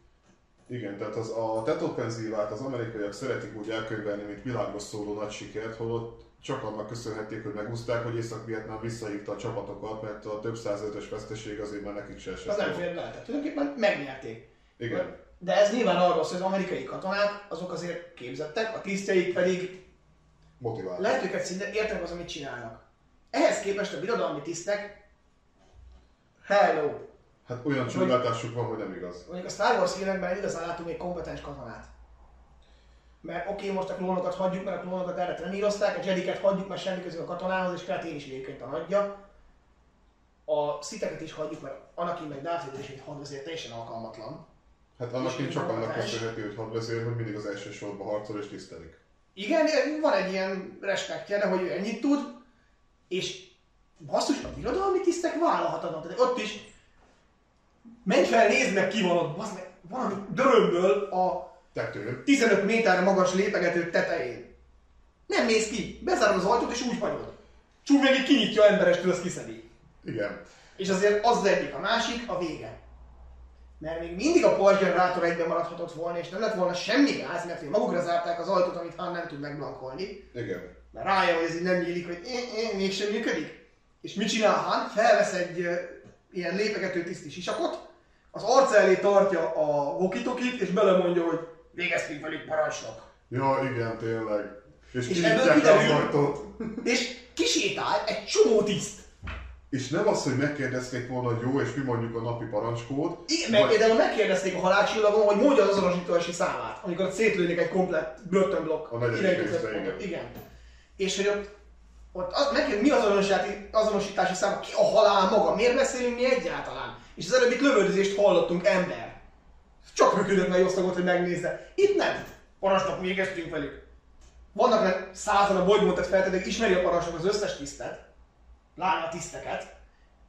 Igen, tehát az, a Tet offenzívát az amerikaiak szeretik úgy elkönyvelni, mint világos szóló nagy sikert, holott csak annak köszönhették, hogy megúzták, hogy Észak-Vietnám visszahívta a csapatokat, mert a több százezres veszteség azért már nekik se esett. Az nem fér bele, tehát tulajdonképpen megnyerték. Igen. De ez nyilván arról szól, hogy az amerikai katonák, azok azért képzettek, a tisztjeik pedig Motivált. lehet őket szinte értenek az, amit csinálnak. Ehhez képest a birodalmi tisztek, hello, Hát olyan csúlátásuk van, hogy nem igaz. mondjuk a Star Wars filmekben igazán látunk egy kompetens katonát. Mert oké, okay, most a klónokat hagyjuk, mert a klónokat erre trenírozták, a jediket hagyjuk, mert semmi közük a katonához, és Kretén is egyébként tanadja. A sziteket is hagyjuk, mert Anakin meg Darth Vader is egy hadvezér teljesen alkalmatlan. Hát én csak annak köszönhető, hogy hadvezér, hogy mindig az első sorban harcol és tisztelik. Igen, van egy ilyen respektje, de hogy ő ennyit tud, és basszus, a birodalmi tisztek vállalhatatlan. Tehát ott is menj fel, nézd meg ki van ott, bassz meg, valami dörömből a Tető. 15 méterre magas lépegető tetején. Nem néz ki, bezárod az ajtót és úgy hagyod. Csú meg kinyitja emberestől, azt kiszedi. Igen. És azért az az egyik, a másik a vége. Mert még mindig a Pars generátor egyben maradhatott volna, és nem lett volna semmi gáz, mert magukra zárták az ajtót, amit Han nem tud megblankolni. Igen. Mert rájön, hogy ez így nem nyílik, hogy eh, eh, mégsem működik. És mit csinál Han? Felvesz egy uh, ilyen lépegető tiszti sisakot, az arca elé tartja a vokitokit, és belemondja, hogy végeztünk velük parancsnok. Ja, igen, tényleg. És, És ebből kiderül-. [LAUGHS] És kisétál egy csomó tiszt. És nem az, hogy megkérdezték volna, hogy jó, és mi mondjuk a napi parancskód. Igen, meg, vagy- például megkérdezték a halálcsillagon, hogy mondja az azonosítási számát, amikor szétlődik egy komplett börtönblokk. A negyedik részben, igen. igen. És hogy ott, ott az, megkérdez, mi az azonosítási, azonosítási szám, ki a halál maga, miért beszélünk mi egyáltalán? És az előbb itt lövöldözést hallottunk, ember. Csak működött nagy osztagot, hogy megnézze. Itt nem. Parancsnok, végeztünk velük. Vannak le százan a bolygót feltedek, ismeri a parancsnok az összes tisztet, lána a tiszteket,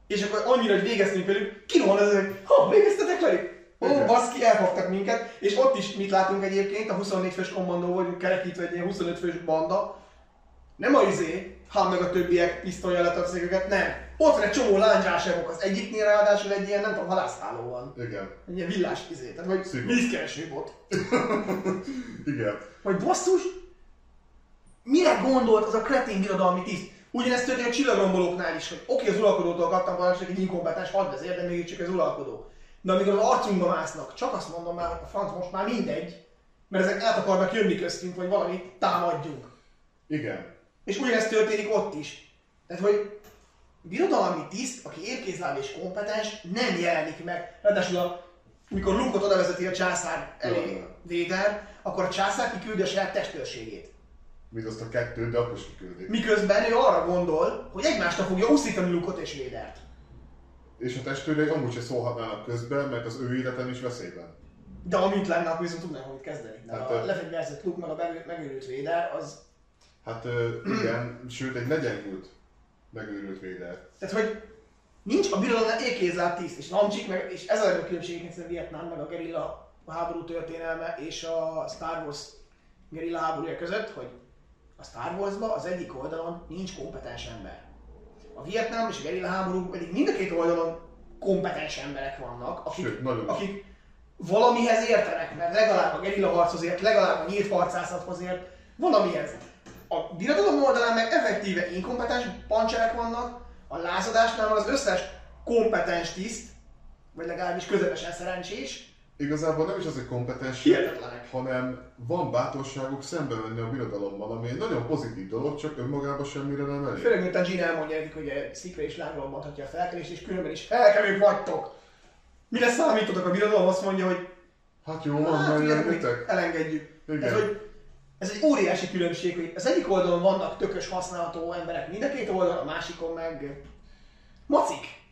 és akkor annyira, hogy végeztünk velük, kirohan ez, hogy ha, végeztetek velük? Ó, Igen. baszki, elfogtak minket, és ott is mit látunk egyébként, a 24 fős kommandó vagy kerekítve egy ilyen 25 fős banda, Nem a izé, ha meg a többiek pisztolya letapszik őket, nem. Ott van egy csomó lándzsásevok, az egyiknél ráadásul egy ilyen, nem tudom, halászháló van. Igen. Egy ilyen villás izé, tehát vagy vízkereső bot. [LAUGHS] Igen. Vagy basszus, mire gondolt az a kretén birodalmi tiszt? Ugyanezt történik a csillagrombolóknál is, hogy oké, az uralkodótól kaptam valami egy inkompetens hadvezér, de mégis csak az uralkodó. De amikor az arcunkba másznak, csak azt mondom már, hogy a franc most már mindegy, mert ezek át akarnak jönni köztünk, vagy valamit támadjunk. Igen. És ugyanezt történik ott is. Tehát, hogy birodalmi tiszt, aki érkézláb és kompetens, nem jelenik meg. Ráadásul, a, mikor Lukot oda vezeti a császár elé. Véder, akkor a császár kiküldi a saját testőrségét. Mint azt a kettőt, de akkor is kiküldik. Miközben ő arra gondol, hogy egymásra fogja úszítani Lukot és Védert. És a testőrei amúgy se szólhatnának közben, mert az ő életen is veszélyben. De amint lenne, akkor viszont tudnánk, hogy kezdeni. De Hát, hát, ö- a lefegyverzett Luke meg a megő- megőrült Véder, az... Hát ö, igen, sőt egy legyengült megőrült véder. Tehát, hogy nincs a birodalomnál ékézláb tiszt, és Namcsik, meg, és ez a legnagyobb különbség a Vietnám, meg a gerilla háború történelme és a Star Wars gerilla háborúja között, hogy a Star Warsban az egyik oldalon nincs kompetens ember. A Vietnám és a gerilla háború pedig mind a két oldalon kompetens emberek vannak, akik, Sőt, akik valamihez értenek, mert legalább a gerilla harchoz ért, legalább a nyílt harcászathoz valamihez. A birodalom oldalán meg effektíve inkompetens pancserek vannak, a lázadásnál az összes kompetens tiszt, vagy legalábbis közepesen szerencsés, Igazából nem is az, hogy kompetens, hanem van bátorságuk szembe menni a birodalommal, ami egy nagyon pozitív dolog, csak önmagában semmire nem elég. Főleg, mint a Gina elmondja nekik, hogy egy szikra és láng robbanthatja a felkelést, és különben is felkelők vagytok. Mire számítotok a birodalom? Azt mondja, hogy Hát jó, van, hát, jönnitek. elengedjük. Igen. Ez, hogy ez egy óriási különbség, hogy az egyik oldalon vannak tökös használható emberek mind a két oldalon, a másikon meg macik.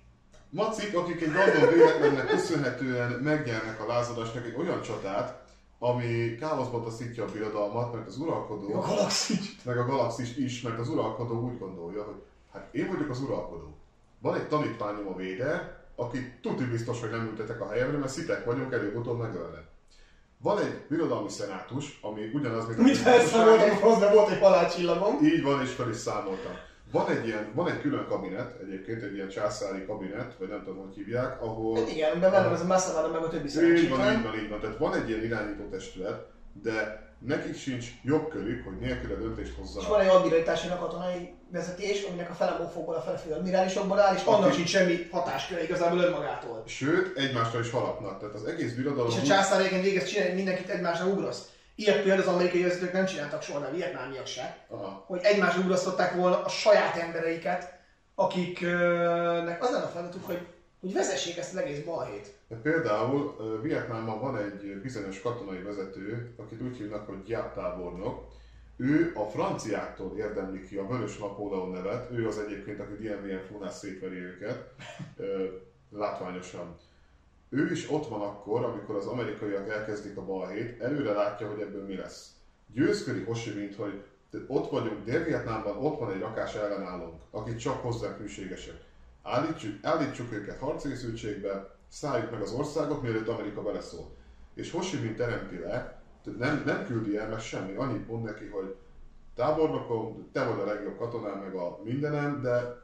Macik, akik egy random véletlennek köszönhetően megnyernek a lázadásnak egy olyan csatát, ami káoszba taszítja a birodalmat, mert az uralkodó, A galaxis. meg a galaxis is, mert az uralkodó úgy gondolja, hogy hát én vagyok az uralkodó. Van egy tanítványom a véde, aki tuti biztos, hogy nem ültetek a helyemre, mert szitek vagyunk, előbb-utóbb megölnek. Van egy birodalmi szenátus, ami ugyanaz, mint a Mit felszámoltam, hozzá volt egy halálcsillagom. így van, és fel is számoltam. Van egy, ilyen, van egy külön kabinet, egyébként egy ilyen császári kabinet, vagy nem tudom, hogy hívják, ahol... Hát igen, de velem ez a Massamada meg a többi Így van, így van, így van. Tehát van egy ilyen irányító testület, de nekik sincs jogkörük, hogy nélküle döntést És hozzanak. van egy admiralitási katonai vezetés, aminek a fele mófokból a fele fő admirálisokból áll, és annak Aki- sincs semmi hatásköre igazából önmagától. Sőt, egymásra is harapnak. Tehát az egész birodalom... És a császár egyébként végez csinálni, mindenkit egymásra ugraszt. Ilyet például az amerikai vezetők nem csináltak soha, de a vietnámiak se. Aha. Hogy egymásra ugrasztották volna a saját embereiket, akiknek az lenne a feladatuk, hogy, hogy vezessék ezt az egész balhét. De például Vietnámban van egy bizonyos katonai vezető, akit úgy hívnak, hogy Giap tábornok. Ő a franciáktól érdemli ki a Vörös Napóleon nevet, ő az egyébként, aki DMVN fúnás szétveri őket, látványosan. Ő is ott van akkor, amikor az amerikaiak elkezdik a balhét, előre látja, hogy ebből mi lesz. Győzködi Ho Minh, hogy ott vagyunk Dél-Vietnámban, ott van egy rakás ellenállónk, akik csak hozzánk hűségesek. Állítsuk, állítsuk őket harcrészültségbe, szálljuk meg az országot, mielőtt Amerika beleszól. És Ho Chi Minh teremti le, nem, nem küldi el meg semmi, annyit mond neki, hogy tábornokom, te vagy a legjobb katonám, meg a mindenem, de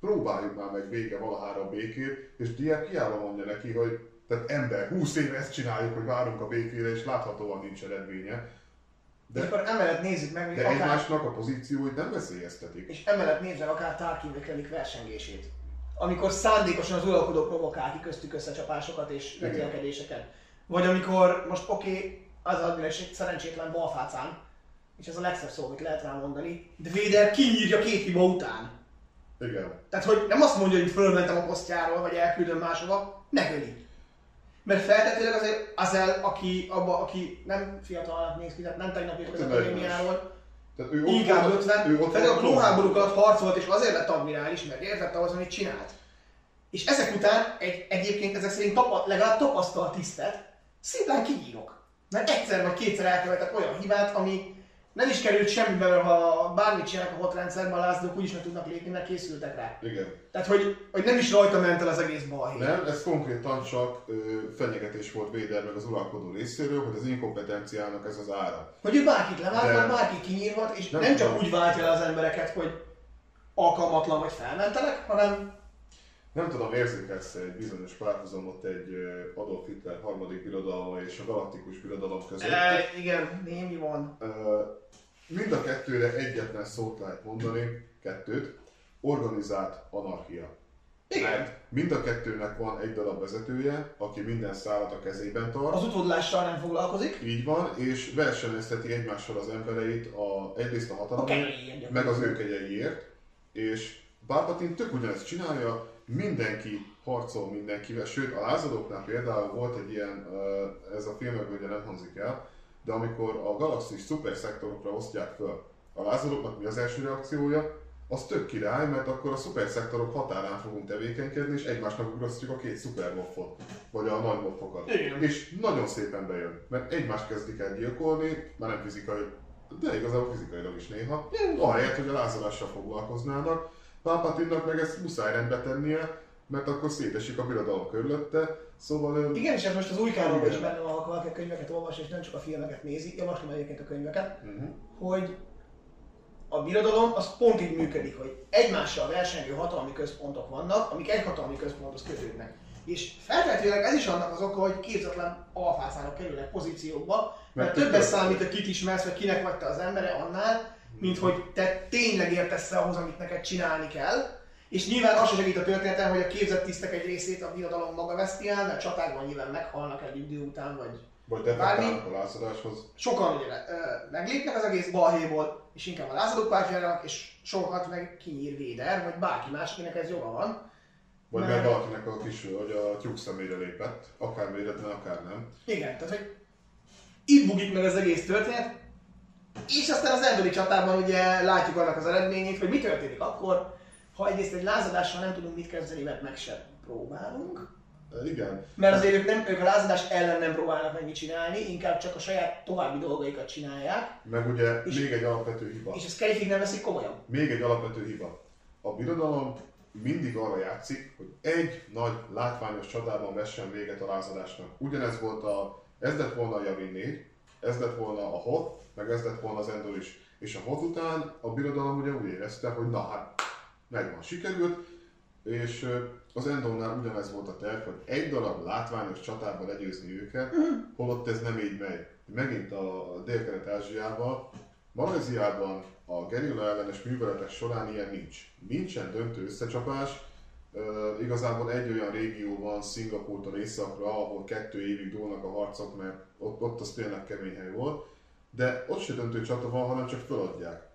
próbáljuk már meg vége valahára a békét, és Diák hiába mondja neki, hogy tehát ember, 20 éve ezt csináljuk, hogy várunk a békére, és láthatóan nincs eredménye. De De, akkor emellett nézzük meg, hogy de akár, egymásnak a pozícióit nem veszélyeztetik. és emellett nézzük akár Tarkin versengését. Amikor szándékosan az uralkodó provokál ki köztük összecsapásokat és vetélkedéseket. Vagy amikor most oké, okay, az admirális egy szerencsétlen balfácán, és ez a legszebb szó, amit lehet rá mondani, de Vader kinyírja két hiba után. Igen. Tehát, hogy nem azt mondja, hogy fölmentem a posztjáról, vagy elküldöm máshova, megöli. Mert feltetőleg azért Azel, aki, abba, aki nem fiatalnak néz ki, tehát nem tegnap jött az akadémiáról, Tehát inkább volt- 50, ő ott pedig a klónháborúk alatt harcolt, és azért lett admirális, mert értette az, amit csinált. És ezek után egy, egyébként ezek szerint tapa, legalább tapasztalt tisztet szimplán kinyírok. Mert egyszer vagy kétszer elkövetett olyan hibát, ami nem is került semmibe, ha bármit csinálnak a hotrendszerben, a lázadók úgyis meg tudnak lépni, mert készültek rá. Igen. Tehát, hogy, hogy nem is rajta ment el az egész balhé. Nem, ez konkrétan csak ö, fenyegetés volt Véder meg az uralkodó részéről, hogy az inkompetenciának ez az ára. Hogy ő bárkit levált, De- bárki kinyírhat, és Nem nem, csak tudom. úgy váltja le az embereket, hogy alkalmatlan vagy felmentelek, hanem Nem tudom, érzékelsz egy bizonyos párhuzamot egy Adolf Hitler harmadik birodalma és a galaktikus birodalom között. e, igen, némi van. Ö, Mind a kettőre egyetlen szót lehet mondani, kettőt, organizált anarchia. Igen. Mert mind a kettőnek van egy darab vezetője, aki minden szállat a kezében tart. Az utódlással nem foglalkozik. Így van, és versenyezteti egymással az embereit a, egyrészt a hatalomért, meg az ő kegyeiért, és Palpatine tök ugyanezt csinálja, mindenki harcol mindenkivel, sőt a lázadóknál például volt egy ilyen, ez a filmekben ugye nem hangzik el, de amikor a galaxis szuperszektorokra osztják föl, a lázadóknak mi az első reakciója? Az tök király, mert akkor a szuperszektorok határán fogunk tevékenykedni, és egymásnak ugrasztjuk a két szupermoffot, vagy a nagy moffokat. Igen. És nagyon szépen bejön, mert egymást kezdik el gyilkolni, már nem fizikai, de igazából fizikailag is néha, ahelyett, hogy a lázadással foglalkoznának. Palpatinnak meg ezt muszáj rendbe tennie, mert akkor szétesik a birodalom körülötte, szóval. Igen, és ez most az új kánonban is benne van, ha valaki könyveket olvas, és nem csak a filmeket nézi, javaslom egyébként a könyveket, Uh-huh. hogy a birodalom az pont így működik, hogy egymással versengő hatalmi központok vannak, amik egy hatalmi központhoz kötődnek. És feltehetőleg ez is annak az oka, hogy képzetlen alfászának kerülnek pozíciókba, mert, Mert többet számít, hogy kit ismersz, vagy kinek vagy te az embere annál, mint hogy te tényleg értesz ahhoz, amit neked csinálni kell. És nyilván az sem segít a történetem, hogy a képzett tisztek egy részét a birodalom maga veszti el, mert csatákban nyilván meghalnak egy idő után, vagy Vagy defektálnak a lázadáshoz. sokan ugye meglépnek az egész balhéból, és inkább a lázadók pártjának, és sokat meg kinyír Véder, vagy bárki más, akinek ez joga van. Vagy Mert- mert valakinek a kis, hogy a tyúk szemére lépett, akár véletlen, akár nem. Igen, tehát hogy itt bugik meg az egész történet, és aztán az endori csatában ugye látjuk annak az eredményét, hogy mi történik akkor, ha egyrészt egy lázadással nem tudunk mit kezdeni, mert meg sem próbálunk. E, Igen, Mert azért ők, nem, ők a lázadás ellen nem próbálnak meg mit csinálni, inkább csak a saját további dolgaikat csinálják, meg ugye És- még egy alapvető hiba. és ezt Kerifig nem veszik komolyan. Még egy alapvető hiba. A birodalom mindig arra játszik, hogy egy nagy látványos csatában vessen véget a lázadásnak. Ugyanez volt a, ez lett volna a Javin 4, ez lett volna a Hoth, meg ez lett volna az Endor is. És a Hoth után a birodalom ugye úgy érezte, hogy na hát, megvan, sikerült, és az Endornál ugyanez volt a terv, hogy egy darab látványos csatában legyőzni őket, holott ez nem így megy. Megint a Dél-Kelet-Ázsiában, Malajziában a gerilla ellenes műveletek során ilyen nincs. Nincsen döntő összecsapás, igazából egy olyan régió van Szingapurtól északra, ahol kettő évig dúlnak a harcok, mert ott, ott az tényleg kemény hely volt, de ott se döntő csata van, hanem csak feladják.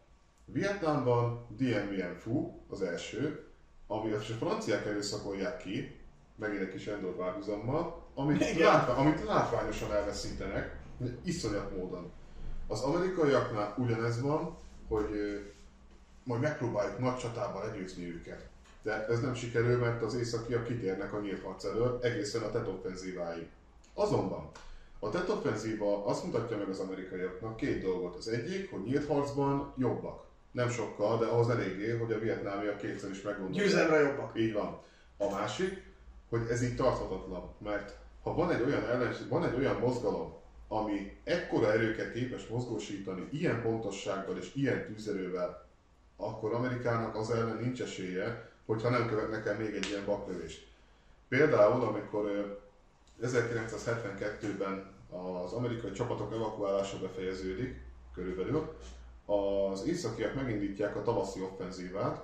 Vietnámban Dien Phu az első, ami a franciák erőszakolják ki, megint egy kis Endor párhuzammal, amit, látva, amit látványosan elveszítenek, iszonyat módon. Az amerikaiaknál ugyanez van, hogy majd megpróbáljuk nagy csatában legyőzni őket. De ez nem sikerül, mert az északiak kitérnek a nyílt harc elől egészen a TET offenzíváig. Azonban a TET offenzíva azt mutatja meg az amerikaiaknak két dolgot. Az egyik, hogy nyílt harcban jobbak. Nem sokkal, de ahhoz eléggé, hogy a vietnámiak kétszer is meggondolják. Győzelemre jobbak. Így van. A másik, hogy ez így tarthatatlan, mert ha van egy olyan ellenség, van egy olyan mozgalom, ami ekkora erőket képes mozgósítani ilyen pontossággal és ilyen tűzerővel, akkor Amerikának az ellen nincs esélye, hogyha nem követnek el még egy ilyen baklövést. Például, amikor ö, 1972-ben az amerikai csapatok evakuálása befejeződik, körülbelül, az északiak megindítják a tavaszi offenzívát,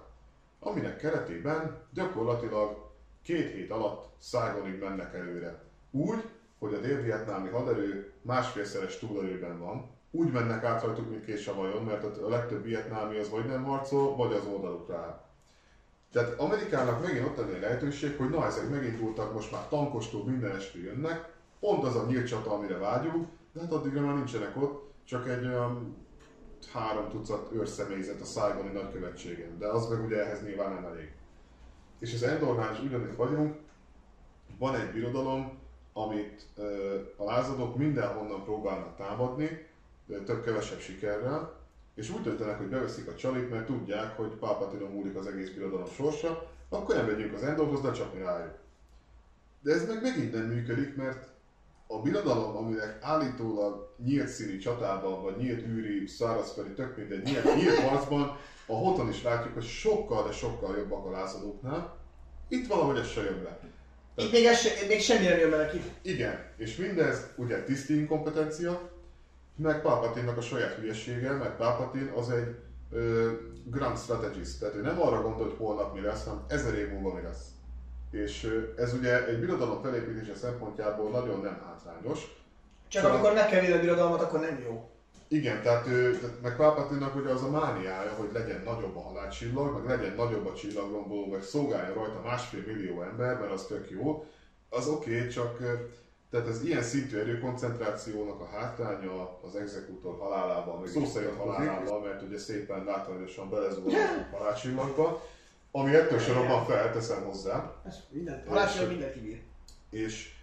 aminek keretében gyakorlatilag két hét alatt Saigonig mennek előre. Úgy, hogy a dél-vietnámi haderő másfélszeres túlerőben van, úgy mennek át rajtuk, mint kés a vajon, mert a legtöbb vietnámi az vagy nem harcol, vagy az oldalukra áll. Tehát Amerikának megint ott lenne lehetőség, hogy na ezek megindultak, most már tankostól minden este jönnek, pont az a nyílt csata, amire vágyunk, de hát addigra már nincsenek ott, csak egy olyan három tucat őrszemélyzet a Saigoni nagykövetségen, de az meg ugye ehhez nyilván nem elég. És az Endornál is ugyanitt vagyunk, van egy birodalom, amit ö, a lázadók mindenhonnan próbálnak támadni, ö, több kevesebb sikerrel, és úgy döntenek, hogy beveszik a csalit, mert tudják, hogy Palpatine múlik az egész birodalom sorsa, akkor nem megyünk az Endorhoz, de csapni rájuk. De ez meg megint nem működik, mert a birodalom, aminek állítólag nyílt színi csatában, vagy nyílt űri, szárazföldi, tök mindegy, nyílt, nyílt harcban, a hoton is látjuk, hogy sokkal, de sokkal jobbak a lázadóknál. Itt valahogy ez se jön be. Itt még, ez, még semmi nem jön be neki. Igen, és mindez ugye tiszti inkompetencia, meg Palpatine-nak a saját hülyesége, meg Palpatine az egy ö, grand strategist, tehát ő nem arra gondol, hogy holnap mi lesz, hanem ezer év múlva mi lesz. És ez ugye egy birodalom felépítése szempontjából nagyon nem hátrányos. Csak Szóval- amikor megkeveri a birodalmat, akkor nem jó. Igen, tehát, ő, tehát meg Palpatine-nak ugye az a mániája, hogy legyen nagyobb a halálcsillag, meg legyen nagyobb a csillagromboló, meg szolgálja rajta másfél millió ember, mert az tök jó. Az oké, okay, csak tehát ez ilyen szintű erőkoncentrációnak a hátránya az exekútor halálával, meg szó szerint halálával, mert ugye szépen látványosan belezúl a halálcsillagba, ami ettől se robban fel, teszem hozzá. Mindent, halálcsillag mindent kibír. És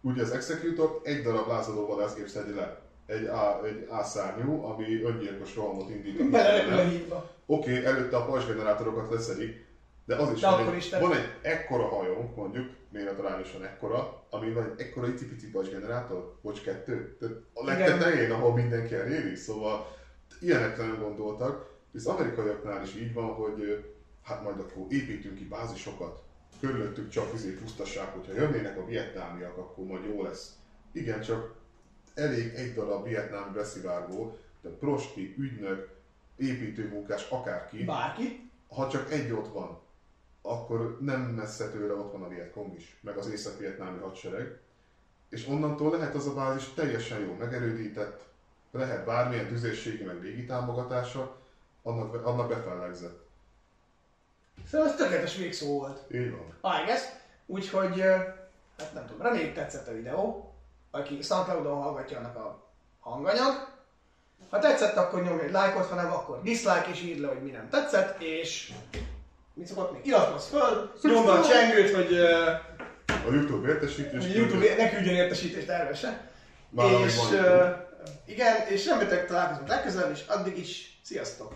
ugye az Executor egy darab lázadó vadászgép szedi le. Egy, A, egy A-szárnyú, ami öngyilkos rohamot indít. Belerepül a [LAUGHS] hídba. Oké, okay, előtte a pajzsgenerátorokat leszedik, de az is De van, egy, is van egy ekkora hajónk, mondjuk, méretarányosan ekkora, ami van egy ekkora icipici pajzsgenerátor, bocs kettő, tehát a legtetején, ahol mindenki eléri, szóval ilyenekre nem gondoltak, az amerikaiaknál is így van, hogy hát majd akkor építünk ki bázisokat, körülöttük csak izé pusztaság, hogyha jönnének a vietnámiak, akkor majd jó lesz. Igen, csak elég egy darab vietnámi beszivárgó, de prosti, ügynök, építőmunkás, akárki, Bárki. ha csak egy ott van, akkor nem messze tőle ott van a Vietkong is, meg az észak-vietnámi hadsereg, és onnantól lehet az a bázis teljesen jó megerődített, lehet bármilyen tüzérségi meg légi támogatása, annak, annak befellegzett. Szóval ez tökéletes végszó volt. Így van. I guess. Úgyhogy, hát nem tudom, reméljük tetszett a videó. Aki Soundcloudon hallgatja, annak a hanganyag. Ha tetszett, akkor nyomj egy lájkot, ha nem, akkor dislike és írd le, hogy mi nem tetszett, és mit szokott még? Iratkozz föl, nyomd a csengőt, hogy, A YouTube értesítés. hogy YouTube ne küldjön értesítést erről se. És ö, igen, és reméljük találkozunk legközelebb, és addig is sziasztok!